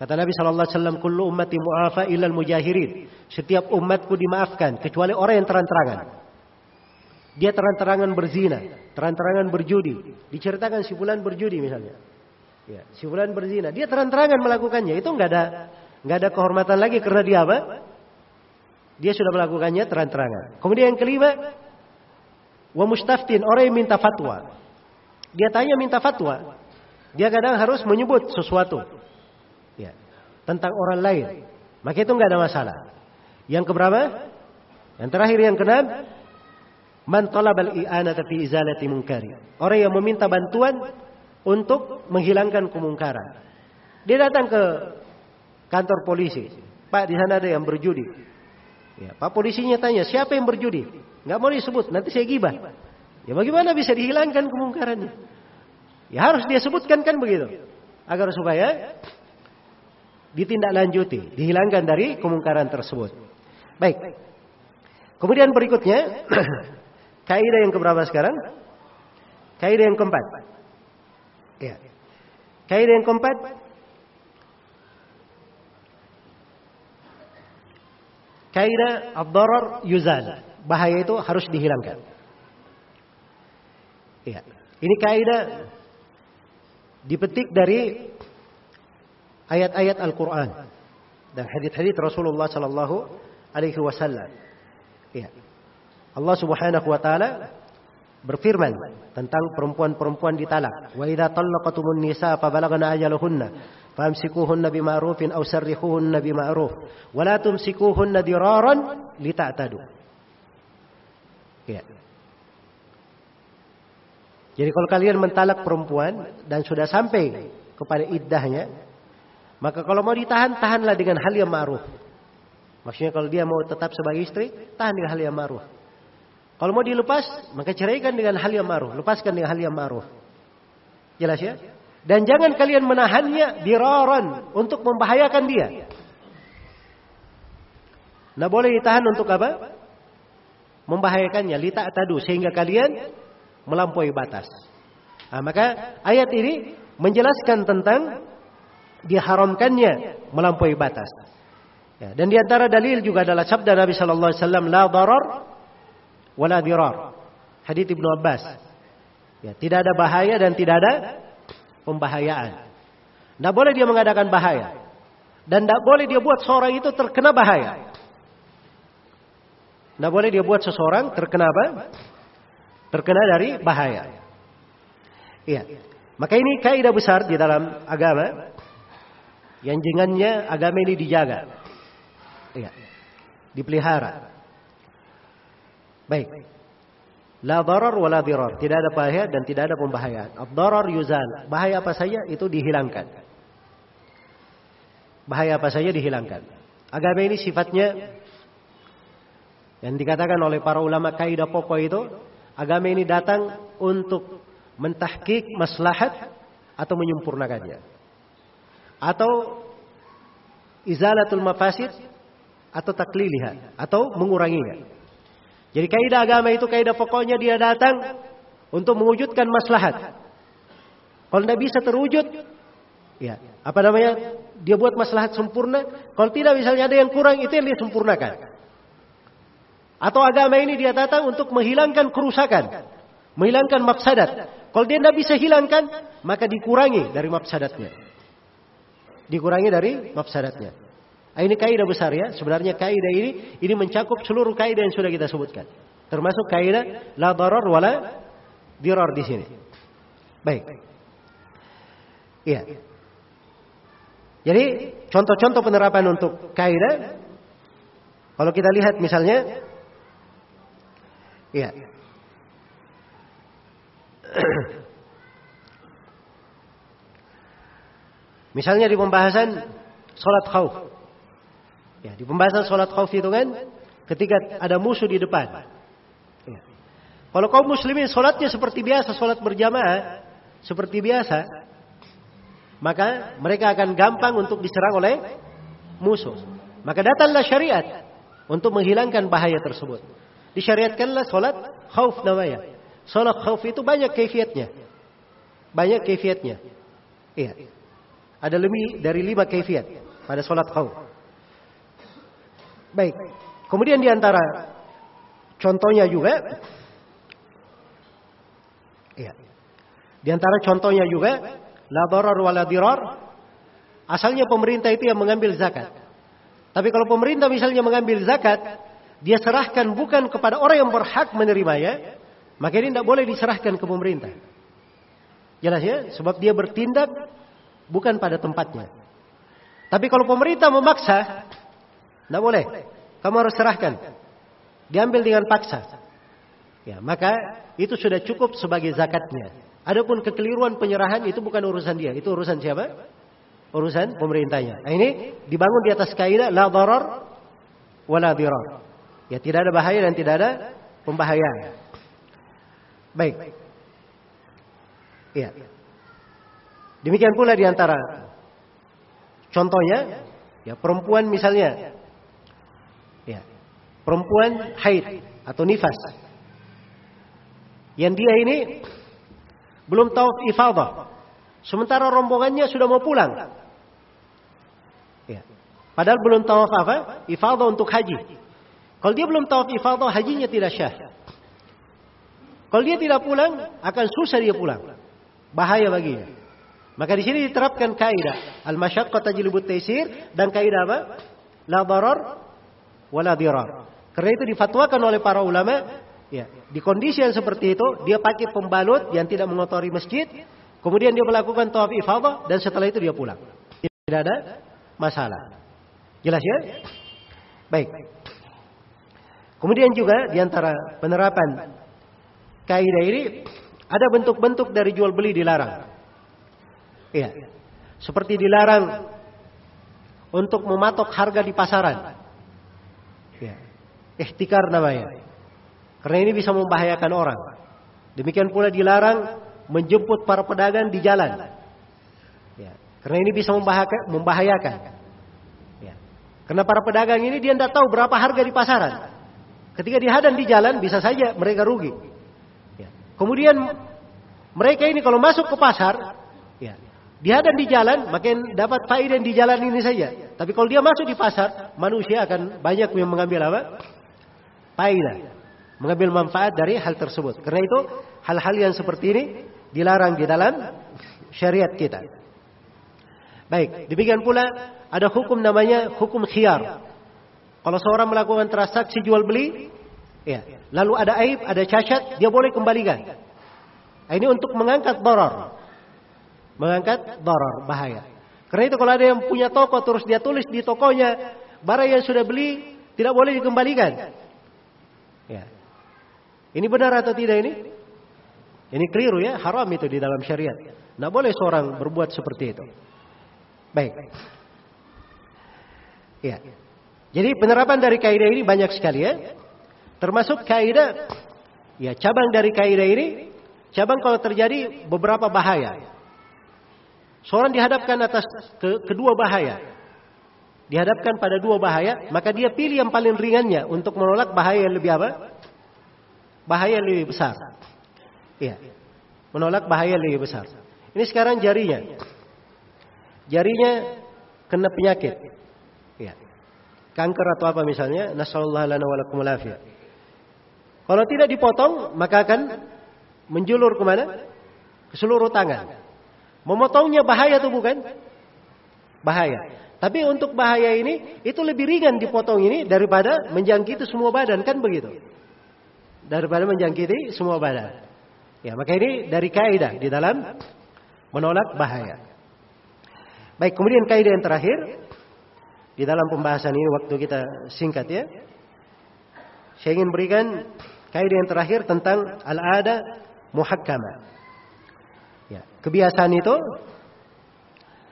Kata Nabi sallallahu alaihi wasallam, "Kullu ummati mu'afa illal mujahirin." Setiap umatku dimaafkan kecuali orang yang terang-terangan. Dia terang-terangan berzina, terang-terangan berjudi. Diceritakan si fulan berjudi misalnya. Ya, si fulan berzina, dia terang-terangan melakukannya. Itu enggak ada nggak ada kehormatan lagi karena dia apa? Dia sudah melakukannya terang-terangan. Kemudian yang kelima, wa mustaftin orang yang minta fatwa. Dia tanya minta fatwa. Dia kadang harus menyebut sesuatu ya, tentang orang lain. Maka itu nggak ada masalah. Yang keberapa? Yang terakhir yang keenam, man talabal i'anata fi izalati munkari. Orang yang meminta bantuan untuk menghilangkan kemungkaran. Dia datang ke kantor polisi. Pak di sana ada yang berjudi. Ya, Pak polisinya tanya siapa yang berjudi? Nggak mau disebut, nanti saya gibah. Ya bagaimana bisa dihilangkan kemungkarannya? Ya harus dia sebutkan kan begitu. Agar supaya ditindaklanjuti, dihilangkan dari kemungkaran tersebut. Baik. Kemudian berikutnya, (clears throat) kaidah yang keberapa sekarang? Kaidah yang keempat. Ya. Kaidah yang keempat, Kaidah ad-darar yuzal. Bahaya itu harus dihilangkan. Ya. Ini kaidah dipetik dari ayat-ayat Al-Qur'an dan hadis-hadis Rasulullah sallallahu alaihi wasallam. Ya. Allah Subhanahu wa taala berfirman tentang perempuan-perempuan ditalak. Wa idza talaqatumun nisa fa balagna ajaluhunna bima'rufin aw sarrihuhunna bima'ruf wa la tumsikuhunna diraran lita'tadu. Ya. Jadi kalau kalian mentalak perempuan dan sudah sampai kepada iddahnya, maka kalau mau ditahan, tahanlah dengan hal yang ma'ruf. Maksudnya kalau dia mau tetap sebagai istri, tahan dengan hal yang ma'ruf. Kalau mau dilepas, maka ceraikan dengan hal yang ma'ruf. Lepaskan dengan hal yang ma'ruf. Jelas ya? Dan jangan kalian menahannya diraran untuk membahayakan dia. Nah boleh ditahan untuk apa? Membahayakannya. Lita tadu. Sehingga kalian melampaui batas. Nah, maka ayat ini menjelaskan tentang diharamkannya melampaui batas. Ya, dan di antara dalil juga adalah sabda Nabi Shallallahu Alaihi Wasallam, la darar wala dirar. Hadits Ibnu Abbas. Ya, tidak ada bahaya dan tidak ada pembahayaan. Tidak boleh dia mengadakan bahaya. Dan tidak boleh dia buat seorang itu terkena bahaya. Tidak boleh dia buat seseorang terkena apa? Terkena dari bahaya. Iya. Maka ini kaidah besar di dalam agama. Yang jengannya agama ini dijaga. Iya. Dipelihara. Baik. La darar wa la dirar. Tidak ada bahaya dan tidak ada pembahayaan. Ad-darar yuzal. Bahaya apa saja itu dihilangkan. Bahaya apa saja dihilangkan. Agama ini sifatnya yang dikatakan oleh para ulama kaidah pokok itu agama ini datang untuk mentahkik maslahat atau menyempurnakannya. Atau izalatul mafasid atau takliliha atau menguranginya. Jadi kaidah agama itu kaidah pokoknya dia datang untuk mewujudkan maslahat. Kalau tidak bisa terwujud, ya apa namanya? Dia buat maslahat sempurna. Kalau tidak misalnya ada yang kurang itu yang dia sempurnakan. Atau agama ini dia datang untuk menghilangkan kerusakan. Menghilangkan mafsadat. Kalau dia tidak bisa hilangkan, maka dikurangi dari mafsadatnya. Dikurangi dari mafsadatnya. Nah, ini kaidah besar ya. Sebenarnya kaidah ini ini mencakup seluruh kaidah yang sudah kita sebutkan. Termasuk kaidah la darar wala dirar di sini. Baik. Iya. Jadi contoh-contoh penerapan untuk kaidah kalau kita lihat misalnya Iya. Misalnya di pembahasan sholat khauf. Ya, di pembahasan sholat khauf itu kan ketika ada musuh di depan. Ya. Kalau kaum muslimin sholatnya seperti biasa, sholat berjamaah seperti biasa, maka mereka akan gampang untuk diserang oleh musuh. Maka datanglah syariat untuk menghilangkan bahaya tersebut. Disyariatkanlah solat khauf namanya. Solat khauf itu banyak kaifiatnya. Banyak kaifiatnya. Iya. Ada lebih dari lima kaifiat pada solat khauf. Baik. Kemudian di antara contohnya juga, iya. Di antara contohnya juga, la darar. Asalnya pemerintah itu yang mengambil zakat. Tapi kalau pemerintah misalnya mengambil zakat, dia serahkan bukan kepada orang yang berhak menerimanya, maka ini tidak boleh diserahkan ke pemerintah. Jelas ya? Sebab dia bertindak bukan pada tempatnya. Tapi kalau pemerintah memaksa, tidak boleh. Kamu harus serahkan. Diambil dengan paksa. Ya, maka itu sudah cukup sebagai zakatnya. Adapun kekeliruan penyerahan itu bukan urusan dia, itu urusan siapa? Urusan pemerintahnya. Nah, ini dibangun di atas kaidah la darar wala dirar. Ya tidak ada bahaya dan tidak ada pembahayaan. Baik. Ya. Demikian pula di antara contohnya, ya perempuan misalnya, ya perempuan haid atau nifas, yang dia ini belum tahu ifadah, sementara rombongannya sudah mau pulang. Ya. Padahal belum tahu apa? Ifadah untuk haji. Kalau dia belum tawaf ifadah, hajinya tidak syah. Kalau dia tidak pulang, akan susah dia pulang. Bahaya baginya. Maka di sini diterapkan kaidah al-masyaqqah tajlibut taisir dan kaidah apa? La darar wa la dirar. Karena itu difatwakan oleh para ulama, ya, di kondisi yang seperti itu dia pakai pembalut yang tidak mengotori masjid, kemudian dia melakukan tawaf ifadah dan setelah itu dia pulang. Tidak ada masalah. Jelas ya? Baik. Kemudian juga di antara penerapan kaidah ini ada bentuk-bentuk dari jual beli dilarang. Iya. Seperti dilarang untuk mematok harga di pasaran. Ihtikar namanya. Karena ini bisa membahayakan orang. Demikian pula dilarang menjemput para pedagang di jalan. Ya. Karena ini bisa membahayakan. Ya. Karena para pedagang ini dia tidak tahu berapa harga di pasaran. Ketika dihadang di jalan bisa saja mereka rugi. Ya. Kemudian mereka ini kalau masuk ke pasar, ya, dihadang di jalan, makin dapat faedah di jalan ini saja. Tapi kalau dia masuk di pasar, manusia akan banyak yang mengambil apa? Mengambil manfaat dari hal tersebut. Karena itu hal-hal yang seperti ini dilarang di dalam syariat kita. Baik, demikian pula ada hukum namanya hukum khiyar. Kalau seorang melakukan transaksi jual beli, Ya. Lalu ada aib, ada cacat, dia boleh kembalikan. Nah, ini untuk mengangkat doror. Mengangkat doror, bahaya. Karena itu kalau ada yang punya toko terus dia tulis di tokonya barang yang sudah beli tidak boleh dikembalikan. Ya. Ini benar atau tidak ini? Ini keliru ya, haram itu di dalam syariat. Tidak boleh seorang berbuat seperti itu. Baik. Ya. Jadi penerapan dari kaidah ini banyak sekali ya. Termasuk kaidah ya cabang dari kaidah ini cabang kalau terjadi beberapa bahaya. Seorang dihadapkan atas ke, kedua bahaya. Dihadapkan pada dua bahaya, maka dia pilih yang paling ringannya untuk menolak bahaya yang lebih apa? Bahaya yang lebih besar. Iya. Menolak bahaya yang lebih besar. Ini sekarang jarinya. Jarinya kena penyakit. Iya. Kanker atau apa misalnya, nasallallahu lana wa lakum Kalau tidak dipotong, maka akan menjulur ke mana? Ke seluruh tangan. Memotongnya bahaya tuh bukan? Bahaya. Tapi untuk bahaya ini itu lebih ringan dipotong ini daripada menjangkiti semua badan kan begitu? Daripada menjangkiti semua badan. Ya, maka ini dari kaidah di dalam menolak bahaya. Baik, kemudian kaidah yang terakhir di dalam pembahasan ini waktu kita singkat ya. Saya ingin berikan kaidah yang terakhir tentang al-ada muhakkamah. Ya, kebiasaan itu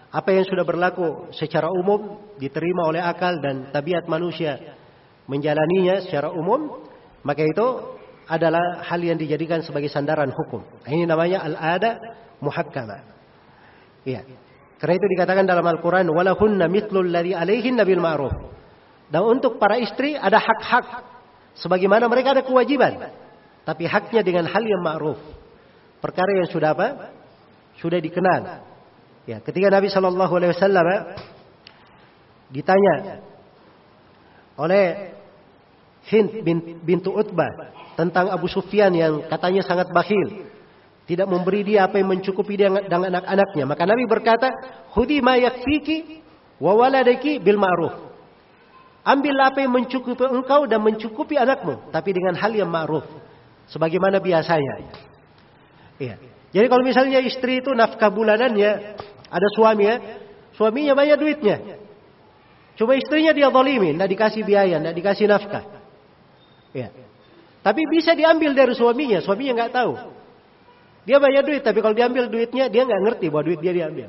apa yang sudah berlaku secara umum diterima oleh akal dan tabiat manusia menjalaninya secara umum, maka itu adalah hal yang dijadikan sebagai sandaran hukum. Ini namanya al-ada muhakkama. Iya. Karena itu dikatakan dalam Al-Quran, walahunna mitlul ladhi alaihin nabil ma'ruf. Dan untuk para istri ada hak-hak. Sebagaimana mereka ada kewajiban. Tapi haknya dengan hal yang ma'ruf. Perkara yang sudah apa? sudah dikenal. Ya, ketika Nabi Shallallahu Alaihi Wasallam eh, ditanya oleh Hind bin, bintu Utbah tentang Abu Sufyan yang katanya sangat bakhil, tidak memberi dia apa yang mencukupi dia dengan anak-anaknya. Maka Nabi berkata, "Hudi ma yakfiki wa waladaki bil ma'ruf." Ambillah apa yang mencukupi engkau dan mencukupi anakmu, tapi dengan hal yang ma'ruf. Sebagaimana biasanya. Iya. Jadi kalau misalnya istri itu nafkah bulanannya, ada suami ya, suaminya banyak duitnya. Cuma istrinya dia zalimin, tidak dikasih biaya, tidak dikasih nafkah. Ya. Tapi bisa diambil dari suaminya, suaminya nggak tahu. Dia banyak duit, tapi kalau diambil duitnya, dia nggak ngerti bahwa duit dia diambil.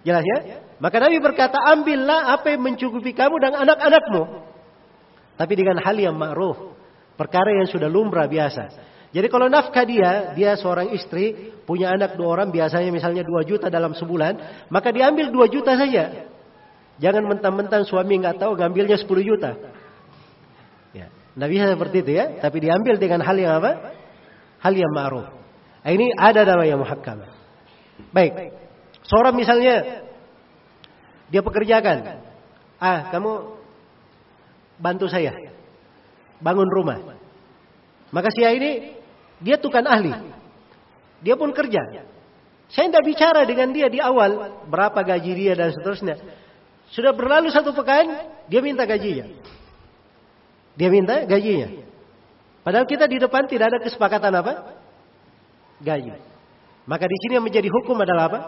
Jelas ya? Maka Nabi berkata, ambillah apa yang mencukupi kamu dan anak-anakmu. Tapi dengan hal yang ma'ruf. Perkara yang sudah lumrah biasa. Jadi kalau nafkah dia, dia seorang istri, punya anak dua orang, biasanya misalnya dua juta dalam sebulan, maka diambil dua juta saja. Jangan mentang-mentang suami nggak tahu, ngambilnya sepuluh juta. Ya, nggak bisa seperti itu ya, tapi diambil dengan hal yang apa? Hal yang ma'ruf. Nah, ini ada namanya muhakkam. Baik, seorang misalnya dia pekerjakan, ah kamu bantu saya bangun rumah. Maka si ini dia tukang ahli. Dia pun kerja. Saya tidak bicara dengan dia di awal berapa gaji dia dan seterusnya. Sudah berlalu satu pekan, dia minta gajinya. Dia minta gajinya. Padahal kita di depan tidak ada kesepakatan apa? Gaji. Maka di sini yang menjadi hukum adalah apa?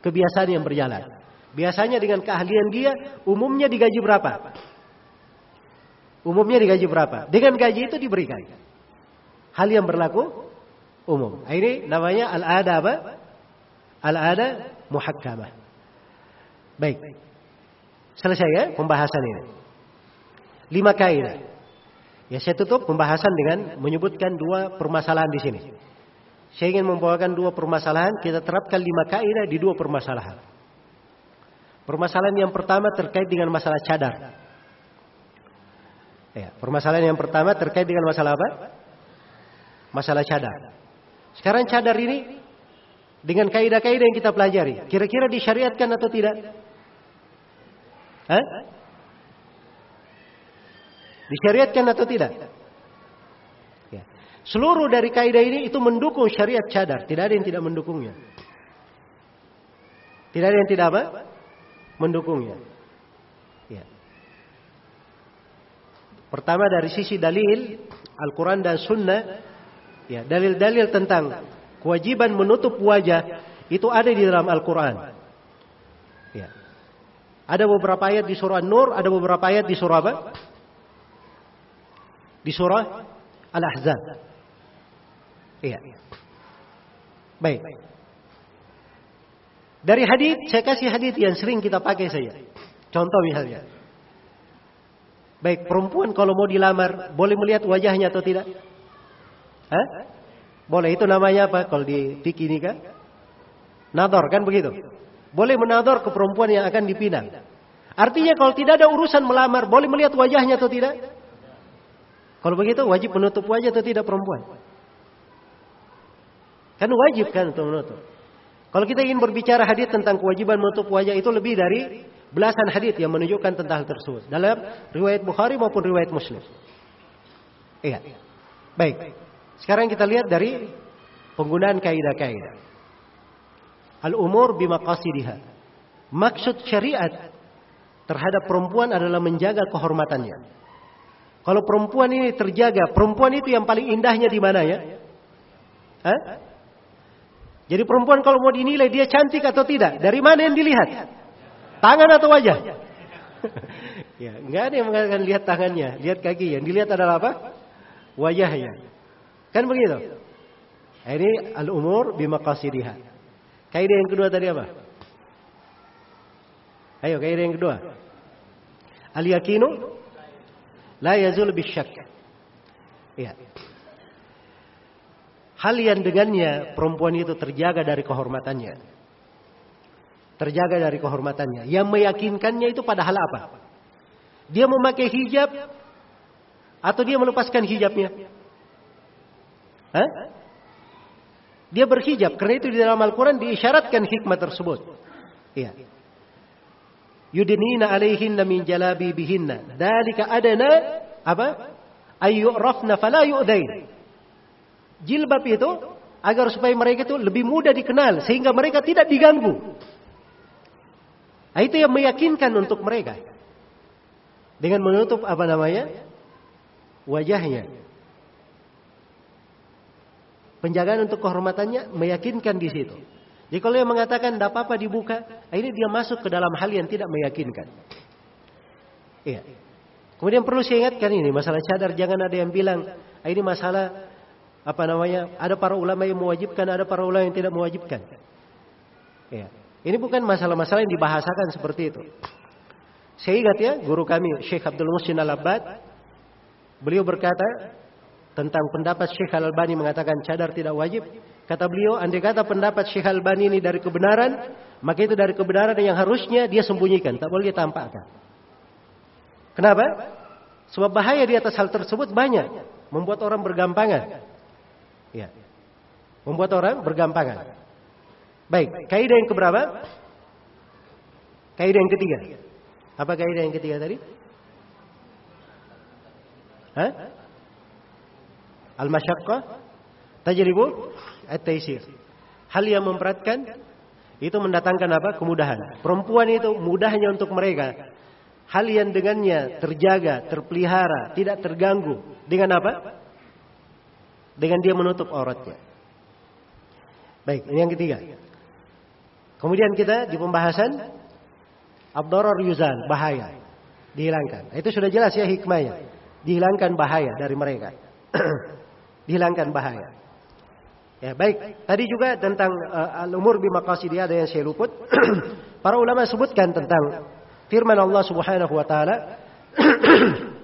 Kebiasaan yang berjalan. Biasanya dengan keahlian dia, umumnya digaji berapa? Umumnya digaji berapa? Dengan gaji itu diberikan hal yang berlaku umum. Ini namanya al-ada apa? Al-ada muhakkamah. Baik. Selesai ya pembahasan ini. Lima kaidah. Ya saya tutup pembahasan dengan menyebutkan dua permasalahan di sini. Saya ingin membawakan dua permasalahan, kita terapkan lima kaidah di dua permasalahan. Permasalahan yang pertama terkait dengan masalah cadar. Ya, permasalahan yang pertama terkait dengan masalah apa? Masalah cadar. Sekarang cadar ini dengan kaidah-kaidah yang kita pelajari, kira-kira disyariatkan atau tidak? Hah? Disyariatkan atau tidak? Ya. Seluruh dari kaidah ini itu mendukung syariat cadar, tidak ada yang tidak mendukungnya. Tidak ada yang tidak apa? Mendukungnya. Ya. Pertama dari sisi dalil Al-Quran dan Sunnah, ya dalil-dalil tentang kewajiban menutup wajah itu ada di dalam Al-Quran. Ya. Ada beberapa ayat di surah Nur, ada beberapa ayat di surah apa? Di surah Al-Ahzab. Iya. Baik. Dari hadis, saya kasih hadis yang sering kita pakai saja. Contoh misalnya. Baik, perempuan kalau mau dilamar, boleh melihat wajahnya atau tidak? Hah? Boleh, itu namanya apa kalau di fikih ini kan? Nador, kan begitu? Boleh menador ke perempuan yang akan dipinang. Artinya kalau tidak ada urusan melamar, boleh melihat wajahnya atau tidak? Kalau begitu wajib menutup wajah atau tidak perempuan? Kan wajib kan untuk menutup. Kalau kita ingin berbicara hadis tentang kewajiban menutup wajah itu lebih dari belasan hadis yang menunjukkan tentang hal tersebut dalam riwayat Bukhari maupun riwayat Muslim. Iya. Baik. Sekarang kita lihat dari penggunaan kaidah-kaidah. Al-umur bimaqasidiha. Maksud syariat terhadap perempuan adalah menjaga kehormatannya. Kalau perempuan ini terjaga, perempuan itu yang paling indahnya di mana ya? Hah? Jadi perempuan kalau mau dinilai dia cantik atau tidak, dari mana yang dilihat? Tangan atau wajah? (laughs) ya, enggak ada yang mengatakan lihat tangannya, lihat kaki. Yang dilihat adalah apa? Wajahnya. Kan begitu? Ini al-umur bimaqasidiha. Kaidah yang kedua tadi apa? Ayo kaidah yang kedua. Al-yakinu la yazul bisyak. Ya. Hal yang dengannya perempuan itu terjaga dari kehormatannya terjaga dari kehormatannya. Yang meyakinkannya itu pada hal apa? Dia memakai hijab atau dia melepaskan hijabnya? Hah? Dia berhijab karena itu di dalam Al-Quran diisyaratkan hikmah tersebut. Iya. Yudinina alaihinna min jalabi bihinna. Dalika adana apa? Ayyurafna fala yu'dain. Jilbab itu agar supaya mereka itu lebih mudah dikenal sehingga mereka tidak diganggu. Nah, itu yang meyakinkan untuk mereka. Dengan menutup apa namanya? Wajahnya. Penjagaan untuk kehormatannya meyakinkan di situ. Jadi kalau yang mengatakan tidak apa-apa dibuka, nah ini dia masuk ke dalam hal yang tidak meyakinkan. Iya. Kemudian perlu saya ingatkan ini masalah cadar jangan ada yang bilang ah, ini masalah apa namanya ada para ulama yang mewajibkan ada para ulama yang tidak mewajibkan. Iya. Ini bukan masalah-masalah yang dibahasakan seperti itu. Saya ingat ya, guru kami Syekh Abdul Muhsin Al-Abbad, beliau berkata tentang pendapat Syekh Al-Albani mengatakan cadar tidak wajib. Kata beliau, andai kata pendapat Syekh Al-Albani ini dari kebenaran, maka itu dari kebenaran yang harusnya dia sembunyikan, tak boleh dia tampakkan. Kenapa? Sebab bahaya di atas hal tersebut banyak, membuat orang bergampangan. Ya. Membuat orang bergampangan. Baik, kaidah yang keberapa? Kaidah yang ketiga. Apa kaidah yang ketiga tadi? Hah? Al-masyaqqah tajribu at-taysir. Hal yang memberatkan itu mendatangkan apa? Kemudahan. Perempuan itu mudahnya untuk mereka. Hal yang dengannya terjaga, terpelihara, tidak terganggu. Dengan apa? Dengan dia menutup auratnya. Baik, ini yang ketiga. Kemudian kita di pembahasan Abdoror Yuzan, bahaya. Dihilangkan. Itu sudah jelas ya hikmahnya. Dihilangkan bahaya dari mereka. (clears throat) Dihilangkan bahaya. Ya, baik. Tadi juga tentang uh, al-umur bimaqasidiyah ada yang saya luput. (clears throat) Para ulama sebutkan tentang firman Allah Subhanahu wa taala (clears throat)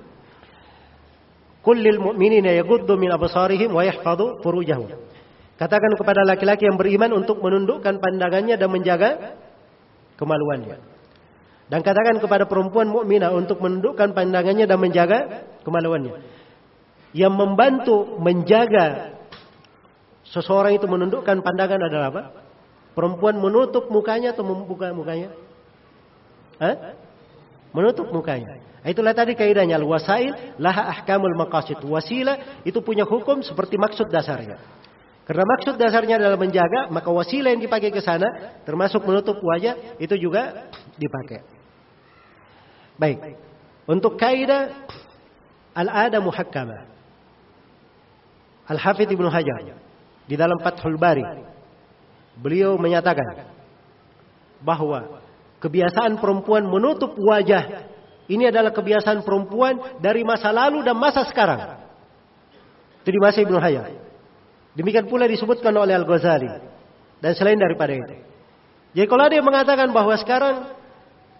Kullil mu'minina yaghuddu min absarihim wa yahfazu furujahum. Katakan kepada laki-laki yang beriman untuk menundukkan pandangannya dan menjaga kemaluannya. Dan katakan kepada perempuan mukminah untuk menundukkan pandangannya dan menjaga kemaluannya. Yang membantu menjaga seseorang itu menundukkan pandangan adalah apa? Perempuan menutup mukanya atau membuka mukanya? Hah? Menutup mukanya. Itulah tadi kaidahnya al-wasail laha ahkamul maqasid. Wasilah itu punya hukum seperti maksud dasarnya. Karena maksud dasarnya adalah menjaga, maka wasilah yang dipakai ke sana, termasuk menutup wajah, itu juga dipakai. Baik. Untuk kaidah al-ada muhakkama. Al-Hafidh Ibnu Hajar di dalam Fathul Bari beliau menyatakan bahwa kebiasaan perempuan menutup wajah ini adalah kebiasaan perempuan dari masa lalu dan masa sekarang. Itu di masa Ibnu Hajar. Demikian pula disebutkan oleh Al-Ghazali dan selain daripada itu. Jadi kalau ada yang mengatakan bahwa sekarang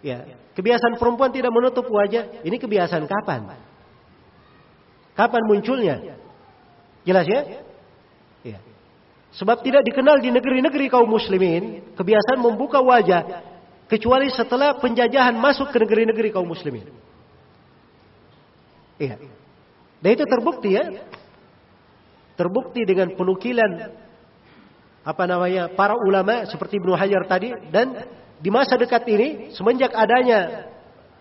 ya kebiasaan perempuan tidak menutup wajah, ini kebiasaan kapan? Kapan munculnya? Jelas ya? ya. Sebab tidak dikenal di negeri-negeri kaum muslimin kebiasaan membuka wajah kecuali setelah penjajahan masuk ke negeri-negeri kaum muslimin. Iya. Dan itu terbukti ya. Terbukti dengan penukilan apa namanya para ulama seperti Ibnu Hajar tadi dan di masa dekat ini semenjak adanya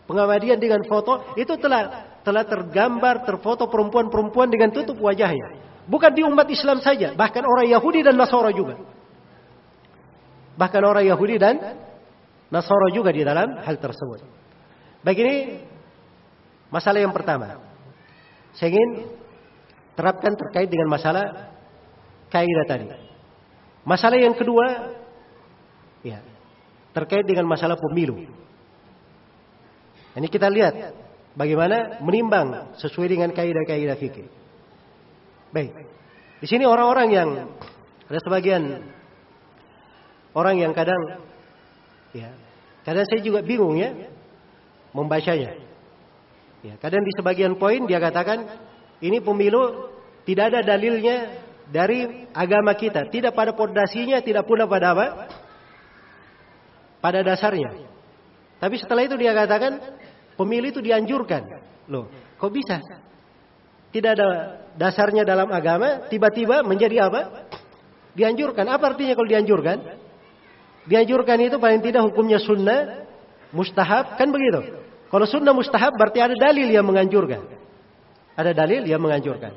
pengamadian dengan foto itu telah telah tergambar terfoto perempuan-perempuan dengan tutup wajahnya. Bukan di umat Islam saja, bahkan orang Yahudi dan Nasara juga. Bahkan orang Yahudi dan Nasara juga di dalam hal tersebut. Baik ini masalah yang pertama. Saya ingin terapkan terkait dengan masalah kaidah tadi. Masalah yang kedua ya, terkait dengan masalah pemilu. Ini kita lihat bagaimana menimbang sesuai dengan kaidah-kaidah fikih. Baik. Di sini orang-orang yang ada sebagian orang yang kadang ya, kadang saya juga bingung ya membacanya. Ya, kadang di sebagian poin dia katakan ini pemilu tidak ada dalilnya dari agama kita, tidak pada pondasinya, tidak pula pada apa? Pada dasarnya. Tapi setelah itu dia katakan pemilu itu dianjurkan. Loh, kok bisa? Tidak ada dasarnya dalam agama, tiba-tiba menjadi apa? Dianjurkan. Apa artinya kalau dianjurkan? Dianjurkan itu paling tidak hukumnya sunnah, mustahab, kan begitu. Kalau sunnah mustahab berarti ada dalil yang menganjurkan. Ada dalil yang menganjurkan.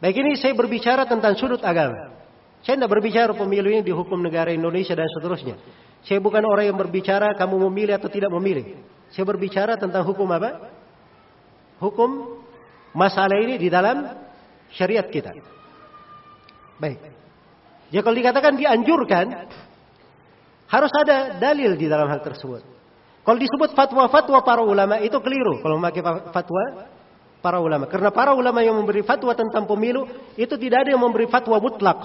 Baik ini saya berbicara tentang sudut agama. Saya tidak berbicara pemilu ini di hukum negara Indonesia dan seterusnya. Saya bukan orang yang berbicara kamu memilih atau tidak memilih. Saya berbicara tentang hukum apa? Hukum masalah ini di dalam syariat kita. Baik. Ya kalau dikatakan dianjurkan, harus ada dalil di dalam hal tersebut. Kalau disebut fatwa-fatwa para ulama itu keliru kalau memakai fatwa para ulama. Karena para ulama yang memberi fatwa tentang pemilu itu tidak ada yang memberi fatwa mutlak.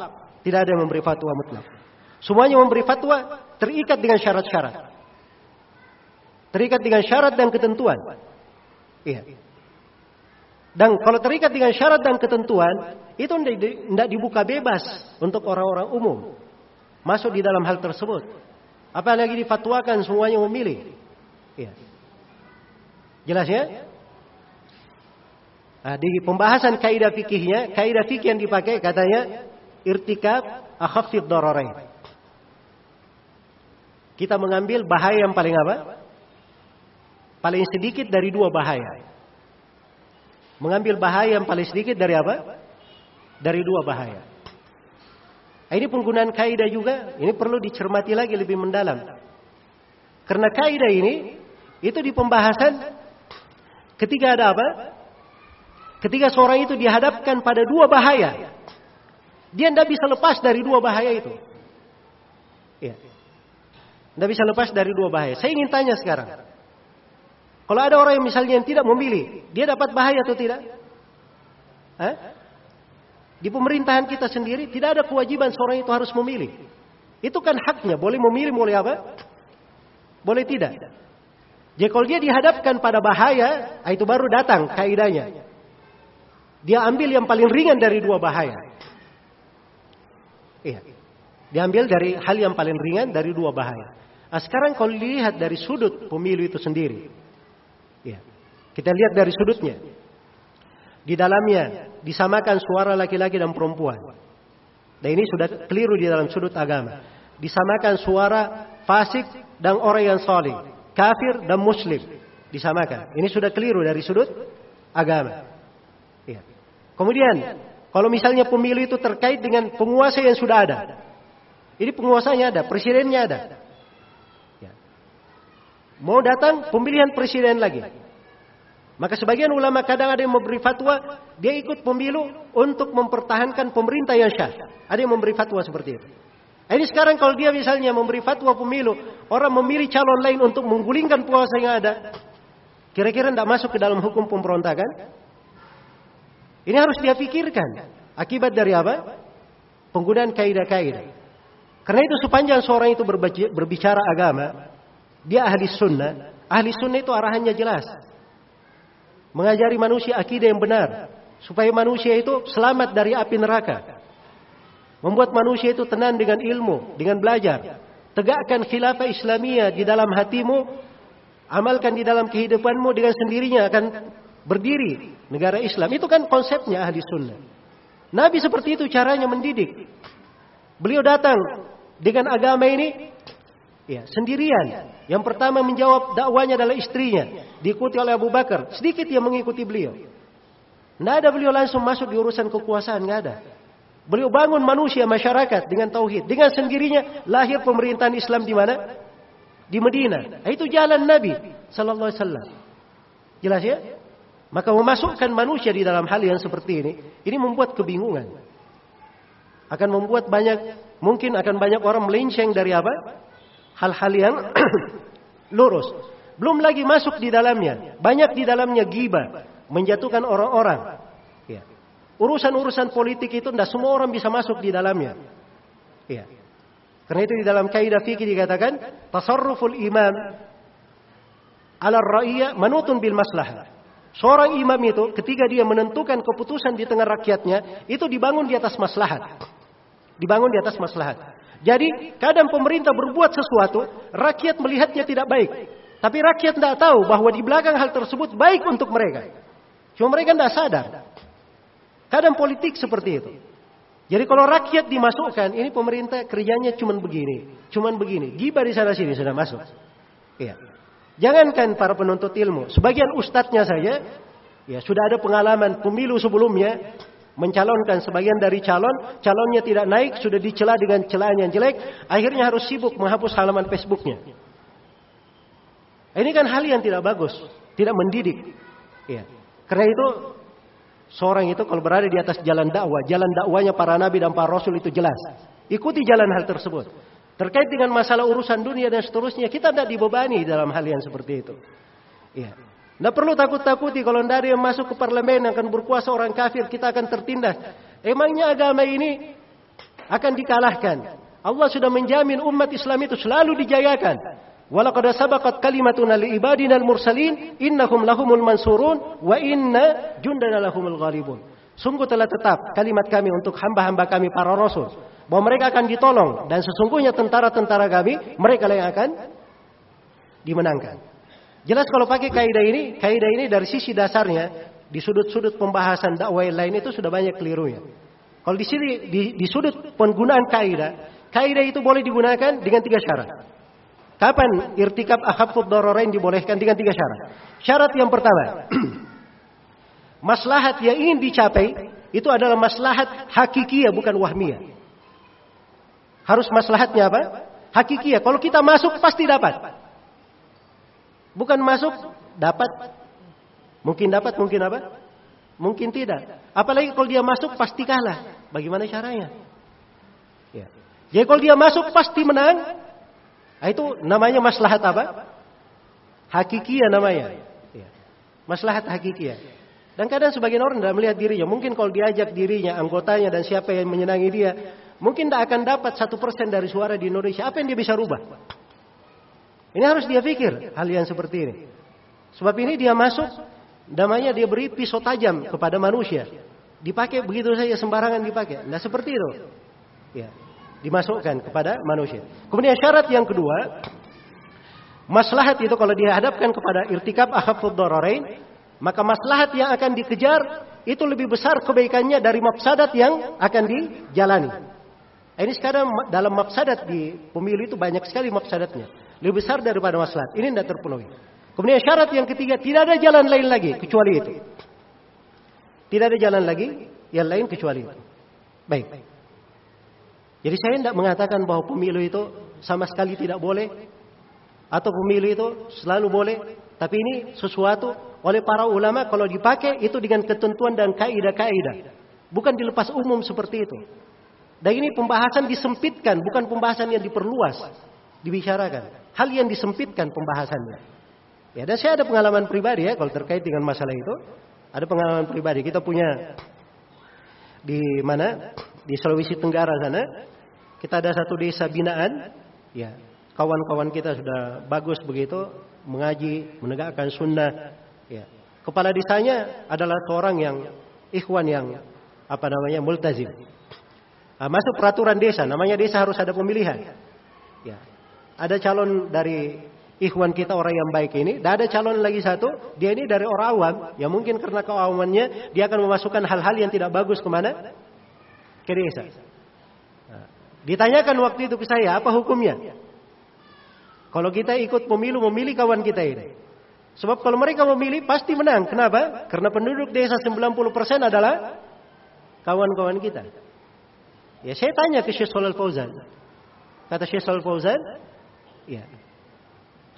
Tidak ada yang memberi fatwa mutlak. Semuanya memberi fatwa terikat dengan syarat-syarat. Terikat dengan syarat dan ketentuan. Iya. Dan kalau terikat dengan syarat dan ketentuan, itu tidak dibuka bebas untuk orang-orang umum. Masuk di dalam hal tersebut. Apalagi difatwakan semuanya memilih. Ya. Jelas ya? Nah, di pembahasan kaidah fikihnya, kaidah fikih yang dipakai katanya irtikab akhafid dararain. Kita mengambil bahaya yang paling apa? Paling sedikit dari dua bahaya. Mengambil bahaya yang paling sedikit dari apa? Dari dua bahaya. Ini penggunaan kaidah juga, ini perlu dicermati lagi lebih mendalam. Karena kaidah ini itu di pembahasan ketika ada apa? Ketika seorang itu dihadapkan pada dua bahaya. Dia tidak bisa lepas dari dua bahaya itu. Ya. Bisa lepas dari dua bahaya. Saya ingin tanya sekarang. Kalau ada orang yang misalnya yang tidak memilih, dia dapat bahaya atau tidak? Hah? Di pemerintahan kita sendiri tidak ada kewajiban seorang itu harus memilih. Itu kan haknya, boleh memilih, boleh apa? Boleh tidak. Jadi kalau dia dihadapkan pada bahaya, ah, itu baru datang kaidahnya. Dia ambil yang paling ringan dari dua bahaya. Iya. Diambil dari hal yang paling ringan dari dua bahaya. Nah, sekarang kalau dilihat dari sudut pemilu itu sendiri. Kita lihat dari sudutnya. Di dalamnya disamakan suara laki-laki dan perempuan. Dan ini sudah keliru di dalam sudut agama. Disamakan suara fasik dan orang yang salih, kafir dan muslim. Disamakan. Ini sudah keliru dari sudut agama. Ya. Kemudian, kalau misalnya pemilu itu terkait dengan penguasa yang sudah ada. Ini penguasanya ada, presidennya ada. Mau datang pemilihan presiden lagi. Maka sebagian ulama kadang ada yang memberi fatwa, dia ikut pemilu untuk mempertahankan pemerintah yang syah. Ada yang memberi fatwa seperti itu. Ini sekarang kalau dia misalnya memberi fatwa pemilu, orang memilih calon lain untuk menggulingkan puasa yang ada, kira-kira tidak masuk ke dalam hukum pemberontakan? Ini harus dia pikirkan. Akibat dari apa? Penggunaan kaidah-kaidah. Karena itu sepanjang seorang itu berbicara agama, dia ahli sunnah. Ahli sunnah itu arahannya jelas mengajari manusia akidah yang benar supaya manusia itu selamat dari api neraka. Membuat manusia itu tenang dengan ilmu, dengan belajar. Tegakkan khilafah Islamiyah di dalam hatimu, amalkan di dalam kehidupanmu dengan sendirinya akan berdiri negara Islam. Itu kan konsepnya ahli sunnah. Nabi seperti itu caranya mendidik. Beliau datang dengan agama ini Ya, sendirian. Yang pertama menjawab dakwanya adalah istrinya, diikuti oleh Abu Bakar. Sedikit yang mengikuti beliau. Tidak ada beliau langsung masuk di urusan kekuasaan, nggak ada. Beliau bangun manusia masyarakat dengan tauhid. Dengan sendirinya lahir pemerintahan Islam di mana? Di Medina. Nah, itu jalan Nabi sallallahu alaihi wasallam. Jelas ya? Maka memasukkan manusia di dalam hal yang seperti ini, ini membuat kebingungan. Akan membuat banyak, mungkin akan banyak orang melenceng dari apa? Hal-hal yang (clears throat) lurus. Belum lagi masuk di dalamnya. Banyak di dalamnya giba. Menjatuhkan orang-orang. Ya. Urusan-urusan politik itu tidak semua orang bisa masuk di dalamnya. Ya. Karena itu di dalam kaidah fikih dikatakan tasarruful imam ala ra'iyah manutun bil maslah. Seorang imam itu ketika dia menentukan keputusan di tengah rakyatnya itu dibangun di atas maslahat. Dibangun di atas maslahat. Jadi kadang pemerintah berbuat sesuatu, rakyat melihatnya tidak baik. Tapi rakyat tidak tahu bahwa di belakang hal tersebut baik untuk mereka. Cuma mereka tidak sadar. Kadang politik seperti itu. Jadi kalau rakyat dimasukkan, ini pemerintah kerjanya cuma begini, cuma begini. Giba di sana sini sudah masuk. Iya. Jangankan para penuntut ilmu, sebagian ustadznya saja, ya sudah ada pengalaman pemilu sebelumnya, mencalonkan sebagian dari calon, calonnya tidak naik, sudah dicela dengan celaan yang jelek, akhirnya harus sibuk menghapus halaman Facebooknya. Ini kan hal yang tidak bagus, tidak mendidik. Ya. Karena itu seorang itu kalau berada di atas jalan dakwah, jalan dakwanya para nabi dan para rasul itu jelas. Ikuti jalan hal tersebut. Terkait dengan masalah urusan dunia dan seterusnya, kita tidak dibebani dalam hal yang seperti itu. Ya. Tidak perlu takut-takuti kalau tidak ada yang masuk ke parlemen akan berkuasa orang kafir, kita akan tertindas. Emangnya agama ini akan dikalahkan. Allah sudah menjamin umat Islam itu selalu dijayakan. Walaqad sabaqat kalimatuna li ibadina al-mursalin innahum lahumul mansurun wa inna jundana lahumul ghalibun. Sungguh telah tetap kalimat kami untuk hamba-hamba kami para rasul bahwa mereka akan ditolong dan sesungguhnya tentara-tentara kami mereka yang akan dimenangkan. Jelas kalau pakai kaidah ini, kaidah ini dari sisi dasarnya di sudut-sudut pembahasan dakwah lain itu sudah banyak kelirunya. Kalau di sini di, di sudut penggunaan kaidah, kaidah itu boleh digunakan dengan tiga syarat. Kapan irtikab akhafud dararain dibolehkan dengan tiga syarat? Syarat yang pertama, (clears throat) maslahat yang ingin dicapai itu adalah maslahat hakikiyah bukan wahmiyah. Harus maslahatnya apa? Hakikiyah. Kalau kita masuk pasti dapat. Bukan masuk dapat. Mungkin dapat, mungkin apa? Mungkin tidak. Apalagi kalau dia masuk pasti kalah. Bagaimana caranya? Ya. Jadi kalau dia masuk pasti menang. Nah, itu namanya maslahat apa? Hakikiyah namanya. Ya. Maslahat hakikiyah. Dan kadang sebagian orang tidak melihat dirinya. Mungkin kalau diajak dirinya, anggotanya dan siapa yang menyenangi dia. Mungkin tidak akan dapat satu persen dari suara di Indonesia. Apa yang dia bisa rubah? Ini harus dia pikir hal yang seperti ini. Sebab ini dia masuk, namanya dia beri pisau tajam kepada manusia. Dipakai begitu saja sembarangan dipakai. Nah seperti itu. Ya, dimasukkan kepada manusia. Kemudian syarat yang kedua, maslahat itu kalau dihadapkan kepada irtikab akhafud dararain, maka maslahat yang akan dikejar itu lebih besar kebaikannya dari mafsadat yang akan dijalani. Ini sekarang dalam mafsadat di pemilu itu banyak sekali mafsadatnya lebih besar daripada maslahat. Ini tidak terpenuhi. Kemudian syarat yang ketiga, tidak ada jalan lain lagi kecuali itu. Tidak ada jalan lagi yang lain kecuali itu. Baik. Jadi saya tidak mengatakan bahwa pemilu itu sama sekali tidak boleh atau pemilu itu selalu boleh. Tapi ini sesuatu oleh para ulama kalau dipakai itu dengan ketentuan dan kaidah-kaidah. Bukan dilepas umum seperti itu. Dan ini pembahasan disempitkan, bukan pembahasan yang diperluas, dibicarakan. Hal yang disempitkan pembahasannya. Ya, dan saya ada pengalaman pribadi ya kalau terkait dengan masalah itu. Ada pengalaman pribadi. Kita punya di mana? Di Sulawesi Tenggara sana. Kita ada satu desa binaan. Ya, kawan-kawan kita sudah bagus begitu mengaji, menegakkan sunnah. Ya. Kepala desanya adalah seorang yang ikhwan yang apa namanya multazim. Nah, masuk peraturan desa, namanya desa harus ada pemilihan. Ya. Ada calon dari ikhwan kita orang yang baik ini, dan ada calon lagi satu, dia ini dari orang awam, ya mungkin karena keawamannya dia akan memasukkan hal-hal yang tidak bagus ke mana? Ke desa. Ditanyakan waktu itu ke saya, apa hukumnya? Kalau kita ikut pemilu memilih kawan kita ini. Sebab kalau mereka memilih pasti menang. Kenapa? Karena penduduk desa 90% adalah kawan-kawan kita. Ya saya tanya ke Syekh Shalal Fauzan. Kata Syekh Shalal Fauzan, ya.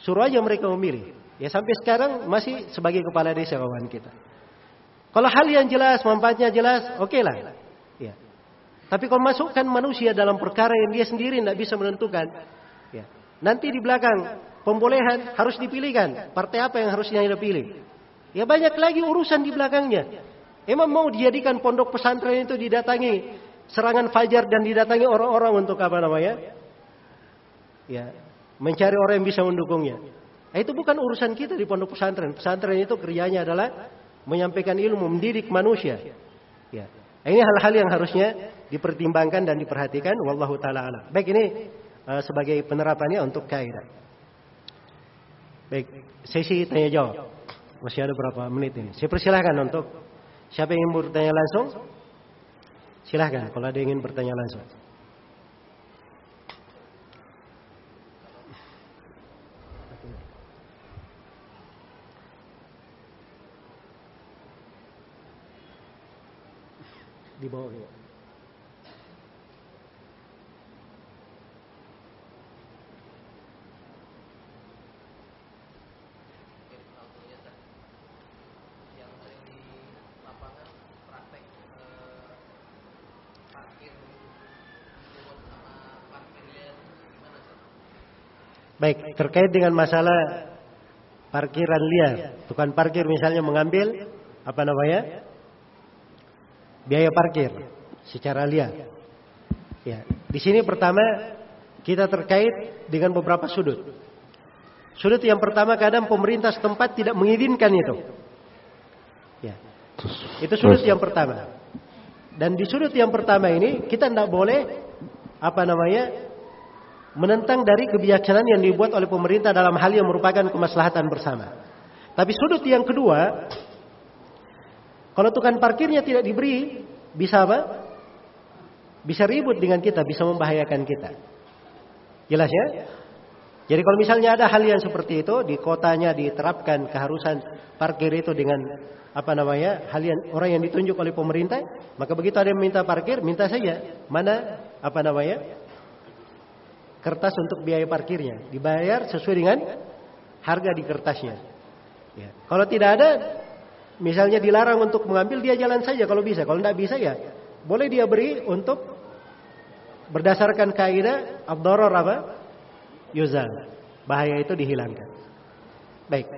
Suruh aja mereka memilih. Ya sampai sekarang masih sebagai kepala desa kawan kita. Kalau hal yang jelas, manfaatnya jelas, oke okay lah. Ya. Tapi kalau masukkan manusia dalam perkara yang dia sendiri tidak bisa menentukan, ya. Nanti di belakang pembolehan harus dipilihkan. Partai apa yang harusnya dia pilih. Ya banyak lagi urusan di belakangnya. Emang mau dijadikan pondok pesantren itu didatangi serangan fajar dan didatangi orang-orang untuk apa namanya? Ya, mencari orang yang bisa mendukungnya. Nah, itu bukan urusan kita di pondok pesantren. Pesantren itu kerjanya adalah menyampaikan ilmu, mendidik manusia. Ya. Nah, ini hal-hal yang harusnya dipertimbangkan dan diperhatikan. Wallahu taala alam. Baik ini uh, sebagai penerapannya untuk kaidah. Baik, sesi tanya jawab. Masih ada berapa menit ini? Saya persilahkan untuk siapa yang ingin bertanya langsung? Silahkan kalau ada yang ingin bertanya langsung. Di bawah. Baik, terkait dengan masalah parkiran liar, tukang parkir misalnya mengambil apa namanya? Biaya parkir secara liar. Ya, di sini pertama kita terkait dengan beberapa sudut. Sudut yang pertama kadang pemerintah setempat tidak mengizinkan itu. Ya. Itu sudut yang pertama. Dan di sudut yang pertama ini kita tidak boleh apa namanya menentang dari kebijaksanaan yang dibuat oleh pemerintah dalam hal yang merupakan kemaslahatan bersama. Tapi sudut yang kedua, kalau tukang parkirnya tidak diberi, bisa apa? Bisa ribut dengan kita, bisa membahayakan kita. Jelas ya? Jadi kalau misalnya ada hal yang seperti itu di kotanya diterapkan keharusan parkir itu dengan apa namanya hal yang orang yang ditunjuk oleh pemerintah, maka begitu ada yang minta parkir, minta saja mana apa namanya kertas untuk biaya parkirnya. Dibayar sesuai dengan harga di kertasnya. Ya. Kalau tidak ada, misalnya dilarang untuk mengambil, dia jalan saja kalau bisa. Kalau tidak bisa ya, boleh dia beri untuk berdasarkan kaidah abdoror apa? Yuzal. Bahaya itu dihilangkan. Baik.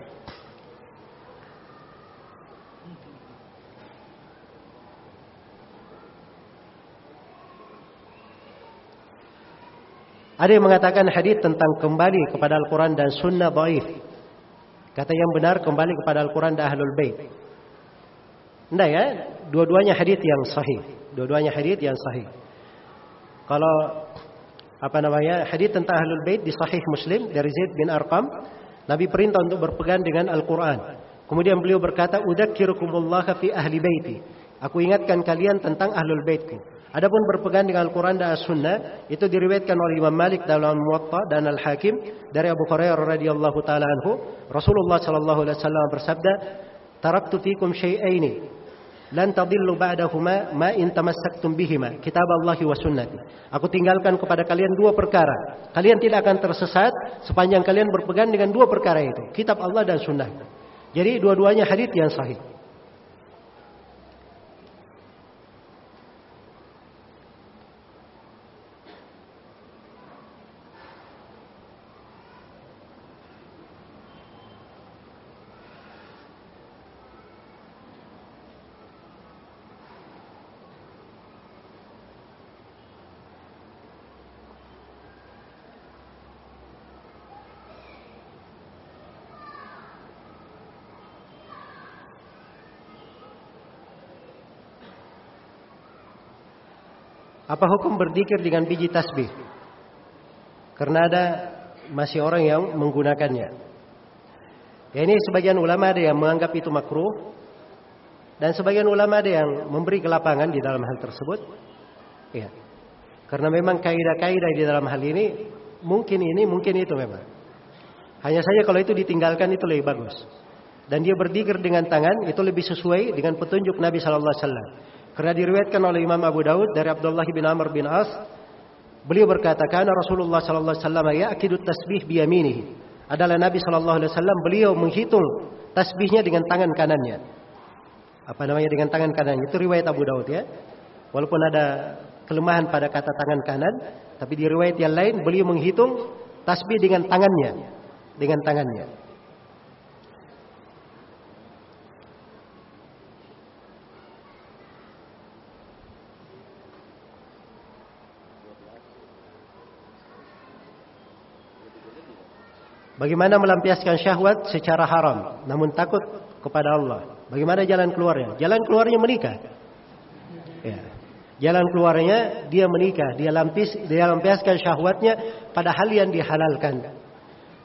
Ada yang mengatakan hadis tentang kembali kepada Al-Quran dan Sunnah baif. Kata yang benar kembali kepada Al-Quran dan Ahlul Bait. Tidak ya, dua-duanya hadis yang sahih. Dua-duanya hadis yang sahih. Kalau apa namanya hadis tentang Ahlul Bait di Sahih Muslim dari Zaid bin Arqam, Nabi perintah untuk berpegang dengan Al-Quran. Kemudian beliau berkata, "Udzakirukumullah fi ahli baiti." Aku ingatkan kalian tentang Ahlul Baitku. Adapun berpegang dengan Al-Quran dan As-Sunnah itu diriwayatkan oleh Imam Malik dalam Muwatta dan Al-Hakim dari Abu Hurairah radhiyallahu taala anhu Rasulullah sallallahu alaihi wasallam bersabda taraktu fikum syai'aini lan tadillu ba'dahuma ma in tamassaktum bihima. Kitab Allah wa sunnati. Aku tinggalkan kepada kalian dua perkara. Kalian tidak akan tersesat sepanjang kalian berpegang dengan dua perkara itu kitab Allah dan sunnah jadi dua-duanya hadis yang sahih Apa hukum berzikir dengan biji tasbih? Karena ada masih orang yang menggunakannya. Ya ini sebagian ulama ada yang menganggap itu makruh dan sebagian ulama ada yang memberi kelapangan di dalam hal tersebut. Ya. Karena memang kaidah-kaidah di dalam hal ini mungkin ini mungkin itu memang. Hanya saja kalau itu ditinggalkan itu lebih bagus. Dan dia berzikir dengan tangan itu lebih sesuai dengan petunjuk Nabi sallallahu alaihi wasallam. Karena diriwayatkan oleh Imam Abu Daud dari Abdullah bin Amr bin As, beliau berkata, "Kana Rasulullah sallallahu alaihi wasallam ya'kidu tasbih bi yaminihi." Adalah Nabi sallallahu alaihi wasallam beliau menghitung tasbihnya dengan tangan kanannya. Apa namanya dengan tangan kanan? Itu riwayat Abu Daud ya. Walaupun ada kelemahan pada kata tangan kanan, tapi di riwayat yang lain beliau menghitung tasbih dengan tangannya, dengan tangannya. Bagaimana melampiaskan syahwat secara haram namun takut kepada Allah? Bagaimana jalan keluarnya? Jalan keluarnya menikah. Ya. Jalan keluarnya dia menikah, dia lampis dia lampiaskan syahwatnya pada hal yang dihalalkan.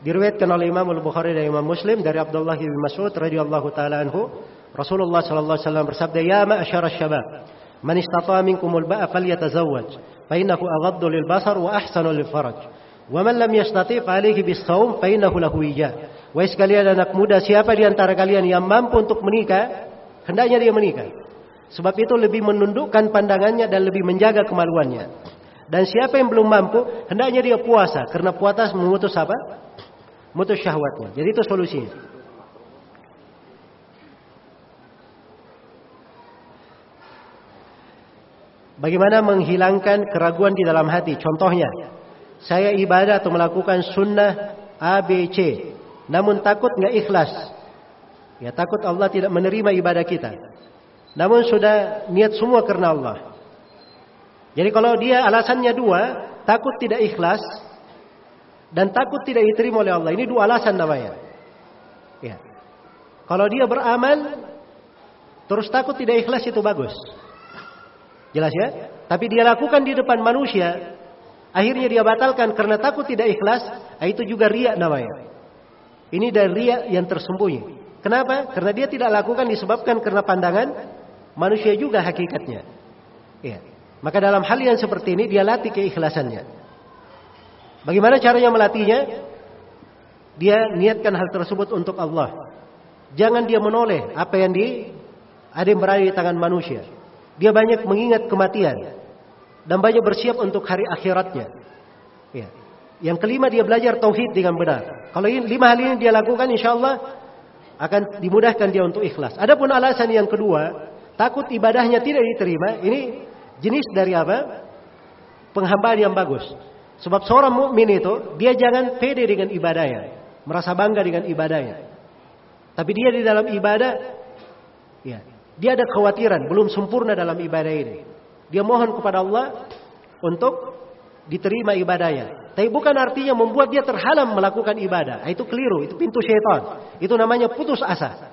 Diriwayatkan oleh Imam Al-Bukhari dan Imam Muslim dari Abdullah bin Mas'ud radhiyallahu taala anhu, Rasulullah sallallahu alaihi wasallam bersabda, "Ya ma'syara syabab, man istata'a minkumul ba'a falyatazawwaj, fa innahu aghaddu lil basar wa ahsanu lil faraj." Wa man lam yastati alaihi bis-shaum fa innahu lahu Wahai sekalian anak muda, siapa di antara kalian yang mampu untuk menikah, hendaknya dia menikah. Sebab itu lebih menundukkan pandangannya dan lebih menjaga kemaluannya. Dan siapa yang belum mampu, hendaknya dia puasa karena puasa memutus apa? Memutus syahwatnya. Jadi itu solusinya. Bagaimana menghilangkan keraguan di dalam hati? Contohnya, saya ibadah atau melakukan sunnah A, B, C. Namun takut nggak ikhlas. Ya takut Allah tidak menerima ibadah kita. Namun sudah niat semua karena Allah. Jadi kalau dia alasannya dua, takut tidak ikhlas dan takut tidak diterima oleh Allah. Ini dua alasan namanya. Ya. Kalau dia beramal terus takut tidak ikhlas itu bagus. Jelas ya? Tapi dia lakukan di depan manusia Akhirnya dia batalkan karena takut tidak ikhlas. Ah, itu juga riak namanya. Ini dari riak yang tersembunyi. Kenapa? Karena dia tidak lakukan disebabkan karena pandangan manusia juga hakikatnya. Ya. Maka dalam hal yang seperti ini dia latih keikhlasannya. Bagaimana caranya melatihnya? Dia niatkan hal tersebut untuk Allah. Jangan dia menoleh apa yang di ada yang berada di tangan manusia. Dia banyak mengingat kematian dan banyak bersiap untuk hari akhiratnya. Ya. Yang kelima dia belajar tauhid dengan benar. Kalau ini, lima hal ini dia lakukan insya Allah akan dimudahkan dia untuk ikhlas. Adapun alasan yang kedua, takut ibadahnya tidak diterima, ini jenis dari apa? Penghambaan yang bagus. Sebab seorang mukmin itu dia jangan pede dengan ibadahnya, merasa bangga dengan ibadahnya. Tapi dia di dalam ibadah, ya, dia ada kekhawatiran belum sempurna dalam ibadah ini. Dia mohon kepada Allah untuk diterima ibadahnya. Tapi bukan artinya membuat dia terhalang melakukan ibadah. Itu keliru, itu pintu syaitan. Itu namanya putus asa.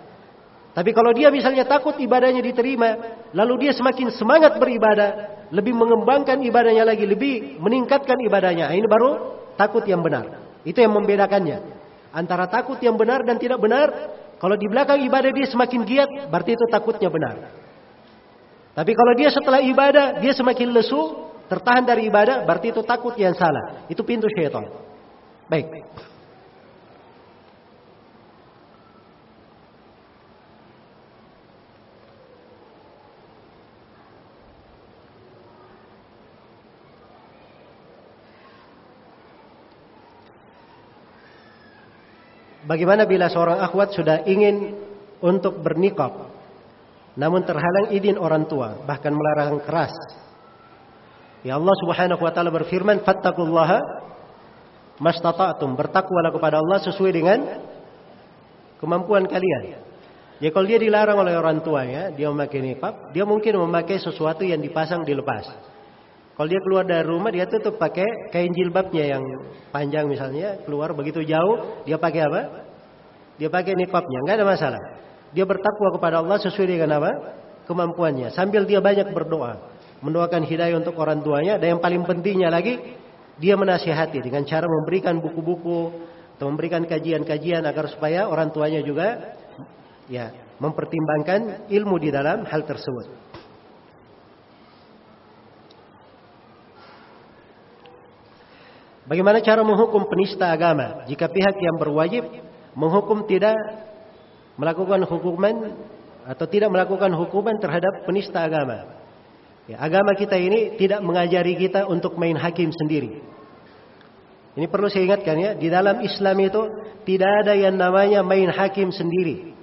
Tapi kalau dia misalnya takut ibadahnya diterima, lalu dia semakin semangat beribadah, lebih mengembangkan ibadahnya lagi, lebih meningkatkan ibadahnya. Ini baru takut yang benar. Itu yang membedakannya. Antara takut yang benar dan tidak benar, kalau di belakang ibadah dia semakin giat, berarti itu takutnya benar. Tapi kalau dia setelah ibadah, dia semakin lesu, tertahan dari ibadah, berarti itu takut yang salah. Itu pintu syaitan. Baik. Bagaimana bila seorang akhwat sudah ingin untuk bernikah namun terhalang izin orang tua, bahkan melarang keras. Ya Allah Subhanahu wa taala berfirman, "Fattaqullaha mastata'tum." Bertakwalah kepada Allah sesuai dengan kemampuan kalian. Ya kalau dia dilarang oleh orang tuanya, dia memakai niqab, dia mungkin memakai sesuatu yang dipasang dilepas. Kalau dia keluar dari rumah, dia tutup pakai kain jilbabnya yang panjang misalnya, keluar begitu jauh, dia pakai apa? Dia pakai niqabnya, nggak ada masalah. Dia bertakwa kepada Allah sesuai dengan apa? Kemampuannya. Sambil dia banyak berdoa. Mendoakan hidayah untuk orang tuanya. Dan yang paling pentingnya lagi, dia menasihati dengan cara memberikan buku-buku atau memberikan kajian-kajian agar supaya orang tuanya juga ya mempertimbangkan ilmu di dalam hal tersebut. Bagaimana cara menghukum penista agama jika pihak yang berwajib menghukum tidak melakukan hukuman atau tidak melakukan hukuman terhadap penista agama. Ya, agama kita ini tidak mengajari kita untuk main hakim sendiri. Ini perlu saya ingatkan ya, di dalam Islam itu tidak ada yang namanya main hakim sendiri.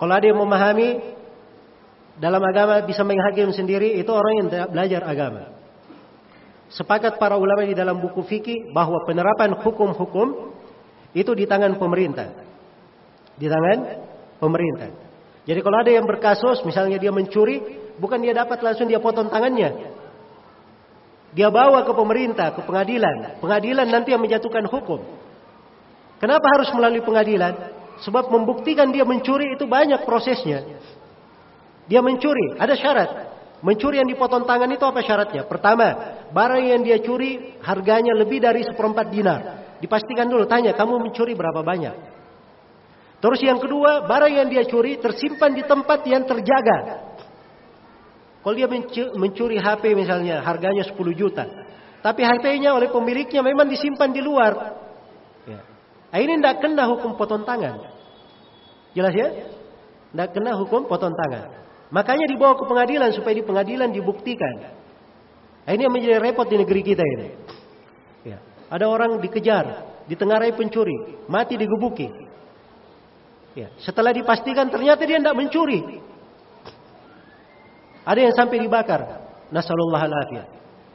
Kalau ada yang memahami dalam agama bisa main hakim sendiri, itu orang yang tidak belajar agama. Sepakat para ulama di dalam buku fikih bahwa penerapan hukum-hukum itu di tangan pemerintah di tangan pemerintah. Jadi kalau ada yang berkasus, misalnya dia mencuri, bukan dia dapat langsung dia potong tangannya. Dia bawa ke pemerintah, ke pengadilan. Pengadilan nanti yang menjatuhkan hukum. Kenapa harus melalui pengadilan? Sebab membuktikan dia mencuri itu banyak prosesnya. Dia mencuri, ada syarat. Mencuri yang dipotong tangan itu apa syaratnya? Pertama, barang yang dia curi harganya lebih dari seperempat dinar. Dipastikan dulu, tanya kamu mencuri berapa banyak? Terus yang kedua, barang yang dia curi tersimpan di tempat yang terjaga. Kalau dia mencuri HP misalnya, harganya 10 juta. Tapi HP-nya oleh pemiliknya memang disimpan di luar. Ya. Ini tidak kena hukum potong tangan. Jelas ya? Tidak kena hukum potong tangan. Makanya dibawa ke pengadilan supaya di pengadilan dibuktikan. Ini yang menjadi repot di negeri kita ini. Ya. Ada orang dikejar, ditengarai pencuri, mati digebuki. Ya, setelah dipastikan ternyata dia tidak mencuri. Ada yang sampai dibakar. Nasallallahu alaihi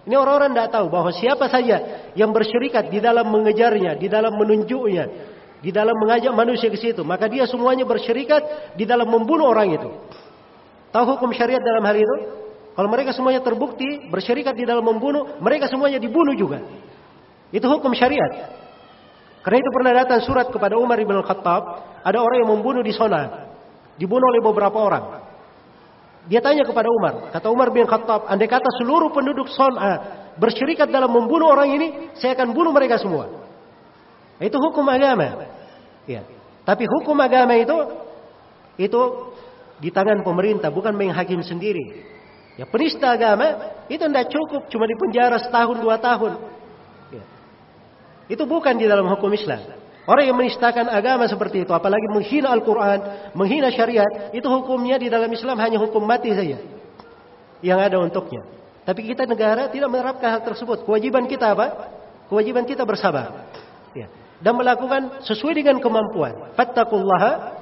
Ini orang-orang tidak tahu bahwa siapa saja yang bersyirikat di dalam mengejarnya, di dalam menunjuknya, di dalam mengajak manusia ke situ, maka dia semuanya bersyirikat di dalam membunuh orang itu. Tahu hukum syariat dalam hal itu? Kalau mereka semuanya terbukti bersyirikat di dalam membunuh, mereka semuanya dibunuh juga. Itu hukum syariat. Karena itu pernah datang surat kepada Umar bin Khattab, ada orang yang membunuh di sana. Dibunuh oleh beberapa orang. Dia tanya kepada Umar, kata Umar bin Khattab, andai kata seluruh penduduk Son'a bersyirikat dalam membunuh orang ini, saya akan bunuh mereka semua. Itu hukum agama. Ya. Tapi hukum agama itu itu di tangan pemerintah, bukan main hakim sendiri. Ya penista agama itu tidak cukup cuma di penjara setahun dua tahun. Itu bukan di dalam hukum Islam. Orang yang menistakan agama seperti itu, apalagi menghina Al-Quran, menghina syariat, itu hukumnya di dalam Islam hanya hukum mati saja. Yang ada untuknya. Tapi kita negara tidak menerapkan hal tersebut. Kewajiban kita apa? Kewajiban kita bersabar. Ya. Dan melakukan sesuai dengan kemampuan. Fattakullaha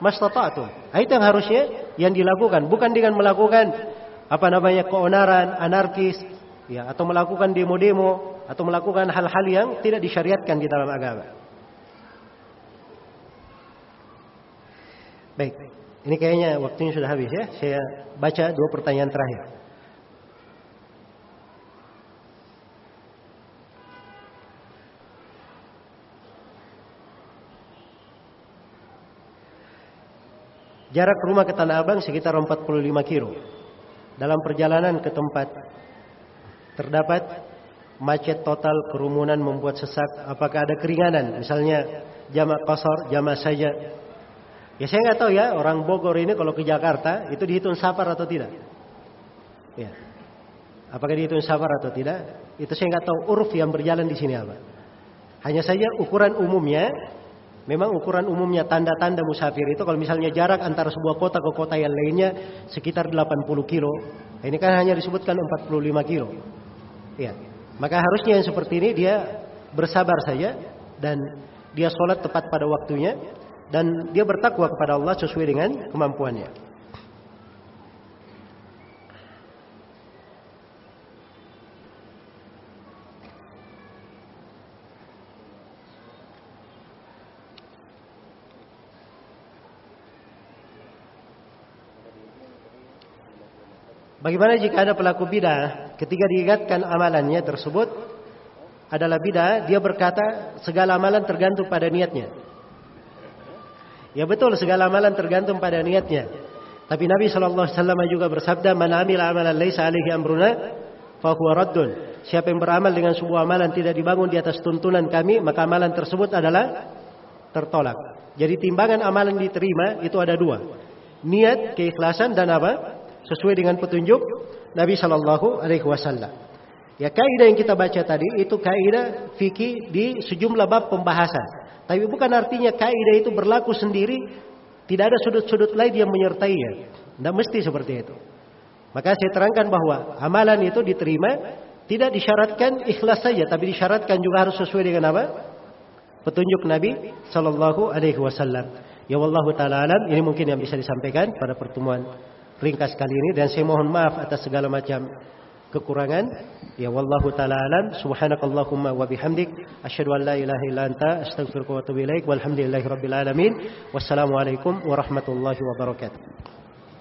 mastata'tum. Itu yang harusnya yang dilakukan. Bukan dengan melakukan apa namanya keonaran, anarkis, ya, atau melakukan demo-demo atau melakukan hal-hal yang tidak disyariatkan di dalam agama. Baik, ini kayaknya waktunya sudah habis ya. Saya baca dua pertanyaan terakhir. Jarak rumah ke Tanah Abang sekitar 45 kilo. Dalam perjalanan ke tempat terdapat macet total, kerumunan membuat sesak, apakah ada keringanan? Misalnya jamak kosor, jamak saja. Ya saya nggak tahu ya orang Bogor ini kalau ke Jakarta itu dihitung safar atau tidak. Ya. Apakah dihitung safar atau tidak? Itu saya nggak tahu uruf yang berjalan di sini apa. Hanya saja ukuran umumnya, memang ukuran umumnya tanda-tanda musafir itu kalau misalnya jarak antara sebuah kota ke kota yang lainnya sekitar 80 kilo. Ini kan hanya disebutkan 45 kilo. Ya. Maka harusnya yang seperti ini dia bersabar saja dan dia sholat tepat pada waktunya, dan dia bertakwa kepada Allah sesuai dengan kemampuannya. Bagaimana jika ada pelaku bid'ah ketika diingatkan amalannya tersebut adalah bid'ah, dia berkata segala amalan tergantung pada niatnya. Ya betul segala amalan tergantung pada niatnya. Tapi Nabi sallallahu alaihi wasallam juga bersabda, "Man amila amalan laisa alaihi amruna fahuwa raddun." Siapa yang beramal dengan sebuah amalan tidak dibangun di atas tuntunan kami, maka amalan tersebut adalah tertolak. Jadi timbangan amalan diterima itu ada dua. Niat, keikhlasan dan apa? Sesuai dengan petunjuk Nabi Shallallahu Alaihi Wasallam. Ya kaidah yang kita baca tadi itu kaidah fikih di sejumlah bab pembahasan. Tapi bukan artinya kaidah itu berlaku sendiri, tidak ada sudut-sudut lain yang menyertainya. Tidak mesti seperti itu. Maka saya terangkan bahwa amalan itu diterima tidak disyaratkan ikhlas saja, tapi disyaratkan juga harus sesuai dengan apa? Petunjuk Nabi Shallallahu Alaihi Wasallam. Ya wallahu taala alam. Ini mungkin yang bisa disampaikan pada pertemuan ringkas kali ini dan saya mohon maaf atas segala macam kekurangan. Ya wallahu taala alam. Subhanakallahumma wa bihamdik asyhadu an la ilaha illa anta astaghfiruka wa atubu ilaik. Walhamdulillahirabbil alamin. Wassalamualaikum warahmatullahi wabarakatuh.